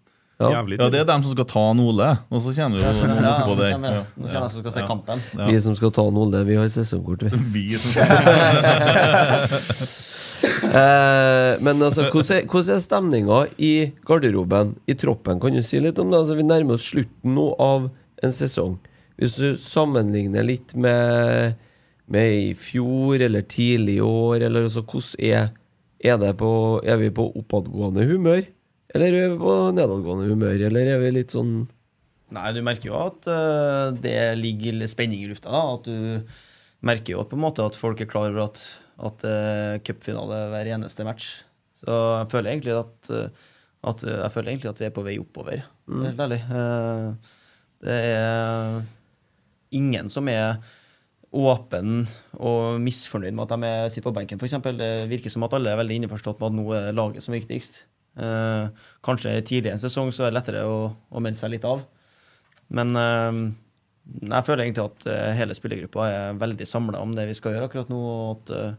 Ja, det er dem som skal ta Ole, og så jo Ja, oppå nå der. jeg nå kommer jeg som skal se kampen. Ja. Vi som skal ta Ole, vi har sesongkort, vi. Vi som skal Eh, men altså, hvordan er, er stemninga i garderoben, i troppen? Kan du si litt om det? Altså, vi nærmer oss slutten nå av en sesong. Hvis du sammenligner litt med, med i fjor eller tidlig i år, eller altså, hvordan er, er, det på, er vi på oppadgående humør? Eller er vi på nedadgående humør? Eller er vi litt sånn Nei, du merker jo at eh, det ligger spenning i lufta. da, At du merker jo at på en måte at folk er klar over at, at er cupfinale hver eneste match. Så jeg føler egentlig at, eh, at Jeg føler egentlig at vi er på vei oppover, helt ærlig. Eh, Det er ingen som er åpen og misfornøyd med at de er- sitter på benken, f.eks. Det virker som at alle er veldig innforstått med at nå er laget som viktigst. Eh, kanskje tidlig en sesong så er det lettere å, å melde seg litt av. Men eh, jeg føler egentlig at eh, hele spillergruppa er veldig samla om det vi skal gjøre akkurat nå, og at eh,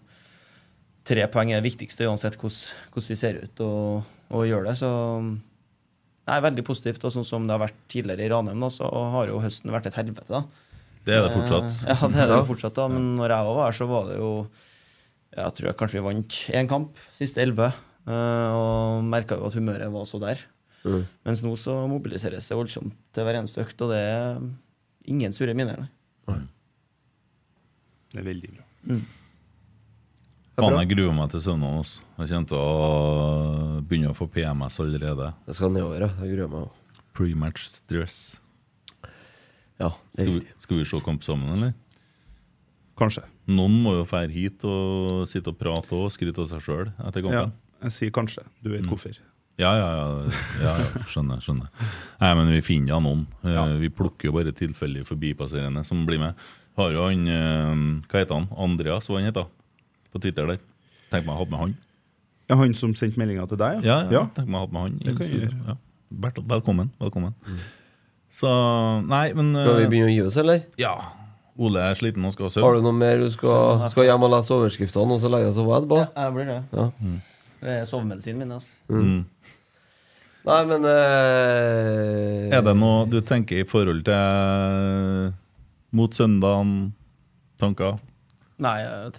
tre poeng er det viktigste uansett hvordan, vi ser ut og, og gjør det. Så det er veldig positivt. Og sånn som det har vært tidligere i Ranheim, da, så har jo høsten vært et helvete. da. Det er det fortsatt. Eh, Ja, det er det jo fortsatt. da, Men når jeg var her, så var det jo Jeg tror jeg kanskje vi vant én kamp, siste elleve. eh, Og merka jo at humøret var så der. Mm. Mens nå så mobiliseres det voldsomt til hver eneste økt, og det er ingen sure miner. nei. Det er veldig bra. Faen, jeg gruer meg til søndag. Altså. Jeg kommer til å begynne å få PMS allerede. Det skal nedover. Jeg gruer meg. også. Pre-match stress. Ja, det er Skal vi, skal vi se kamp sammen, eller? Kanskje. Noen må jo fære hit og sitte og prate og skryte av seg sjøl etter Ja, jeg sier kanskje. Du vet hvorfor. Ja, ja, ja. ja, ja skjønner. skjønner. Nei, men vi finner ja noen. Eh, Ja. Vi plukker jo bare tilfeldig forbipasserende som blir med. Har jo han eh, Hva heter han? Andreas, hva han heter På Twitter der. Tenk meg å ha med han. Ja, han som sendte meldinga til deg? Ja, ja. Tenk meg å ha med han. i Det kan jeg gjøre. Ja. Bertel, velkommen. velkommen. Så Nei, men eh, Skal vi begynne å gi oss, eller? Ja. Ole er sliten og skal ha Har du noe mer du skal, skal hjem og lese overskriftene, og så legge deg og sove etterpå? Jeg blir det. Ja. Det er sovemedisinen min. altså. Mm. Nei, men eh, Er det noe du tenker i forhold til eh, mot søndagen? Tanker? Nei, jeg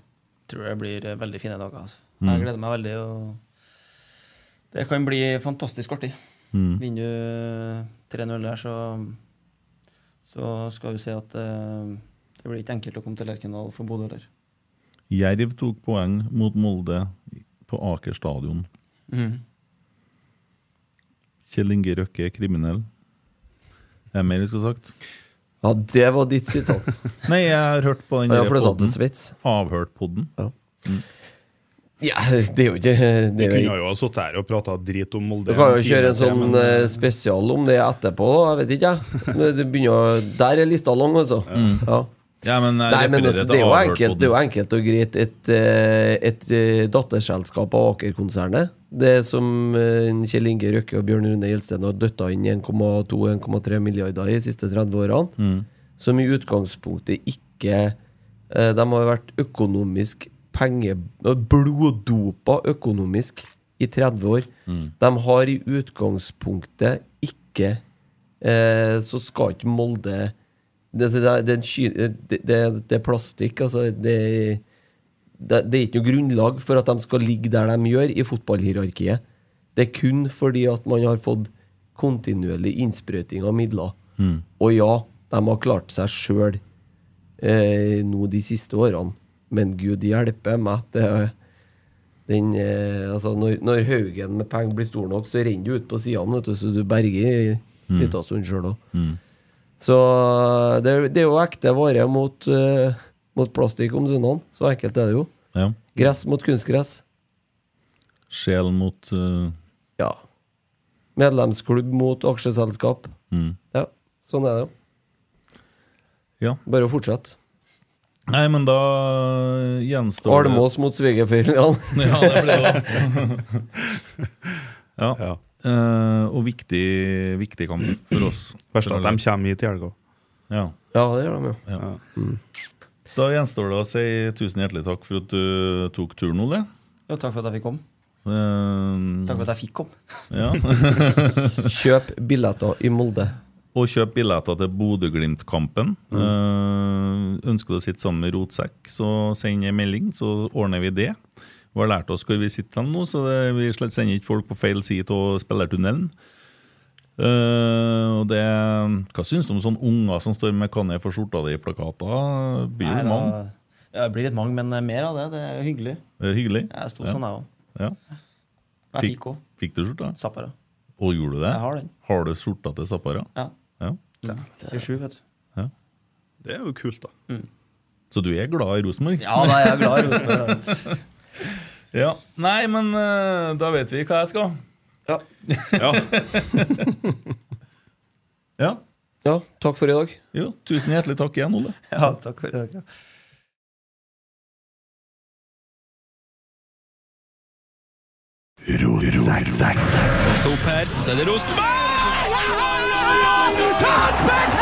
tror det blir eh, veldig fine dager. altså. Mm. Jeg gleder meg veldig. og Det kan bli fantastisk artig. Mm. Vinner du 3-0 der, så, så skal vi se at eh, det blir ikke enkelt å komme til Lerkendal for Bodø heller. Jerv tok poeng mot Molde på Aker stadion. Kjell Inge Røkke er kriminell. Er det mer vi skal ha sagt? Ja, det var ditt sitat. Nei, jeg har hørt på den flytta til podden. Ja. Avhørt-podden. Ja, det er jo ikke det Vi er kunne jo ha sittet her og prata drit om Molde. Du kan jo kjøre en sånn men, eh, spesial om det etterpå, da. Jeg vet ikke, jeg. Det begynner å Der er lista lang, altså. Ja. Ja, men Nei, men altså, det, er jo enkelt, det er jo enkelt og greit. Et, et, et eh, datterselskap av Aker-konsernet, det som eh, Kjell Inge Røkke og Bjørn Rune Gjelsten har døtta inn 1,2-1,3 milliarder i de siste 30 årene, Mm. som i utgangspunktet ikke eh, De har vært økonomisk penge... Bloddopa økonomisk i 30 år. Mm. De har i utgangspunktet ikke eh, Så skal ikke Molde det, det, det, det, er plastikk. Altså, det, det, det er ikke noe grunnlag for at de skal ligge der de gjør i fotballhierarkiet. Det er kun fordi at man har fått kontinuerlig innsprøyting av midler. Mm. Og ja, de har klart seg sjøl eh, nå de siste årene, men gud hjelpe meg. Det, er- den, eh, altså når, når haugen med penger blir stor nok, så renner du ut på sidene, så du berger en liten stund sjøl òg. Mm. Så det, det er jo ekte vare mot, uh, mot plastikk om søndagen. Så enkelt er det jo. Ja. Gress mot kunstgress. Sjel mot uh... Ja. Medlemsklubb mot aksjeselskap. mm. Ja, sånn er det jo. Ja. Bare å fortsette. Nei, men da gjenstår det Almås mot svigerfamilien. Ja, det blir det. ja. Ja. Uh, og viktig, viktig kamp for oss. Verst at de kommer hit i helga. Ja. Ja, det gjør de jo. Ja. Da gjenstår det å si tusen hjertelig takk for at du tok turen, Ole. Jo, takk for at jeg fikk komme. Uh, Takk for at jeg fikk komme. ja. Kjøp billetter i Molde. Og kjøp billetter til Bodø-Glimt-kampen. Eh, ønsker du å sitte sammen med Rotsekk, så send en melding, så ordner vi det. Vi har lært oss hvor vi sitter nå, så det, vi sender ikke folk på feil side av spillertunnelen. Uh, og det, hva syns du om sånne unger som står med 'Kan jeg få skjorta di' i plakater? Blir Nei, mange? Ja, det blir litt mange, men eh, mer av det. Det er hyggelig. Det er hyggelig. Jeg sto Ja. sånn, jeg òg. Ja. Jeg fikk òg. Fikk du skjorta? Zappara. Og gjorde du det? Jeg har den. Har du skjorta til Zappara? Ja. Ja. 27, vet du. Det er jo kult, da. Så du er glad i Rosenborg? Ja, da er jeg glad i Rosenborg. Ja. Nei, men eh, da vet vi hva jeg skal. Ja. Ja. Ja. ja, takk for i dag. Jo, tusen hjertelig takk igjen, Ole. Ja, takk for i dag Råsak, stå Stopp her, så er det Rosenborg! Ta Tassberg